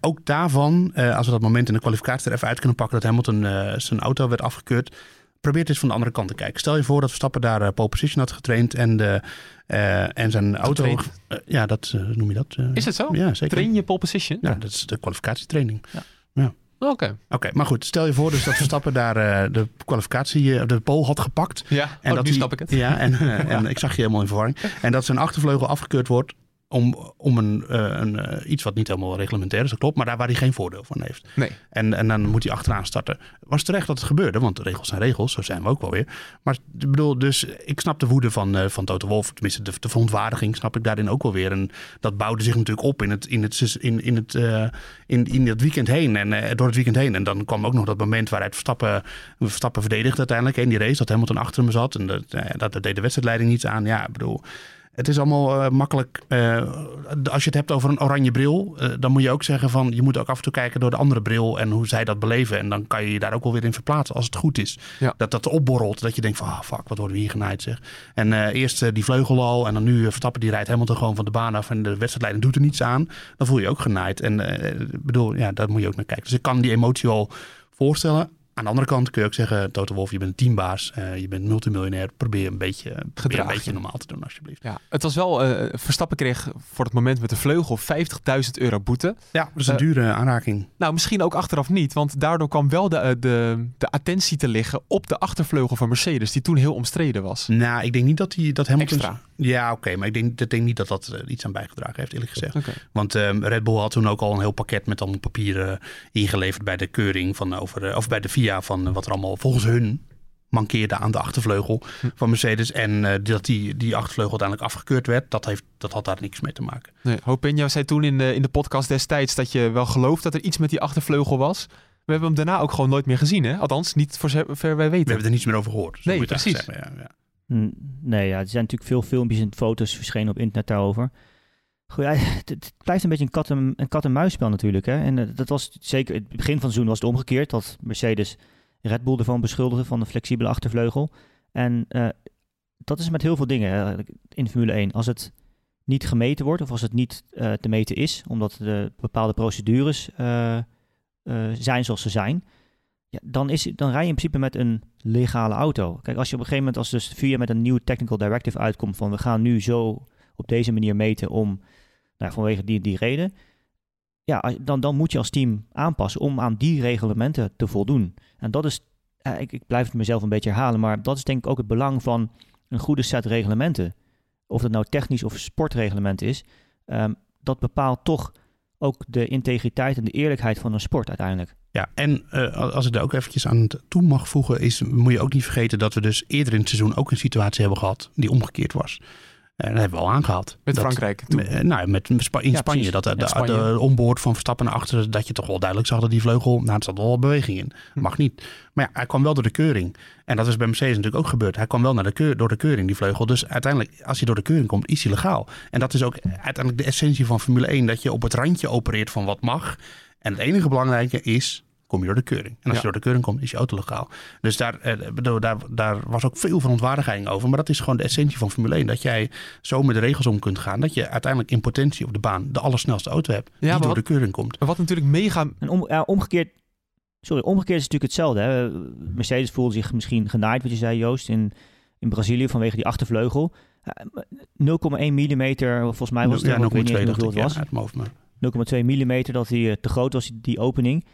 ook daarvan, als we dat moment in de kwalificatie er even uit kunnen pakken, dat Hamilton zijn auto werd afgekeurd probeer eens van de andere kant te kijken. Stel je voor dat Verstappen daar uh, pole position had getraind en, de, uh, en zijn auto... Uh, ja, dat noem je dat. is het zo? Ja, zeker. Train je pole position? Ja, dat is de kwalificatietraining. Ja. ja. Oké. Okay. Oké, maar goed. Stel je voor dus dat Verstappen daar de kwalificatie, de pole had gepakt. Ja, en oh, dat nu die, snap ik het. Ja, en, en ik zag je helemaal in verwarring. En dat zijn achtervleugel afgekeurd wordt om, om een, uh, een uh, iets wat niet helemaal reglementair is, dat klopt, maar daar waar hij geen voordeel van heeft. Nee. En, en dan moet hij achteraan starten. Was terecht dat het gebeurde, want regels zijn regels, zo zijn we ook wel weer. Maar ik bedoel, dus ik snap de woede van, uh, van Toto Wolf, tenminste de, de verontwaardiging snap ik daarin ook wel weer. En dat bouwde zich natuurlijk op in het, in het, in, in het, in, in het weekend heen en door het weekend heen. En dan kwam ook nog dat moment waaruit Verstappen, Verstappen verdedigde uiteindelijk in die race, dat Hamilton achter hem zat en dat, dat, dat deed de wedstrijdleiding niets aan. Ja, ik bedoel... Het is allemaal uh, makkelijk. Uh, als je het hebt over een oranje bril, uh, dan moet je ook zeggen van je moet ook af en toe kijken door de andere bril en hoe zij dat beleven. En dan kan je je daar ook wel weer in verplaatsen als het goed is. Ja. Dat dat opborrelt, dat je denkt van ah fuck, wat worden we hier genaaid zeg. En eerst die vleugel al en dan nu Verstappen die rijdt helemaal gewoon van de baan af en de wedstrijdleiding doet er niets aan. Dan voel je je ook genaaid. En bedoel, ja, daar moet je ook naar kijken. Dus ik kan die emotie wel voorstellen. Aan de andere kant kun je ook zeggen, Toto Wolf, je bent een teambaas, uh, je bent multimiljonair, probeer een beetje, probeer een beetje normaal te doen alsjeblieft. Ja, het was wel, uh, Verstappen kreeg voor het moment met de vleugel 50.000 euro boete. Ja, dat is een uh, dure aanraking. Nou, misschien ook achteraf niet, want daardoor kwam wel de, de, de attentie te liggen op de achtervleugel van Mercedes, die toen heel omstreden was. Nou, ik denk niet dat hij dat Hamilton... Extra. Ja, oké, okay, maar ik denk, ik denk niet dat dat iets aan bijgedragen heeft, eerlijk gezegd. Okay. Want um, Red Bull had toen ook al een heel pakket met allemaal papieren ingeleverd bij de keuring van over, of bij de FIA van wat er allemaal volgens hun mankeerde aan de achtervleugel hm. van Mercedes. En uh, dat die, die achtervleugel uiteindelijk afgekeurd werd, dat, heeft, dat had daar niks mee te maken. Nee, zei toen in de, in de podcast destijds dat je wel gelooft dat er iets met die achtervleugel was. We hebben hem daarna ook gewoon nooit meer gezien, hè? Althans, niet voor zover wij weten. We hebben er niets meer over gehoord. Nee, precies. Ja, ja. Nee, ja, er zijn natuurlijk veel filmpjes en foto's verschenen op internet daarover. Goed, het, blijft een beetje een kat en, een kat en muisspel natuurlijk. Hè? En uh, dat was zeker, het begin van het seizoen was het omgekeerd. Dat Mercedes Red Bull ervan beschuldigde van de flexibele achtervleugel. En uh, dat is met heel veel dingen in Formule 1. Als het niet gemeten wordt of als het niet uh, te meten is, omdat de bepaalde procedures zijn zoals ze zijn, dan, is, dan rij je in principe met een legale auto. Kijk, als je op een gegeven moment als dus VIA met een nieuw technical directive uitkomt van we gaan nu zo op deze manier meten om, nou, vanwege die, die reden, ja, dan, dan moet je als team aanpassen om aan die reglementen te voldoen. En dat is, ik, ik blijf het mezelf een beetje herhalen, maar dat is denk ik ook het belang van een goede set reglementen. Of dat nou technisch of sportreglement is, um, dat bepaalt toch ook de integriteit en de eerlijkheid van een sport uiteindelijk. Ja, en uh, als ik daar ook eventjes aan toe mag voegen, is, moet je ook niet vergeten dat we dus eerder in het seizoen ook een situatie hebben gehad die omgekeerd was. En dat hebben we al aangehaald. Met Frankrijk? Met, nou, met in Spanje. Dat de, de, de, onboord van Verstappen naar achteren, dat je toch wel duidelijk zag dat die vleugel, nou, er zat wel beweging in. Hm. Mag niet. Maar ja, hij kwam wel door de keuring. En dat is bij Mercedes natuurlijk ook gebeurd. Hij kwam wel naar de keur, door de keuring, die vleugel. Dus uiteindelijk, als hij door de keuring komt, is hij legaal. En dat is ook uiteindelijk de essentie van Formule 1. Dat je op het randje opereert van wat mag. En het enige belangrijke is kom je door de keuring. En als je door de keuring komt, is je auto legaal. Dus daar, eh, bedoel, daar, daar was ook veel verontwaardiging over. Maar dat is gewoon de essentie van Formule 1. Dat jij zo met de regels om kunt gaan. Dat je uiteindelijk in potentie op de baan de allersnelste auto hebt. die door de keuring komt. Maar wat natuurlijk mega... En om, ja, omgekeerd... Sorry, omgekeerd is het natuurlijk hetzelfde. Hè? Mercedes voelde zich misschien genaaid, wat je zei Joost, in, in Brazilië vanwege die achtervleugel. 0,1 mm, volgens mij was het, ja, 0,2 ik weet niet hoeveel het was. Ja, 0,2 mm dat hij te groot was, die opening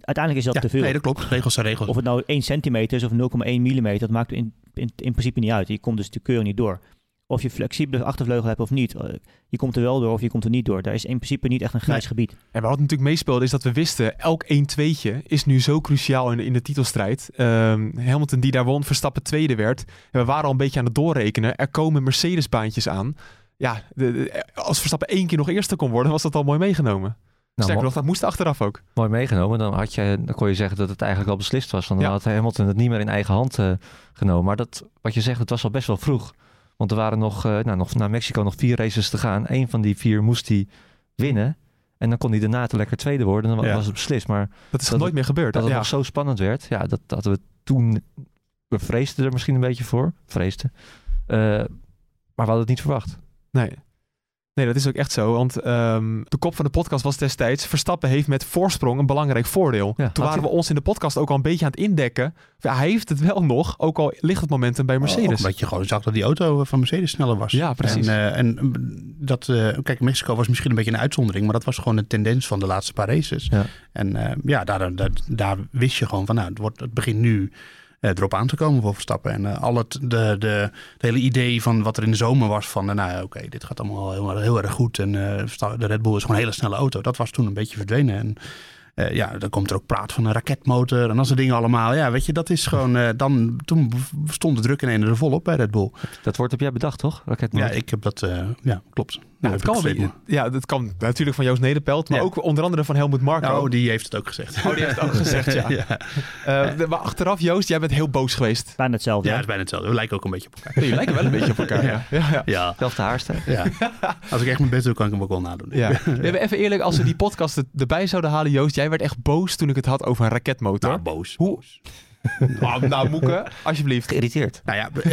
uiteindelijk is dat ja, te veel. Nee, dat klopt. Regels zijn regels. Of het nou 1 centimeter is of 0,1 mm, dat maakt in, in, in, principe niet uit. Je komt dus de keuring niet door. Of je flexibele achtervleugel hebt of niet. Eh, je komt er wel door of je komt er niet door. Daar is in principe niet echt een grijs gebied. En wat natuurlijk meespeelde is dat we wisten, elk 1-2'tje is nu zo cruciaal in, in de titelstrijd. Um, Hamilton die daar won, Verstappen tweede werd. En we waren al een beetje aan het doorrekenen. Er komen Mercedes-baantjes aan. Ja, de, als Verstappen één keer nog eerste kon worden, was dat al mooi meegenomen. Nou, Sterker nog, dat moest achteraf ook. Mooi meegenomen. Dan, had je, dan kon je zeggen dat het eigenlijk al beslist was. Want dan ja. had Hamilton het niet meer in eigen hand uh, genomen. Maar dat, wat je zegt, het was al best wel vroeg. Want er waren nog, uh, nou, nog naar Mexico nog vier races te gaan. Eén van die vier moest hij winnen. En dan kon hij daarna te lekker tweede worden. En dan ja. was het beslist. Maar dat is dat nooit meer gebeurd. Dat het nog zo spannend werd. Ja, dat hadden we toen... We vreesden er misschien een beetje voor. Vreesden. Uh, maar we hadden het niet verwacht. Nee. Nee, dat is ook echt zo. Want um, de kop van de podcast was destijds... Verstappen heeft met voorsprong een belangrijk voordeel. Ja, Toen waren we ons in de podcast ook al een beetje aan het indekken. Hij heeft het wel nog, ook al ligt het momentum bij Mercedes. Oh, omdat je gewoon zag dat die auto van Mercedes sneller was. Ja, precies. En, uh, en dat, uh, kijk, Mexico was misschien een beetje een uitzondering... maar dat was gewoon de tendens van de laatste paar races. Ja. En uh, ja, daar, daar, daar, wist je gewoon van... nou, het, wordt, het begint nu erop aan te komen voor Verstappen. En uh, al het, de, de, het hele idee van wat er in de zomer was van, uh, nou oké, okay, dit gaat allemaal heel, heel erg goed. En de Red Bull is gewoon een hele snelle auto. Dat was toen een beetje verdwenen. En uh, ja, dan komt er ook praat van een raketmotor en dat soort dingen allemaal. Ja, weet je, dat is gewoon. Uh, dan, toen stond de druk in er volop bij Red Bull. Dat wordt op jij bedacht, toch? Raketmotor? Ja, ik heb dat. Uh, ja, klopt. Nou, het kan wel. Ja, dat kan natuurlijk van Joost Nederpelt, maar ja. ook onder andere van Helmut Marko. Oh, die heeft het ook gezegd. Oh, die heeft het ook gezegd, ja. ja. maar achteraf, Joost, jij bent heel boos geweest. Bijna hetzelfde. Ja, het is bijna hetzelfde. We lijken ook een beetje op elkaar. Jullie lijken wel een beetje op elkaar, ja. ja. ja. Zelfde haarstijl. Ja. Als ik echt mijn best doe, kan ik hem ook wel nadoen. Ja. Even eerlijk, als we die podcast erbij zouden halen, Joost, jij werd echt boos toen ik het had over een raketmotor. Nou, boos. Hoe? nou, nou, Moeke, alsjeblieft. Geïrriteerd. Nou ja,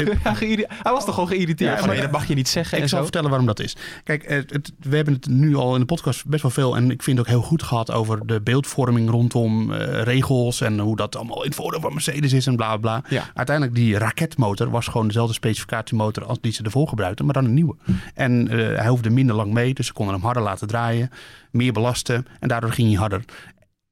hij was toch gewoon geïrriteerd? Ja, maar dat mag je niet zeggen. Ik en zal zo. vertellen waarom dat is. Kijk, het, het, we hebben het nu al in de podcast best wel veel... en ik vind het ook heel goed gehad over de beeldvorming rondom uh, regels... en hoe dat allemaal in het voordeel van Mercedes is en bla bla. Ja. Uiteindelijk, die raketmotor was gewoon dezelfde specificatiemotor... als die ze ervoor gebruikten, maar dan een nieuwe. En uh, hij hoefde minder lang mee, dus ze konden hem harder laten draaien... meer belasten en daardoor ging hij harder.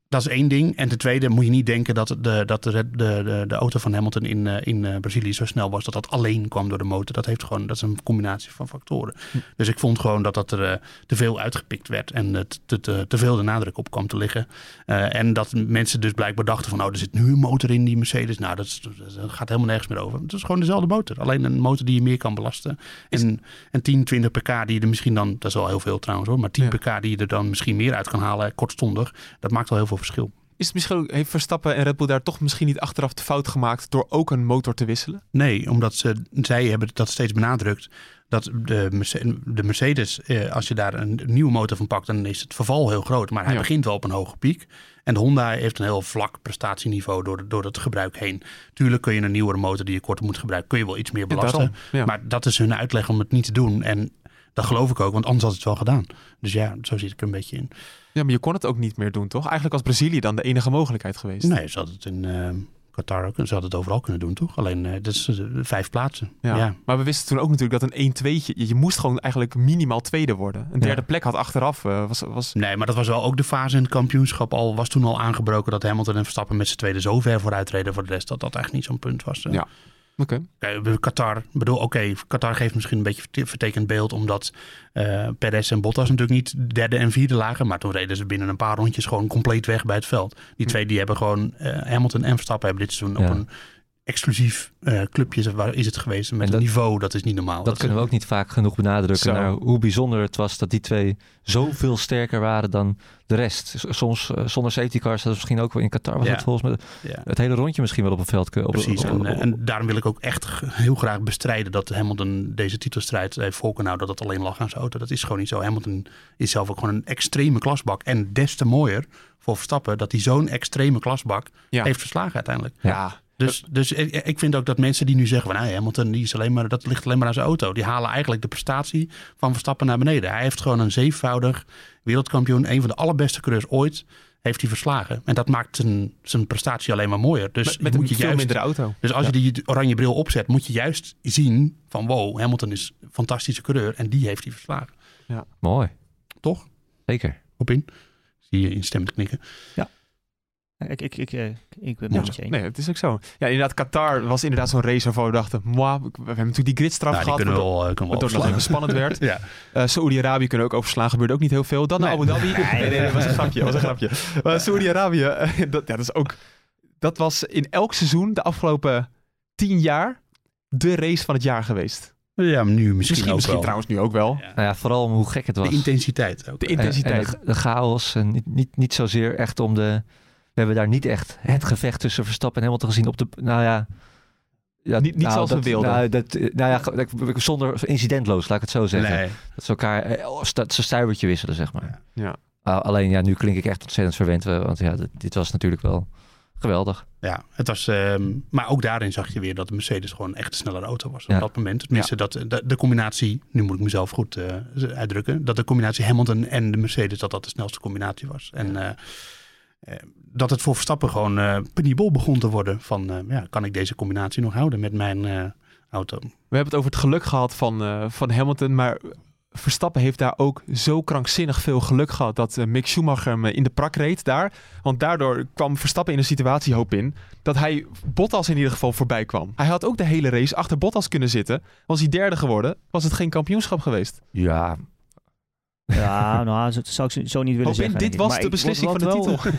Dat is één ding. En ten tweede moet je niet denken dat de, dat de, de, de, auto van Hamilton in, uh, in uh, Brazilië zo snel was dat dat alleen kwam door de motor. Dat, heeft gewoon, dat is een combinatie van factoren. Hm. Dus ik vond gewoon dat dat er uh, te veel uitgepikt werd en het te, te, te, veel de nadruk op kwam te liggen. en dat mensen dus blijkbaar dachten van, oh, er zit nu een motor in die Mercedes. Nou, dat, is, dat gaat helemaal nergens meer over. Het is gewoon dezelfde motor. Alleen een motor die je meer kan belasten. En, en 10, 20 pk die je er misschien dan, dat is wel heel veel trouwens hoor, maar 10 ja. pk die je er dan misschien meer uit kan halen, kortstondig. Dat maakt wel heel veel verschil. Is het misschien ook, heeft Verstappen en Red Bull daar toch misschien niet achteraf de fout gemaakt door ook een motor te wisselen? Nee, omdat ze, zij hebben dat steeds benadrukt. Dat de, de Mercedes, eh, als je daar een nieuwe motor van pakt, dan is het verval heel groot. Maar hij ja. begint wel op een hoge piek. En de Honda heeft een heel vlak prestatieniveau door, door het gebruik heen. Tuurlijk kun je een nieuwere motor die je korter moet gebruiken, kun je wel iets meer belasten. Ja. Maar dat is hun uitleg om het niet te doen. En dat geloof ik ook, want anders had het wel gedaan. Dus ja, zo zit ik er een beetje in. Ja, maar je kon het ook niet meer doen, toch? Eigenlijk was Brazilië dan de enige mogelijkheid geweest. Nee, ze hadden het in uh, Qatar ook. Ze hadden het overal kunnen doen, toch? Alleen, uh, dat is uh, vijf plaatsen. Ja. Ja. Maar we wisten toen ook natuurlijk dat een 1-2'tje... Je, moest gewoon eigenlijk minimaal tweede worden. Een derde Ja. plek had achteraf... eh, was, was... Nee, maar dat was wel ook de fase in het kampioenschap. Al was toen al aangebroken dat Hamilton en Verstappen met z'n tweede zo ver vooruit reden voor de rest. Dat dat echt niet zo'n punt was. eh. Ja. Oké. Bij Qatar, bedoel, oké, Qatar geeft misschien een beetje verte- vertekend beeld, omdat eh Perez en Bottas natuurlijk niet derde en vierde lagen, maar toen reden ze binnen een paar rondjes gewoon compleet weg bij het veld. Die twee die hebben gewoon, eh, Hamilton en Verstappen hebben dit seizoen Ja. op een exclusief eh, clubje waar is het geweest met dat- een niveau, dat is niet normaal. Dat kunnen we ook niet vaak genoeg benadrukken. Zo. Naar hoe bijzonder het was dat die twee zoveel sterker waren dan de rest. Soms eh, zonder safety cars, dat is misschien ook wel in Qatar was Ja. het volgens mij. Ja. Het hele rondje misschien wel op een veld. kun- Op, Precies, op- en, op- eh, en daarom wil ik ook echt heel graag bestrijden dat Hamilton deze titelstrijd heeft houden, dat het alleen lag aan zijn auto. Dat is gewoon niet zo. Hamilton is zelf ook gewoon een extreme klasbak. En des te mooier voor Verstappen dat hij zo'n extreme klasbak Ja. heeft verslagen uiteindelijk. Ja. Dus, dus ik, ik vind ook dat mensen die nu zeggen van nou, Hamilton die is alleen maar, dat ligt alleen maar aan zijn auto. Die halen eigenlijk de prestatie van Verstappen naar beneden. Hij heeft gewoon een zevenvoudig wereldkampioen, een van de allerbeste coureurs ooit, heeft hij verslagen. En dat maakt zijn, zijn prestatie alleen maar mooier. Dus Met- met moet een je veel juist, mindere auto. Dus als Ja. je die oranje bril opzet, moet je juist zien van wow, Hamilton is een fantastische coureur en die heeft hij verslagen. Ja. Mooi. Toch? Zeker. Op in. Zie je instemmend knikken. Ik, ik, ik, eh, ik ben Ja, met je eens. nee, het is ook zo. Ja, inderdaad, Qatar was inderdaad zo'n race waarvan we dachten... Moi, we hebben natuurlijk die gridstraf Nou, die gehad. waardoor- het nog even spannend werd. Ja. Eh, Saoedi-Arabië kunnen ook overslaan. Gebeurde ook niet heel veel. Dan naar Nee. Abu Dhabi. Nee, Nee, nee, nee, was een grapje. was een grapje. Maar Saoedi-Arabië, dat, ja, dat is ook... Dat was in elk seizoen de afgelopen tien jaar de race van het jaar geweest. Ja, maar nu misschien, Misschien, ook misschien wel. trouwens nu ook wel. Nou ja, vooral om hoe gek het was. De intensiteit ook. De En- intensiteit. En, de, de chaos. En niet, niet, niet zozeer echt om de... We hebben daar niet echt het gevecht tussen Verstappen en Hamilton gezien op de... Nou ja... ja Niet- niet zoals we dat, wilden. Nou, dat, nou ja, zonder incidentloos, laat ik het zo zeggen. Nee. Dat ze elkaar eh, sta- ze stuivertje wisselen, zeg maar. Ja. Ah, alleen, ja, nu klink ik echt ontzettend verwend. eh, Want ja, dit, dit was natuurlijk wel geweldig. Ja, het was, ehm, maar ook daarin zag je weer dat de Mercedes gewoon echt een snellere auto was op Ja. dat moment. Tenminste, dat, de, de combinatie, nu moet ik mezelf goed eh, uitdrukken, dat de combinatie Hamilton en de Mercedes, dat dat de snelste combinatie was. En eh, eh, dat het voor Verstappen gewoon eh penibel begon te worden van, eh, ja, kan ik deze combinatie nog houden met mijn eh, auto? We hebben het over het geluk gehad van, eh, van Hamilton, maar Verstappen heeft daar ook zo krankzinnig veel geluk gehad dat Mick Schumacher hem eh, in de prak reed daar. Want daardoor kwam Verstappen in een situatiehoop in dat hij Bottas in ieder geval voorbij kwam. Hij had ook de hele race achter Bottas kunnen zitten. Was hij derde geworden, was het geen kampioenschap geweest. Ja, Ja, nou, dat zou ik zo- niet willen Hoop in, zeggen. dit ik. was Maar de ik- beslissing wat- van de wel- titel.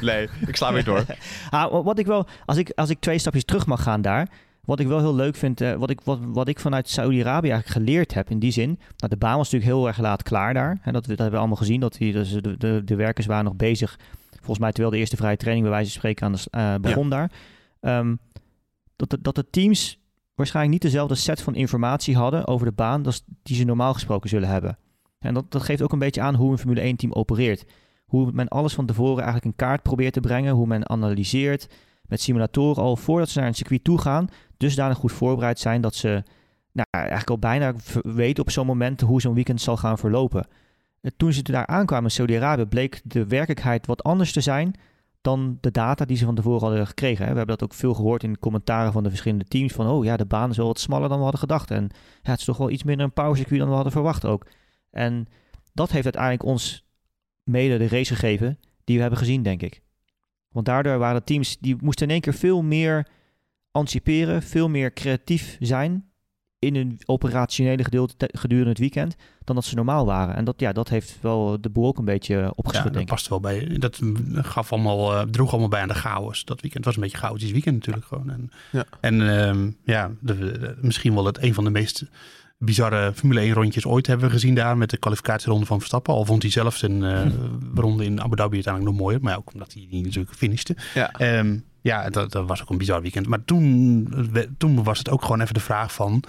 nee, ik sla weer door. Ah, wat ik wel, als ik, als ik twee stapjes terug mag gaan daar. Wat ik wel heel leuk vind, eh, wat, ik, wat, wat ik vanuit Saudi-Arabië eigenlijk geleerd heb in die zin. Nou, de baan was natuurlijk heel erg laat klaar daar. En dat, dat hebben we allemaal gezien. Dat die, dus de, de, de werkers waren nog bezig. Volgens mij terwijl de eerste vrije training bij wijze van spreken aan de, eh, begon daar. Ehm, dat, de, dat de teams waarschijnlijk niet dezelfde set van informatie hadden over de baan als die ze normaal gesproken zullen hebben. En dat, geeft ook een beetje aan hoe een Formule 1 team opereert. Hoe men alles van tevoren eigenlijk in kaart probeert te brengen. Hoe men analyseert met simulatoren al voordat ze naar een circuit toe gaan. Dusdanig goed voorbereid zijn dat ze nou, eigenlijk al bijna weten op zo'n moment hoe zo'n weekend zal gaan verlopen. Eh, Toen ze daar aankwamen in Saudi-Arabië bleek de werkelijkheid wat anders te zijn dan de data die ze van tevoren hadden gekregen. We hebben dat ook veel gehoord in commentaren van de verschillende teams. Van, oh ja, de baan is wel wat smaller dan we hadden gedacht. En het is toch wel iets minder een powercircuit dan we hadden verwacht ook. En dat heeft uiteindelijk ons mede de race gegeven die we hebben gezien, denk ik. Want daardoor waren teams die moesten in één keer veel meer anticiperen, veel meer creatief zijn in hun operationele gedeelte te- gedurende het weekend dan dat ze normaal waren. En dat, ja, dat heeft wel de boel ook een beetje opgeschud, Ja, dat denk ik. past wel bij. Dat gaf allemaal, eh, droeg allemaal bij aan de chaos. Dat weekend was een beetje chaotisch weekend natuurlijk gewoon. En, Ja. en ehm, ja, de, de- misschien wel het een van de meest bizarre Formule 1 rondjes ooit hebben we gezien daar met de kwalificatieronde van Verstappen. Al vond hij zelf zijn eh, ronde in Abu Dhabi uiteindelijk nog mooier, maar ook omdat hij die natuurlijk finishte. Ja. Ehm, ja, dat, dat was ook een bizar weekend. Maar toen, toen was het ook gewoon even de vraag van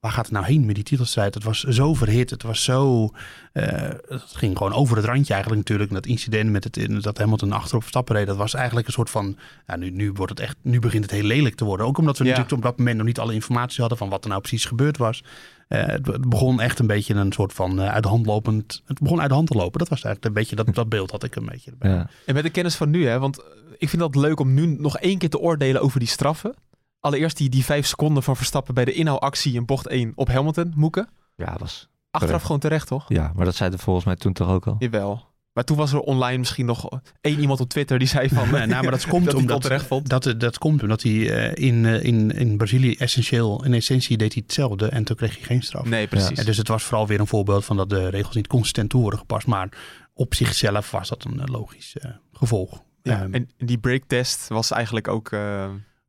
waar gaat het nou heen met die titelstrijd? Het was zo verhit, het was zo... eh, het ging gewoon over het randje eigenlijk natuurlijk. En dat incident met het, dat Hamilton achterop Verstappen reed, dat was eigenlijk een soort van... Ja, nu, nu, wordt het echt, nu begint het heel lelijk te worden. Ook omdat we Ja. natuurlijk op dat moment nog niet alle informatie hadden van wat er nou precies gebeurd was. Eh, het, begon echt een beetje een soort van eh, uit de hand lopend... Het begon uit de hand te lopen. Dat was eigenlijk een beetje, dat, dat beeld had ik een beetje erbij. Ja. En met de kennis van nu, hè, want ik vind dat leuk om nu nog één keer te oordelen over die straffen. Allereerst die, die vijf seconden van Verstappen bij de inhaalactie in bocht 1 op Hamilton, Moeken. Ja, was Achteraf Terecht. gewoon terecht, toch? Ja, maar dat zeiden volgens mij toen toch ook al. Jawel. Maar toen was er online misschien nog één iemand op Twitter die zei van... Nee, nou, maar dat komt dat omdat vond. Dat, dat komt omdat hij eh, in, eh, in, in Brazilië essentieel, in essentie deed hij hetzelfde en toen kreeg hij geen straf. Nee, precies. Dus het was vooral weer een voorbeeld van dat de regels niet consistent toe worden gepast. Maar op zichzelf was dat een eh, logisch eh, gevolg. Ja, Ehm, en die breaktest was eigenlijk ook...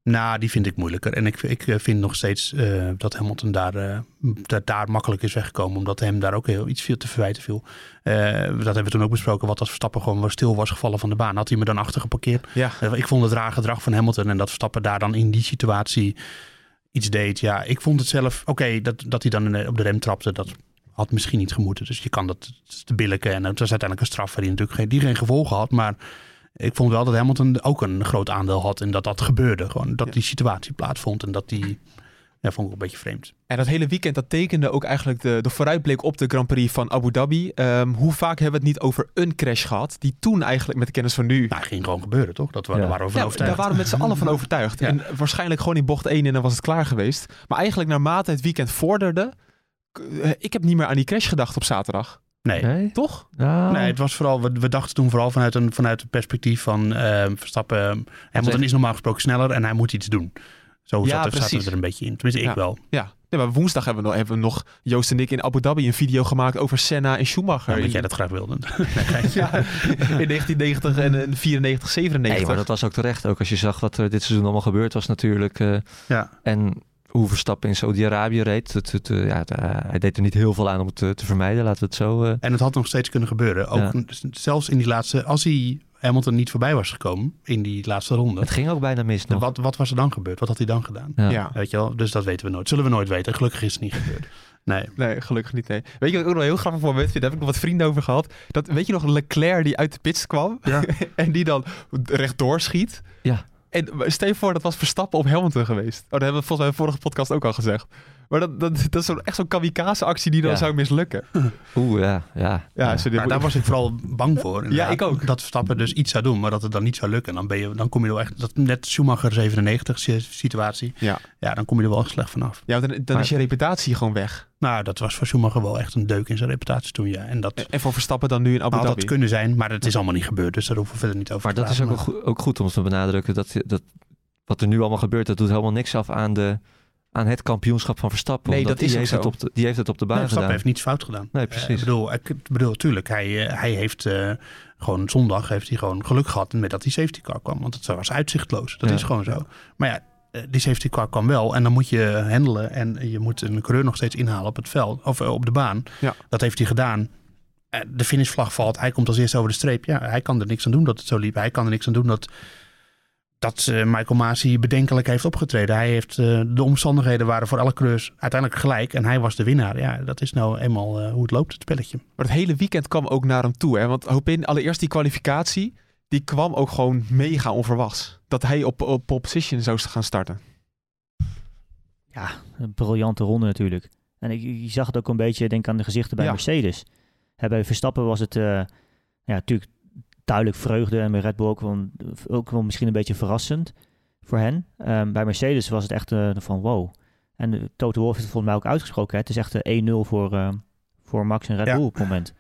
nou, die vind ik moeilijker. En ik, ik eh, vind nog steeds eh, dat Hamilton daar, eh, dat daar makkelijk is weggekomen. Omdat hem daar ook heel iets veel te verwijten viel. Eh, dat hebben we toen ook besproken. Wat als Verstappen gewoon stil was gevallen van de baan. Had hij me dan achter geparkeerd. ja, Ik vond het raar gedrag van Hamilton. En dat Verstappen daar dan in die situatie iets deed. Ja, ik vond het zelf... Oké, dat, dat hij dan op de rem trapte. Dat had misschien niet gemoeten. Dus je kan dat te billiken. En het was uiteindelijk een straf waar hij natuurlijk geen, die geen gevolgen had. Maar ik vond wel dat Hamilton ook een groot aandeel had. in dat dat gebeurde. Gewoon dat Ja. die situatie plaatsvond. En dat die... Ja, vond ik ook een beetje vreemd. En dat hele weekend, dat tekende ook eigenlijk de, de vooruitblik op de Grand Prix van Abu Dhabi. Ehm, hoe vaak hebben we het niet over een crash gehad, die toen eigenlijk met de kennis van nu... Nou, ging gewoon gebeuren, toch? Dat waren, Ja. daar waren we van Ja, overtuigd. daar waren we met z'n allen van overtuigd. Ja. En waarschijnlijk gewoon in bocht 1 en dan was het klaar geweest. Maar eigenlijk naarmate het weekend vorderde, eh, ik heb niet meer aan die crash gedacht op zaterdag. Nee. Nee? Toch? Nou, Nee, het was vooral, we, we dachten toen vooral vanuit een vanuit het perspectief van eh, Verstappen. eh, Hamilton is normaal gesproken sneller en hij moet iets doen. Zo Ja, zat, er, zaten precies. we er een beetje in. Tenminste, ik Ja. wel. Ja. Nee, maar woensdag hebben we, nog, hebben we nog, Joost en ik in Abu Dhabi, een video gemaakt over Senna en Schumacher. Ja, omdat in, jij dat graag wilde. Ja, in 1990 en in 94, 97. Nee, maar dat was ook terecht. Ook als je zag wat er dit seizoen allemaal gebeurd was natuurlijk. eh, Ja. En hoe Verstappen in Saudi-Arabië reed. Het, het, eh, ja, het, eh, hij deed er niet heel veel aan om het te, te vermijden. Laten we het zo... eh, En het had nog steeds kunnen gebeuren. Ook Ja. zelfs in die laatste, als hij Hamilton niet voorbij was gekomen in die laatste ronde. het ging ook bijna mis nog. Wat, wat was er dan gebeurd? Wat had hij dan gedaan? Ja. Ja. Weet je wel? Dus dat weten we nooit. Zullen we nooit weten. Gelukkig is het niet gebeurd. Nee. Nee, gelukkig niet. Nee. Weet je wat ik ook nog een heel grappig moment vind? Daar heb ik nog wat vrienden over gehad. Dat, weet je nog Leclerc die uit de pits kwam? Ja. en die dan rechtdoor schiet? Ja. En stel je voor, dat was Verstappen op Hamilton geweest. Oh, dat hebben we volgens mij de vorige podcast ook al gezegd. Maar dat, dat, dat is zo, echt zo'n kamikaze actie die dan Ja. zou mislukken. Oeh, ja. ja, Ja, Maar daar was ik vooral bang voor. inderdaad. ik ook. Dat Verstappen dus iets zou doen, maar dat het dan niet zou lukken. Dan, ben je, dan kom je er wel echt... Dat, net Schumacher 97 si- situatie. Ja. Ja, dan kom je er wel echt slecht vanaf. Ja, dan, dan Maar- is je reputatie gewoon weg. Nou, dat was voor Schumacher wel echt een deuk in zijn reputatie toen, ja. En dat En voor Verstappen dan nu in Abu had Dhabi. dat kunnen zijn, maar het is allemaal niet gebeurd. Dus daar hoeven we verder niet over Maar te dat is ook, praten. goed- ook goed om te benadrukken. Dat, dat wat er nu allemaal gebeurt, dat doet helemaal niks af aan, de, aan het kampioenschap van Verstappen. Nee, dat is die ook heeft, zo. het op de, die heeft het op de baan Nee, Verstappen gedaan. heeft niets fout gedaan. Nee, Eh, precies. ik bedoel, ik bedoel, tuurlijk, hij, eh, hij heeft eh, gewoon zondag heeft hij gewoon geluk gehad met dat die safety car kwam. Want het was uitzichtloos. Dat Ja. is gewoon zo. Maar ja, eh, die safety car kwam wel. En dan moet je handelen. En je moet een coureur nog steeds inhalen op het veld. Of eh, op de baan. Ja. Dat heeft hij gedaan. Eh, De finishvlag valt. Hij komt als eerste over de streep. Ja, hij kan er niks aan doen dat het zo liep. Hij kan er niks aan doen dat, dat eh, Michael Masi bedenkelijk heeft opgetreden. Hij heeft, eh, de omstandigheden waren voor alle coureurs uiteindelijk gelijk. En hij was de winnaar. Ja, dat is nou eenmaal eh, hoe het loopt, het spelletje. Maar het hele weekend kwam ook naar hem toe. Hè? Want Hopin, allereerst die kwalificatie, die kwam ook gewoon mega onverwachts. Dat hij op, op pole position zou gaan starten. Ja, een briljante ronde natuurlijk. En ik, je zag het ook een beetje, denk aan de gezichten bij Ja. Mercedes. Hè, bij Verstappen was het, eh, ja, natuurlijk duidelijk vreugde. En bij Red Bull ook wel, ook wel misschien een beetje verrassend voor hen. Ehm, bij Mercedes was het echt eh, van wow. En de Toto Wolff heeft het volgens mij ook uitgesproken. Hè. Het is echt eh, 1-0 voor, eh, voor Max en Red Ja. Bull op het moment.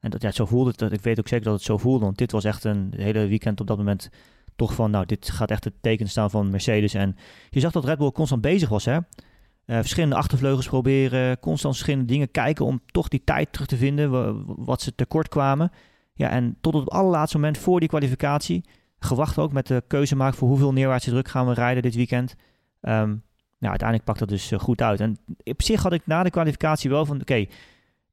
En dat, ja, zo voelde het. Ik weet ook zeker dat het zo voelde. Want dit was echt een hele weekend op dat moment toch van... Nou, dit gaat echt het teken staan van Mercedes. En je zag dat Red Bull constant bezig was, hè. Eh, verschillende achtervleugels proberen, constant verschillende dingen kijken om toch die tijd terug te vinden wa- wat ze tekort kwamen. Ja, en tot op het allerlaatste moment voor die kwalificatie, gewacht ook met de keuze maken voor hoeveel neerwaartse druk gaan we rijden dit weekend. Ehm, nou, uiteindelijk pakt dat dus eh, goed uit. En op zich had ik na de kwalificatie wel van, oké,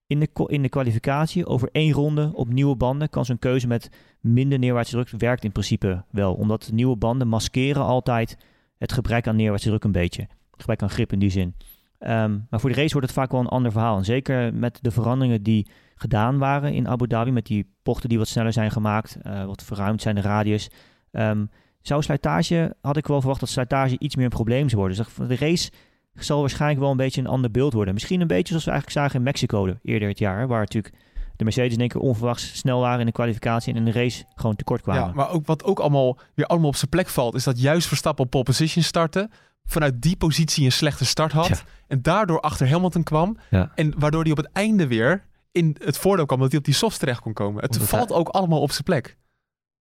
in, de, in de kwalificatie over één ronde op nieuwe banden kan zo'n keuze met minder neerwaartse druk werkt in principe wel. Omdat nieuwe banden maskeren altijd het gebrek aan neerwaartse druk een beetje. Gebrek aan grip in die zin. Ehm, maar voor de race wordt het vaak wel een ander verhaal. En zeker met de veranderingen die gedaan waren in Abu Dhabi, met die pochten die wat sneller zijn gemaakt, uh, wat verruimd zijn de radius. Um, zou slijtage, had ik wel verwacht dat slijtage iets meer een probleem zou worden. Dus de race zal waarschijnlijk wel een beetje een ander beeld worden. Misschien een beetje zoals we eigenlijk zagen in Mexico eerder het jaar, waar natuurlijk de Mercedes in één keer onverwachts snel waren in de kwalificatie en in de race gewoon tekort kwamen. Ja, maar ook, wat ook allemaal weer allemaal op zijn plek valt, is dat juist Verstappen op pole position starten, vanuit die positie een slechte start had en daardoor achter Hamilton kwam ja. en waardoor hij op het einde weer in het voordeel kwam dat hij op die soft terecht kon komen. Het valt ook allemaal op zijn plek.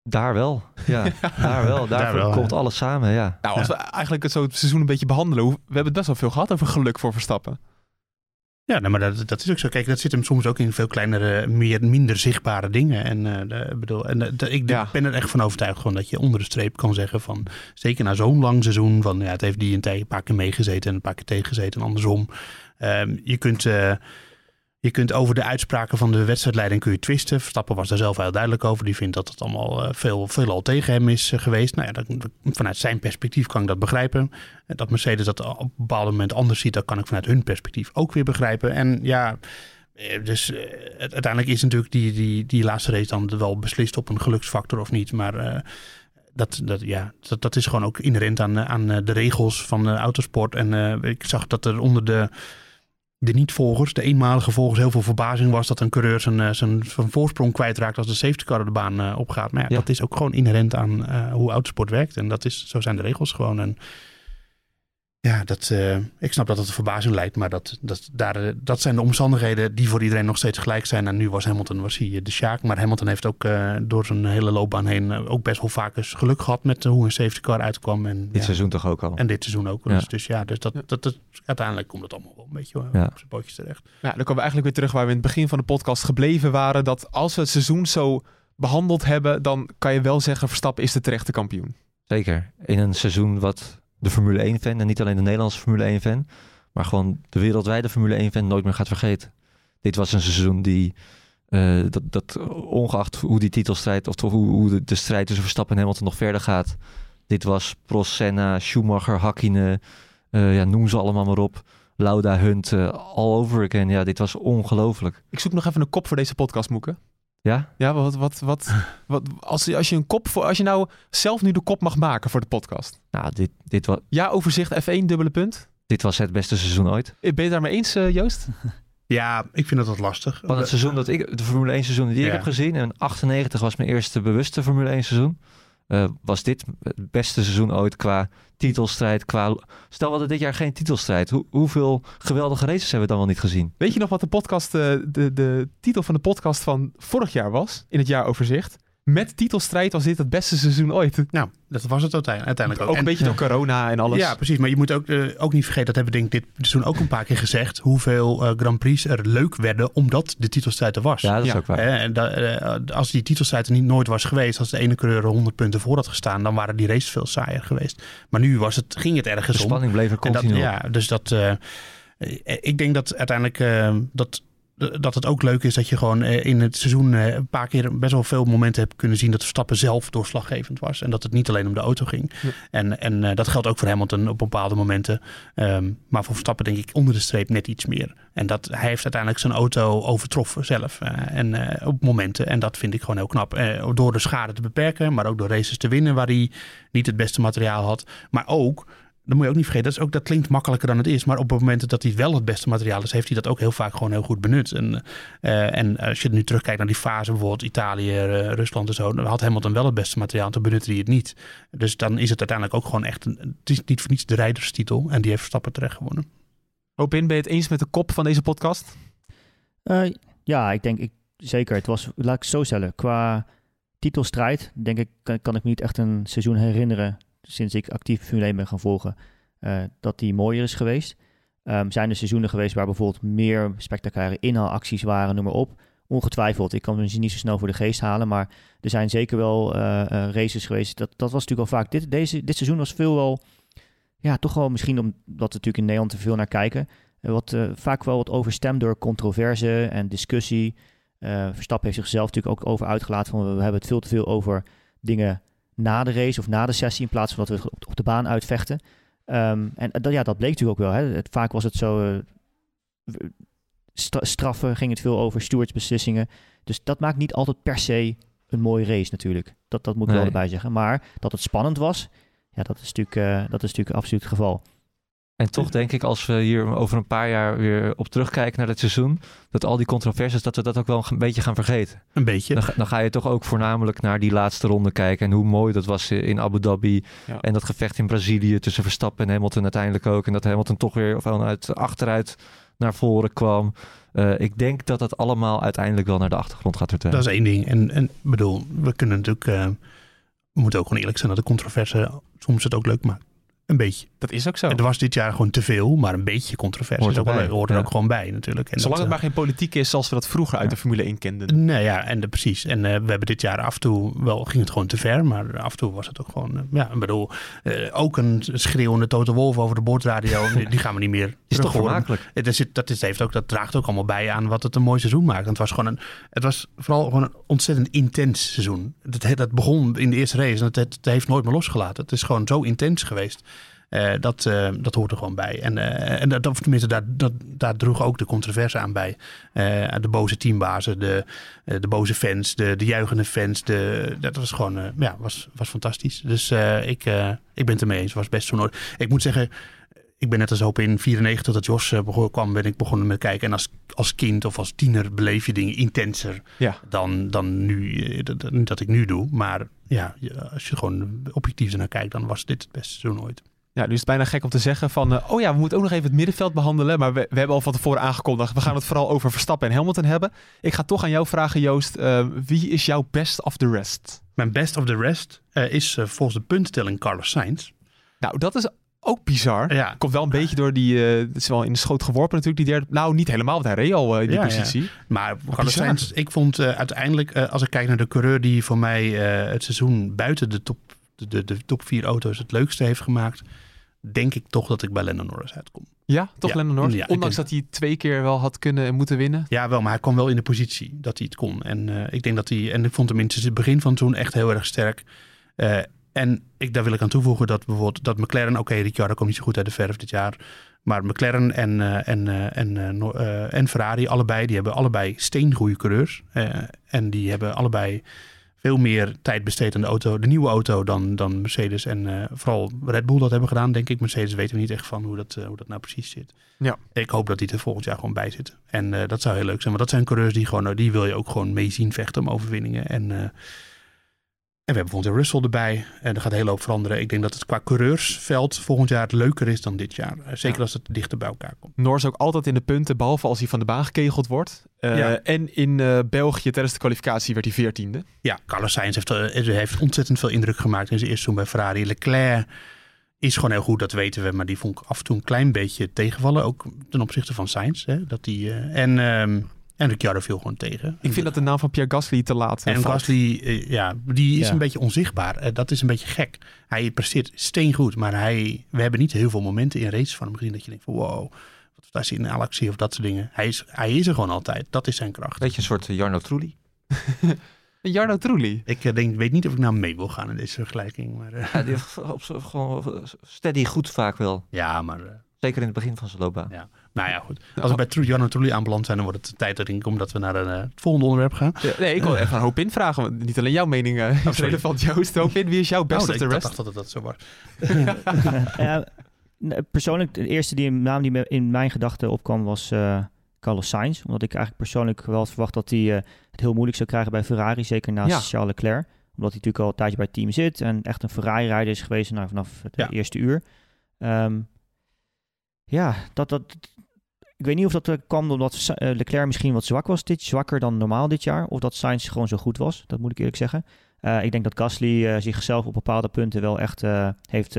Daar wel, ja. daar wel. Daar, komt alles samen, ja. Nou, als we eigenlijk het zo het seizoen een beetje behandelen, we hebben het best wel veel gehad over geluk voor Verstappen. Ja, nou, maar dat, dat is ook zo. Kijk, dat zit hem soms ook in veel kleinere, meer, minder zichtbare dingen. En, uh, bedoel, en uh, ik ben er echt van overtuigd gewoon dat je onder de streep kan zeggen van, zeker na zo'n lang seizoen, van ja, het heeft die een paar keer meegezeten en een paar keer tegengezeten en andersom. Uh, je kunt... Uh, je kunt over de uitspraken van de wedstrijdleiding kun je twisten. Verstappen was daar zelf heel duidelijk over. Die vindt dat het allemaal uh, veel, veel al tegen hem is uh, geweest. Nou ja, dat, vanuit zijn perspectief kan ik dat begrijpen. Dat Mercedes dat op een bepaald moment anders ziet, dat kan ik vanuit hun perspectief ook weer begrijpen. En ja, eh, dus uiteindelijk is natuurlijk die, die, die laatste race dan wel beslist op een geluksfactor of niet. Maar dat, dat, ja, dat, dat is gewoon ook inherent aan, aan de regels van de autosport. En ik zag dat er onder de de niet-volgers, de eenmalige volgers, heel veel verbazing was dat een coureur zijn, eh, zijn, zijn voorsprong kwijtraakt als de safety car de baan uh, opgaat. Maar ja, dat is ook gewoon inherent aan uh, hoe autosport werkt. En dat is, zo zijn de regels gewoon. En ja, dat, uh, ik snap dat het een verbazing lijkt, maar dat, dat, daar, uh, dat zijn de omstandigheden die voor iedereen nog steeds gelijk zijn. En nu was Hamilton was hij de Sjaak, maar Hamilton heeft ook uh, door zijn hele loopbaan heen ook best wel vaak eens geluk gehad met hoe een safety car uitkwam. En, dit seizoen toch ook al? En dit seizoen ook. Ja. Dus, dus, ja, dus dat, dat, dat, uiteindelijk komt het allemaal wel een beetje ja. op zijn pootjes terecht. Ja, dan komen we eigenlijk weer terug waar we in het begin van de podcast gebleven waren. Dat als we het seizoen zo behandeld hebben, dan kan je wel zeggen Verstappen is de terechte kampioen. Zeker. In een seizoen wat de Formule 1-fan en niet alleen de Nederlandse Formule 1-fan, maar gewoon de wereldwijde Formule 1-fan nooit meer gaat vergeten. Dit was een seizoen die, uh, dat, dat ongeacht hoe die titelstrijd of hoe, hoe de, strijd tussen Verstappen en Hamilton nog verder gaat, dit was Prost, Senna, Schumacher, Hakkinen, uh, ja, noem ze allemaal maar op. Lauda, Hunt, uh, all over again. Ja, dit was ongelooflijk. Ik zoek nog even een kop voor deze podcast, Moeken. Ja? Ja, wat, wat, wat, wat als, als je een kop voor, als je nou zelf nu de kop mag maken voor de podcast. Nou, dit, dit was. Ja, overzicht F1, dubbele punt. Dit was het beste seizoen ooit. Ben je het daarmee eens, uh, Joost? Ja, ik vind dat wat lastig. Van het seizoen dat ik, de Formule 1 seizoen die ja. ik heb gezien, en 98 was mijn eerste bewuste Formule 1 seizoen. Uh, was dit het beste seizoen ooit qua titelstrijd. Qua... Stel, we hadden dit jaar geen titelstrijd. Hoe, hoeveel geweldige races hebben we dan wel niet gezien? Weet je nog wat de podcast, uh, de, de titel van de podcast van vorig jaar was? In het jaaroverzicht? Met titelstrijd was dit het beste seizoen ooit. Nou, dat was het uiteindelijk ook. Ook een beetje door corona en alles. Ja, precies. Maar je moet ook, uh, ook niet vergeten, dat hebben we denk ik dit seizoen ook een paar keer gezegd, hoeveel uh, Grand Prix er leuk werden omdat de titelstrijd er was. Ja, dat is ja. ook waar. En uh, als die titelstrijd er niet nooit was geweest, als de ene coureur 100 punten voor had gestaan, dan waren die races veel saaier geweest. Maar nu was het, ging het ergens de spanning om. bleef er continu dat, Ja, dus dat... ik denk dat uiteindelijk dat dat het ook leuk is dat je gewoon eh, in het seizoen eh, een paar keer best wel veel momenten hebt kunnen zien dat Verstappen zelf doorslaggevend was. En dat het niet alleen om de auto ging. Ja. En, en uh, dat geldt ook voor Hamilton op bepaalde momenten. Um, maar voor Verstappen denk ik onder de streep net iets meer. En dat hij heeft uiteindelijk zijn auto overtroffen zelf. Uh, en uh, op momenten. En dat vind ik gewoon heel knap. door de schade te beperken, maar ook door races te winnen waar hij niet het beste materiaal had. Maar ook dan moet je ook niet vergeten, dat, is ook, dat klinkt makkelijker dan het is. Maar op het moment dat hij wel het beste materiaal is, heeft hij dat ook heel vaak gewoon heel goed benut. En, uh, en als je nu terugkijkt naar die fase, bijvoorbeeld Italië, uh, Rusland en zo, dan had Hamilton wel het beste materiaal en toen benutte hij het niet. Dus dan is het uiteindelijk ook gewoon echt, een, het is niet voor niets de rijderstitel en die heeft Verstappen terecht gewonnen. Opin, ben je het eens met de kop van deze podcast? Uh, ja, ik denk ik, zeker. Het was, laat ik het zo stellen, qua titelstrijd, denk ik, kan, kan ik me niet echt een seizoen herinneren sinds ik actief Formule 1 ben gaan volgen, uh, dat die mooier is geweest. Um, zijn er seizoenen geweest waar bijvoorbeeld meer spectaculaire inhaalacties waren, noem maar op. Ongetwijfeld, ik kan me niet zo snel voor de geest halen, maar er zijn zeker wel uh, uh, races geweest. Dat, dat was natuurlijk al vaak. Dit, deze, dit seizoen was veel wel, ja, toch wel misschien omdat we natuurlijk in Nederland te veel naar kijken. Wat vaak wel wat overstemd door controverse en discussie. Verstappen heeft zichzelf natuurlijk ook over uitgelaten van we hebben het veel te veel over dingen na de race of na de sessie in plaats van dat we het op de baan uitvechten. Ehm, en dat, ja, dat bleek natuurlijk ook wel. Hè. Het, vaak was het zo... eh, stra- straffen ging het veel over stewardsbeslissingen. Dus dat maakt niet altijd per se een mooie race natuurlijk. Dat, dat moet ik wel erbij zeggen. Maar dat het spannend was, ja, dat is natuurlijk, eh, dat is natuurlijk absoluut het geval. En toch denk ik, als we hier over een paar jaar weer op terugkijken naar het seizoen, dat al die controversies, dat we dat ook wel een beetje gaan vergeten. Een beetje. Dan, ga- dan ga je toch ook voornamelijk naar die laatste ronde kijken en hoe mooi dat was in Abu Dhabi. Ja. En dat gevecht in Brazilië tussen Verstappen en Hamilton uiteindelijk ook. En dat Hamilton toch weer vanuit achteruit naar voren kwam. Eh, ik denk dat dat allemaal uiteindelijk wel naar de achtergrond gaat verdwijnen. Dat is één ding. En, en bedoel, we kunnen natuurlijk... eh, we moeten ook gewoon eerlijk zijn dat de controverse soms het ook leuk maakt. Een beetje. Dat is ook zo. En er was dit jaar gewoon te veel, maar een beetje controverse Hoort er ja. ook gewoon bij natuurlijk. En Zolang dat, het maar geen politiek is zoals we dat vroeger uit de Formule 1 kenden. eh, Nee, ja, en de, precies. En eh, we hebben dit jaar af en toe, wel ging het gewoon te ver, maar af en toe was het ook gewoon, eh, ja, ik bedoel, eh, ook een schreeuwende Toto Wolf over de boordradio, die, die gaan we niet meer Is toch vermakelijk? Het is, dat, is, heeft ook, dat draagt ook allemaal bij aan wat het een mooi seizoen maakt. Want het was gewoon een, het was vooral gewoon een ontzettend intens seizoen. Dat, dat begon in de eerste race en het, het, het heeft nooit meer losgelaten. Het is gewoon zo intens geweest. Eh, dat, eh, dat hoort er gewoon bij. En, eh, en dat, of tenminste, daar, dat, daar droeg ook de controverse aan bij. De boze teambazen, de, de boze fans, de, de juichende fans. De, dat was gewoon, ja, was, was fantastisch. Dus ik, ik ben het ermee eens. Het was best zo nooit. Ik moet zeggen, ik ben net als hoop in 94 dat Jos begon, kwam, ben ik begonnen met kijken. En als, als kind of als tiener beleef je dingen intenser Ja. dan, dan nu, dat, dat- ik nu doe. Maar ja, als je gewoon objectief ernaar kijkt, dan was dit het beste seizoen ooit. Ja, nu is het bijna gek om te zeggen van... eh, oh ja, we moeten ook nog even het middenveld behandelen. Maar we, we hebben al van tevoren aangekondigd... we gaan het vooral over Verstappen en Hamilton hebben. Ik ga toch aan jou vragen, Joost. eh, wie is jouw best of the rest? Mijn best of the rest eh, is volgens de punttelling Carlos Sainz. Nou, dat is ook bizar. Ja. Komt wel een beetje door die... het is wel in de schoot geworpen natuurlijk, die derde... Nou, niet helemaal, want hij reed al in die Ja, positie. ja. Maar Carlos. Sainz, ik vond uiteindelijk, als ik kijk naar de coureur die voor mij het seizoen buiten de top, de, de, de top vier auto's het leukste heeft gemaakt, denk ik toch dat ik bij Lennon Norris uitkom. Ja, toch Ja. Lennon Norris? Ja, Ondanks dat hij twee keer wel had kunnen en moeten winnen. Ja, wel, maar hij kwam wel in de positie dat hij het kon. En eh, ik denk dat hij, en ik vond hem in het begin van seizoen echt heel erg sterk. Eh, en ik, daar wil ik aan toevoegen dat bijvoorbeeld dat McLaren, oké, Ricciardo komt niet zo goed uit de verf dit jaar. Maar McLaren en, eh, en, en, en Ferrari, allebei, die hebben allebei steengoede coureurs. En die hebben allebei veel meer tijd besteed aan de auto, de nieuwe auto, dan, dan Mercedes en eh, vooral Red Bull dat hebben gedaan, denk ik. Mercedes weten we niet echt van hoe dat, eh, hoe dat nou precies zit. Ja. Ik hoop dat die er volgend jaar gewoon bij zit. En eh, dat zou heel leuk zijn. Want dat zijn coureurs die gewoon, die wil je ook gewoon mee zien vechten om overwinningen. En, en we hebben bijvoorbeeld Russell erbij. En er gaat een hele hoop veranderen. Ik denk dat het qua coureursveld volgend jaar leuker is dan dit jaar. Eh, Zeker als het dichter bij elkaar komt. Norris ook altijd in de punten, behalve als hij van de baan gekegeld wordt. Eh, Ja. En in eh, België tijdens de kwalificatie werd hij veertiende. Ja, Carlos Sainz heeft, heeft ontzettend veel indruk gemaakt in zijn eerste seizoen bij Ferrari. Leclerc is gewoon heel goed, dat weten we. Maar die vond ik af en toe een klein beetje tegenvallen. Ook ten opzichte van Sainz. Hè, dat die, en, ehm en Ricciardo viel gewoon tegen. Ik vind dat de naam van Pierre Gasly te laat eh, En valt. Gasly, eh, ja, die is Ja. een beetje onzichtbaar. Eh, dat is een beetje gek. Hij presteert steengoed, maar hij, we hebben niet heel veel momenten in races van hem gezien dat je denkt van wow, wat daar zit in Alexie of dat soort dingen. Hij is, hij is er gewoon altijd. Dat is zijn kracht. Beetje een soort Jarno Trulli. Jarno Trulli. Ik denk, weet niet of ik nou mee wil gaan in deze vergelijking. Maar, eh, Ja, die heeft op, z'n- gewoon steady goed vaak wel. ja, maar Zeker in het begin van zijn loopbaan. ja. Nou ja, goed. Als we bij Tru- Jarno Trulli aanbeland zijn, dan wordt het tijd erin komt dat we naar eh, het volgende onderwerp gaan. Ja, nee, ik wil even een hoop in vragen. want Niet alleen jouw mening eh, is relevant. Joost, hoop in. Wie is jouw best Oh, of the ik rest? dacht dat het dat zo was. Ja, persoonlijk, de eerste die naam die in mijn gedachten opkwam was eh, Carlos Sainz. Omdat ik eigenlijk persoonlijk wel had verwacht dat hij eh, het heel moeilijk zou krijgen bij Ferrari. Zeker naast Ja. Charles Leclerc. Omdat hij natuurlijk al een tijdje bij het team zit. En echt een Ferrari-rijder is geweest nou, vanaf het Ja. eerste uur. Ehm, ja, dat, dat, ik weet niet of dat eh, kwam omdat eh, Leclerc misschien wat zwak was dit, zwakker dan normaal dit jaar. Of dat Sainz gewoon zo goed was. Dat moet ik eerlijk zeggen. Eh, ik denk dat Gasly zichzelf op bepaalde punten wel echt heeft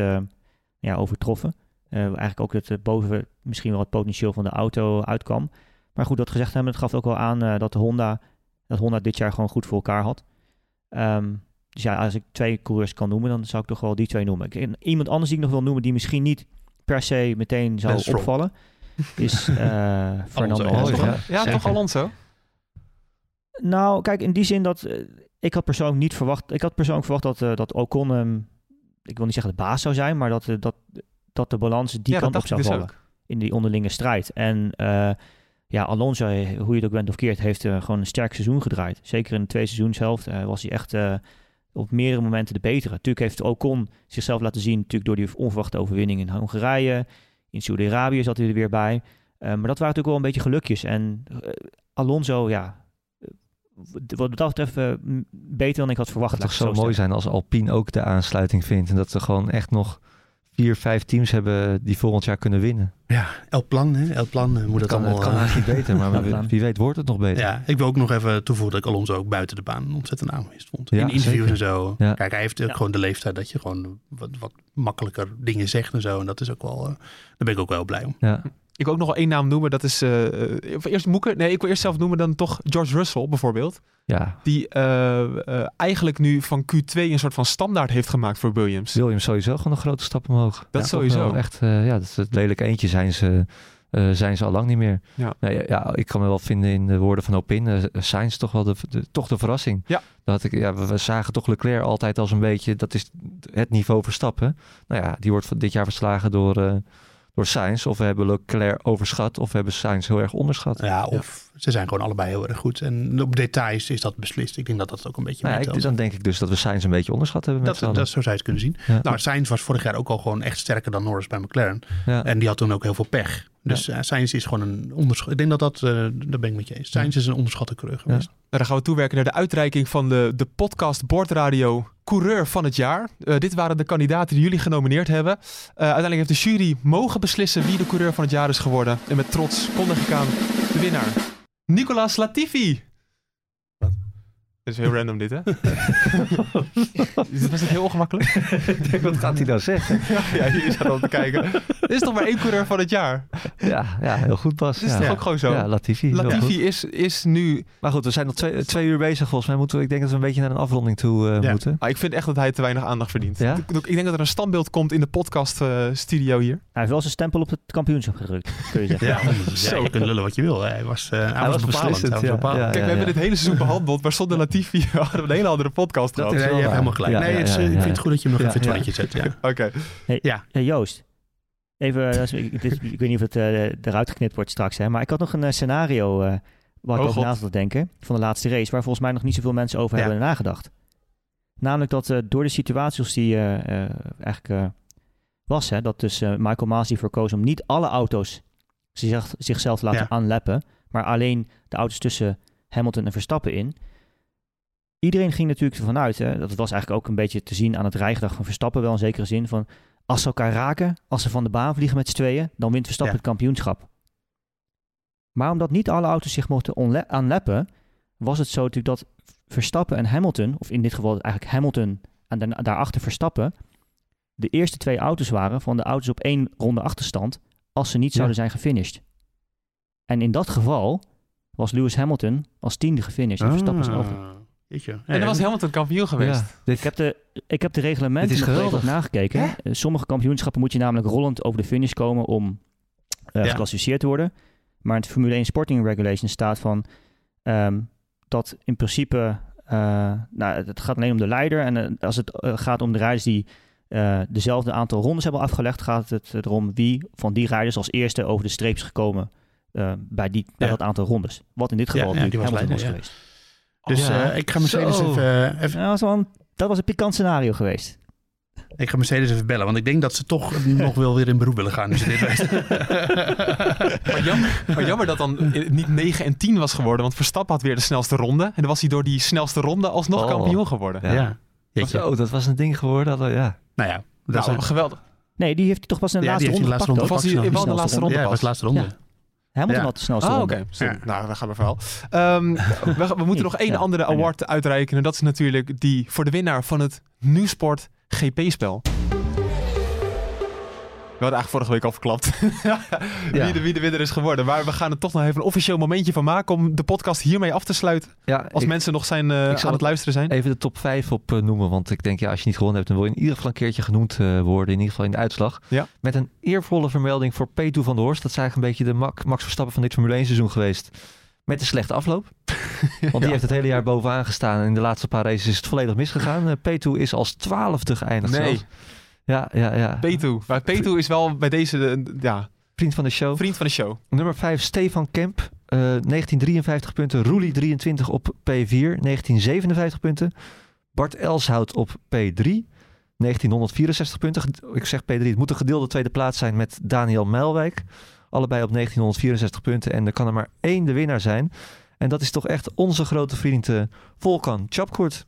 ja, overtroffen. Eigenlijk ook eh, boven misschien wel het potentieel van de auto uitkwam. Maar goed, dat gezegd hebben, het gaf ook wel aan dat de Honda, dat Honda dit jaar gewoon goed voor elkaar had. Ehm, dus ja, als ik twee coureurs kan noemen, dan zou ik toch wel die twee noemen. Ik- iemand anders die ik nog wil noemen, die misschien niet per se meteen zou opvallen, is eh, Fernando Alonso, ja. Toch Alonso? Nou, kijk, in die zin dat eh, ik had persoonlijk niet verwacht. Ik had persoonlijk verwacht dat, eh, dat Ocon hem, ik wil niet zeggen de baas zou zijn, maar dat, dat, dat de balans die Ja, kant op zou dus vallen. In die onderlinge strijd. En ja, Alonso, hoe je het ook bent of keert, heeft gewoon een sterk seizoen gedraaid. Zeker in de tweede seizoenshelft was hij echt op meerdere momenten de betere. Natuurlijk heeft Ocon zichzelf laten zien natuurlijk door die onverwachte overwinning in Hongarije. In Saudi-Arabië zat hij er weer bij. Eh, maar dat waren natuurlijk wel een beetje gelukjes. En eh, Alonso, ja, eh, wat dat betreft beter dan ik had verwacht. Het zou zo mooi zijn als Alpine ook de aansluiting vindt. En dat we gewoon echt nog vier, vijf teams hebben die volgend jaar kunnen winnen. Ja, El Plan, hè? El Plan eh, moet Het kan, allemaal... het kan eh, eigenlijk niet beter, maar wie, wie weet wordt het nog beter. Ja, ik wil ook nog even toevoegen dat ik Alonso ook buiten de baan een ontzettend aanwezig vond. Ja, in interviews zeker. en zo. Ja. Kijk, hij heeft ook gewoon de leeftijd dat je gewoon wat, wat makkelijker dingen zegt en zo. En dat is ook wel, eh, daar ben ik ook wel blij om. Ja. Ik wil ook nog wel één naam noemen. Dat is. of eerst Moeke. Nee, ik wil eerst zelf noemen dan toch George Russell bijvoorbeeld. Ja, Die eh, eigenlijk nu van Q2 een soort van standaard heeft gemaakt voor Williams. Williams sowieso gewoon een grote stap omhoog. Dat Ja, sowieso. Echt, ja, dat is het lelijke eentje zijn ze, zijn ze al lang niet meer. Ja. Nee, ja, ik kan me wel vinden in de woorden van Opin. Uh, Sainz toch wel de, de- toch de verrassing. Ja. Dat ik, ja, we, we zagen toch Leclerc altijd als een beetje, dat is het niveau verstappen. Nou ja, die wordt dit jaar verslagen door, door Sainz. Of we hebben Leclerc overschat, of we hebben Sainz heel erg onderschat. Ja, of ze zijn gewoon allebei heel erg goed. En op details is dat beslist. Ik denk dat dat ook een beetje Nou, ja, ik, meetelt. dan denk ik dus dat we Sainz een beetje onderschat hebben met Dat, dat, zo zou je het kunnen zien. Ja. Nou, Sainz was vorig jaar ook al gewoon echt sterker dan Norris bij McLaren. Ja. En die had toen ook heel veel pech. Dus eh, Sainz is gewoon een onderschat. Ik denk dat dat, eh daar ben ik met je eens. Sainz is een onderschatte coureur geweest. Nou, dan gaan we toewerken naar de uitreiking van de, de podcast Bordradio Coureur van het jaar. Eh, dit waren de kandidaten die jullie genomineerd hebben. Eh, uiteindelijk heeft de jury mogen beslissen wie de coureur van het jaar is geworden. En met trots kondig ik aan de winnaar. Nicolas Latifi. Is heel random dit, hè? Was het heel ongemakkelijk? ik denk, wat gaat hij nou zeggen? ja, jullie zaten al te kijken. Dit is toch maar één coureur van het jaar? Ja, ja heel goed Bas. Dat is ja. toch ook gewoon zo? Ja, Latifi. is. Latifi is, is nu... Maar goed, we zijn nog twee, twee uur bezig volgens mij. Moeten we, ik denk dat we een beetje naar een afronding toe eh, Ja. moeten. Ah, ik vind echt dat hij te weinig aandacht verdient. Ja? Ik, ik denk dat er een standbeeld komt in de podcast eh, studio hier. Hij heeft wel zijn stempel op het kampioenschap gedrukt, kun je zeggen. Ja, ja, je kunt lullen wat je wil. Hij was, eh, hij was, was bepalend. beslissend, Hij was ja. bepalend. Ja, Kijk, we hebben dit hele seizoen behandeld, maar zonder Latifi hadden we een hele andere podcast Dat gehad. je hebt waar. helemaal gelijk. Ja, nee, ja, het is, ja, eh, ik ja, vind het goed dat je hem nog Ja, even het zet. Ja. Oké. Hey, Ja. hey, Joost, even, is- ik, dit- ik weet niet of het eh, eruit geknipt wordt straks, hè, maar ik had nog een eh, scenario eh, waar ik Oh, over na zat te denken van de laatste race, waar volgens mij nog niet zoveel mensen over Ja. hebben nagedacht. Namelijk dat eh, door de situatie zoals die eh, eh, eigenlijk eh, was, hè, dat dus eh, Michael Masi voor koos om niet alle auto's zich, zichzelf te laten Ja. aanlappen, maar alleen de auto's tussen Hamilton en Verstappen in. Iedereen ging natuurlijk ervan uit, hè, dat was eigenlijk ook een beetje te zien aan het rijgedrag van Verstappen, wel in zekere zin van als ze elkaar raken, als ze van de baan vliegen met z'n tweeën, dan wint Verstappen Ja. het kampioenschap. Maar omdat niet alle auto's zich mochten aanleppen, was het zo natuurlijk dat Verstappen en Hamilton, of in dit geval eigenlijk Hamilton en daarna- daarachter Verstappen, de eerste twee auto's waren van de auto's op één ronde achterstand, als ze niet Ja. zouden zijn gefinished. En in dat geval was Lewis Hamilton als tiende gefinished en Verstappen als elfde. Jeetje. En dan was Hamilton kampioen geweest. Ja, dit, Ik heb de, ik heb de reglementen nog even geweldig. nagekeken. Eh, Sommige kampioenschappen moet je namelijk rollend over de finish komen om eh Ja. geclassificeerd te worden. Maar in het Formule 1 Sporting Regulation staat van ehm, dat in principe, eh, nou, het gaat alleen om de leider. En als het gaat om de rijders die eh, dezelfde aantal rondes hebben afgelegd, gaat het erom wie van die rijders als eerste over de streep is gekomen bij, die, bij Ja. dat aantal rondes. Wat in dit geval ja, die natuurlijk was was geweest. Dus Ja. eh, ik ga Mercedes Zo. even, even, Ja, dat, was een, dat was een pikant scenario geweest. ik ga Mercedes even bellen. Want ik denk dat ze toch nog wel weer in beroep willen gaan. Dus dit weet. Maar, jammer, maar jammer dat dan eh, niet 9 en 10 was geworden. Want Verstappen had weer de snelste ronde. En dan was hij door die snelste ronde alsnog Oh. kampioen geworden. Ja. ja. Zo, dat was een ding geworden. Dat, ja. Nou ja, dat Nou, is- geweldig. Nee, die heeft hij toch pas in de Ja, laatste die ronde gepakt laatste ook? ronde Was hij wel de laatste ronde ja, pas? was de laatste ronde. Hamilton Ja. had de snelste Ah, ronde. Ja. Nou, daar mijn verhaal. Ehm, we, we moeten nog één Ja, andere ja. award uitreiken. En dat is natuurlijk die voor de winnaar van het Nieuwsport GP-spel. We hadden eigenlijk vorige week al verklapt wie, de, wie de winnaar is geworden. Maar we gaan er toch nog even een officieel momentje van maken om de podcast hiermee af te sluiten. ja Als ik- mensen nog zijn, eh, aan het luisteren zijn. even de top 5 op noemen. Want ik denk, ja, als je niet gewonnen hebt, dan wil je in ieder geval een keertje genoemd eh, worden. In ieder geval in de uitslag. Ja. Met een eervolle vermelding voor P2 van der Horst. Dat is eigenlijk een beetje de Max, Max Verstappen van dit Formule 1 seizoen geweest. Met een slechte afloop. Want die heeft het hele jaar bovenaan gestaan. En in de laatste paar races is het volledig misgegaan. Eh, P2 is als twaalfde geëindigd Nee. zelfs. Ja, ja, ja. P2. Maar P2 is wel bij deze, eh, ja, Vriend van de show. vriend van de show. Nummer 5, Stefan Kemp. eh 1953 punten. Roelie 23 op P4. 1957 punten. Bart Elshout op P3. 1964 punten. Ik zeg P3, het moet een gedeelde tweede plaats zijn met Daniel Meilwijk. Allebei op 1964 punten. En er kan er maar één de winnaar zijn. En dat is toch echt onze grote vriend eh, Volkan Chapkoert.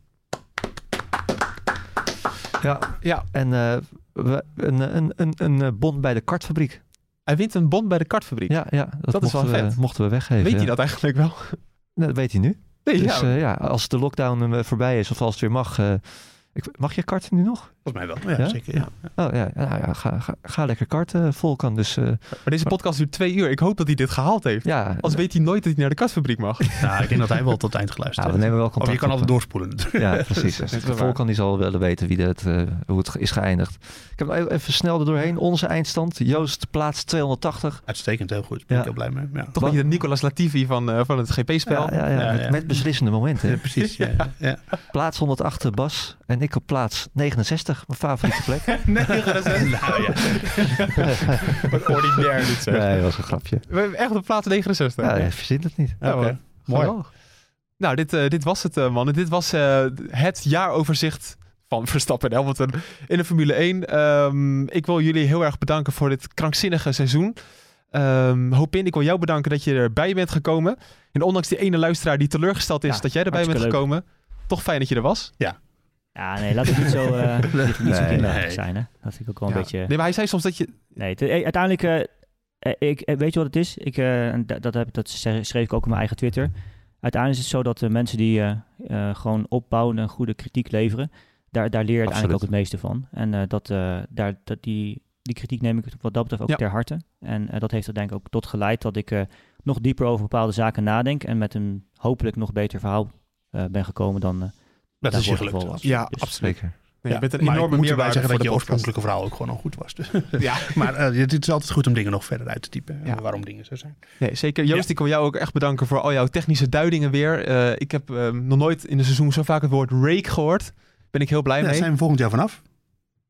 Ja, Ja, en eh, we, een, een, een, een eh, bon bij de kartfabriek. hij wint een bon bij de kartfabriek. Ja, ja dat, Dat is wel we, vet. mochten we weggeven. Weet ja. hij dat eigenlijk wel? Nee, dat weet hij nu. Nee, Dus ja. ja, ja, als de lockdown eh, voorbij is of als het weer mag. eh, ik, mag je karten nu nog? Volgens mij wel. Ja, Ja? zeker. Ja. Oh ja, nou, ja ga, ga, ga lekker karten, Volkan. Dus eh, Maar deze podcast duurt twee uur. Ik hoop dat hij dit gehaald heeft. ja, Anders weet hij nooit dat hij naar de kartfabriek mag. Nou, ik denk dat hij wel tot het eind geluisterd nou, we heeft. nemen wel Of contact je kan altijd doorspoelen. Ja, precies. Dat wel Volkan die zal willen weten wie het, eh, hoe het is geëindigd. Ik heb even- even snel er doorheen. Onze eindstand. Joost plaats 280. Uitstekend, heel goed. Ben Ja. ik heel blij mee. Ja. Toch ben je de Nicolas Latifi van, eh, van het GP-spel. Ja, ja, ja, Ja, met, ja. met beslissende momenten. Ja, precies. Ja, ja. Plaats 108 Bas en ik op plaats 69. Mijn favoriete plek. Nee, dat is Nou ja. Wat ordinair dit zeg. Nee, dat was een grapje. We hebben echt op plaats 69. Ja, je verzint het niet. Ja, Oké. man. Mooi. Geweldig. Nou, dit, eh, dit was het, eh, mannen. Dit was eh, het jaaroverzicht van Verstappen en Hamilton in de Formule 1. Ehm, ik wil jullie heel erg bedanken voor dit krankzinnige seizoen. Ehm Hopin, ik wil jou bedanken dat je erbij bent gekomen. En ondanks die ene luisteraar die teleurgesteld is Ja, dat jij erbij bent gekomen, toch fijn dat je er was. Ja, nee, laat het niet zo, eh niet, niet zo kinderachtig nee. zijn. Hè? Dat vind ik ook wel een Ja. beetje... Nee, maar hij zei soms dat je... Nee, eh, uiteindelijk, eh, ik, weet je wat het is? Ik, eh, dat, heb, dat schreef ik ook op mijn eigen Twitter. Uiteindelijk is het zo dat de mensen die eh, eh, gewoon opbouwen en goede kritiek leveren, daar, daar leer je uiteindelijk ook het meeste van. En eh, dat, eh, daar, dat die, die kritiek neem ik wat dat betreft ook Ja. ter harte. En eh, dat heeft er denk ik ook tot geleid dat ik eh, nog dieper over bepaalde zaken nadenk en met een hopelijk nog beter verhaal eh, ben gekomen dan eh Dat is je gelukt. was. Ja, Dus- absoluut. Zeker. Nee, Ja, je bent een enorme moet erbij zeggen voor dat de je oorspronkelijke verhaal ook gewoon al goed was. Dus. Ja, maar eh, het is altijd goed om dingen nog verder uit te typen. en Ja. Waarom dingen zo zijn. Nee, zeker. Joost, ik wil jou ook echt bedanken voor al jouw technische duidingen weer. Eh, ik heb eh, nog nooit in de seizoen zo vaak het woord rake gehoord. Ben ik heel blij Daar mee. zijn we volgend jaar vanaf.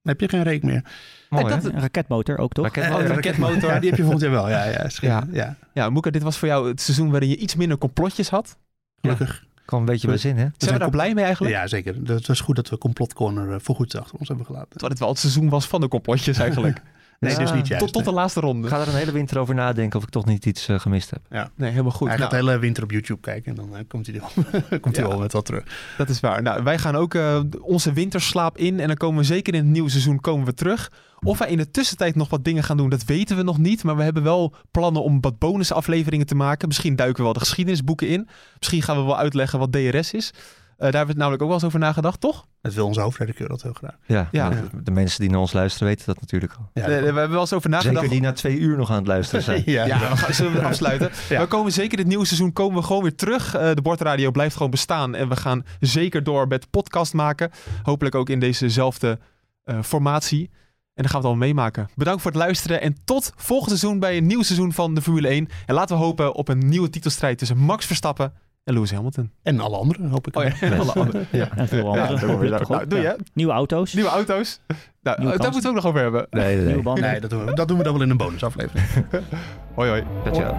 Dan heb je geen reek meer. Mooi, dat-? Een raketmotor ook toch? Raket- Eh, Oh, eh, raketmotor. Ja, die heb je volgend jaar wel. Ja, ja, ja. Ja, Moeka, dit was voor jou het seizoen waarin je iets minder complotjes had. Gelukkig. Kwam een beetje bij zin, hè? Zijn we daar blij mee eigenlijk? Ja, zeker. Dat was goed dat we Complot Corner eh, voorgoed achter ons hebben gelaten. Terwijl het wel het seizoen was van de complotjes eigenlijk. Nee, Ja. dus niet juist. tot, tot de laatste ronde. Ik ga er een hele winter over nadenken of ik toch niet iets eh, gemist heb. Nee, helemaal goed. Hij Nou, gaat de hele winter op YouTube kijken en dan eh, komt hij wel, komt hij Ja. wel met wat terug. Dat is waar. Nou, wij gaan ook eh, onze winterslaap in. En dan komen we zeker in het nieuwe seizoen komen we terug. Of wij in de tussentijd nog wat dingen gaan doen, dat weten we nog niet. Maar we hebben wel plannen om wat bonusafleveringen te maken. Misschien duiken we wel de geschiedenisboeken in. Misschien gaan we wel uitleggen wat DRS is. Eh, daar hebben we het namelijk ook wel eens over nagedacht, toch? Dat wil onze hoofdredacteur dat heel graag. Ja, Ja. De, de mensen die naar ons luisteren weten dat natuurlijk al. Ja, Eh, we hebben wel eens over nagedacht. Zeker die na twee uur nog aan het luisteren zijn. ja, Ja, we gaan, zullen we afsluiten? Ja. We komen zeker dit nieuwe seizoen komen we gewoon weer terug. Eh, de bordradio blijft gewoon bestaan. En we gaan zeker door met podcast maken. Hopelijk ook in dezezelfde eh, formatie. En dan gaan we het al meemaken. Bedankt voor het luisteren. En tot volgend seizoen bij een nieuw seizoen van de Formule 1. En laten we hopen op een nieuwe titelstrijd tussen Max Verstappen en Lewis Hamilton. En alle anderen, hoop ik. Oh ja, en alle anderen. Ja. En veel Ja, andere. daar kom je daar. Toch ook? Nou, doe je. Nieuwe auto's. Nieuwe auto's. Nou, Nieuwe daar moeten we ook nog over hebben. Nee, nee, Nieuwe nee. banden. Nee, dat doen, we, dat doen we dan wel in een bonusaflevering. Hoi hoi. Ciao.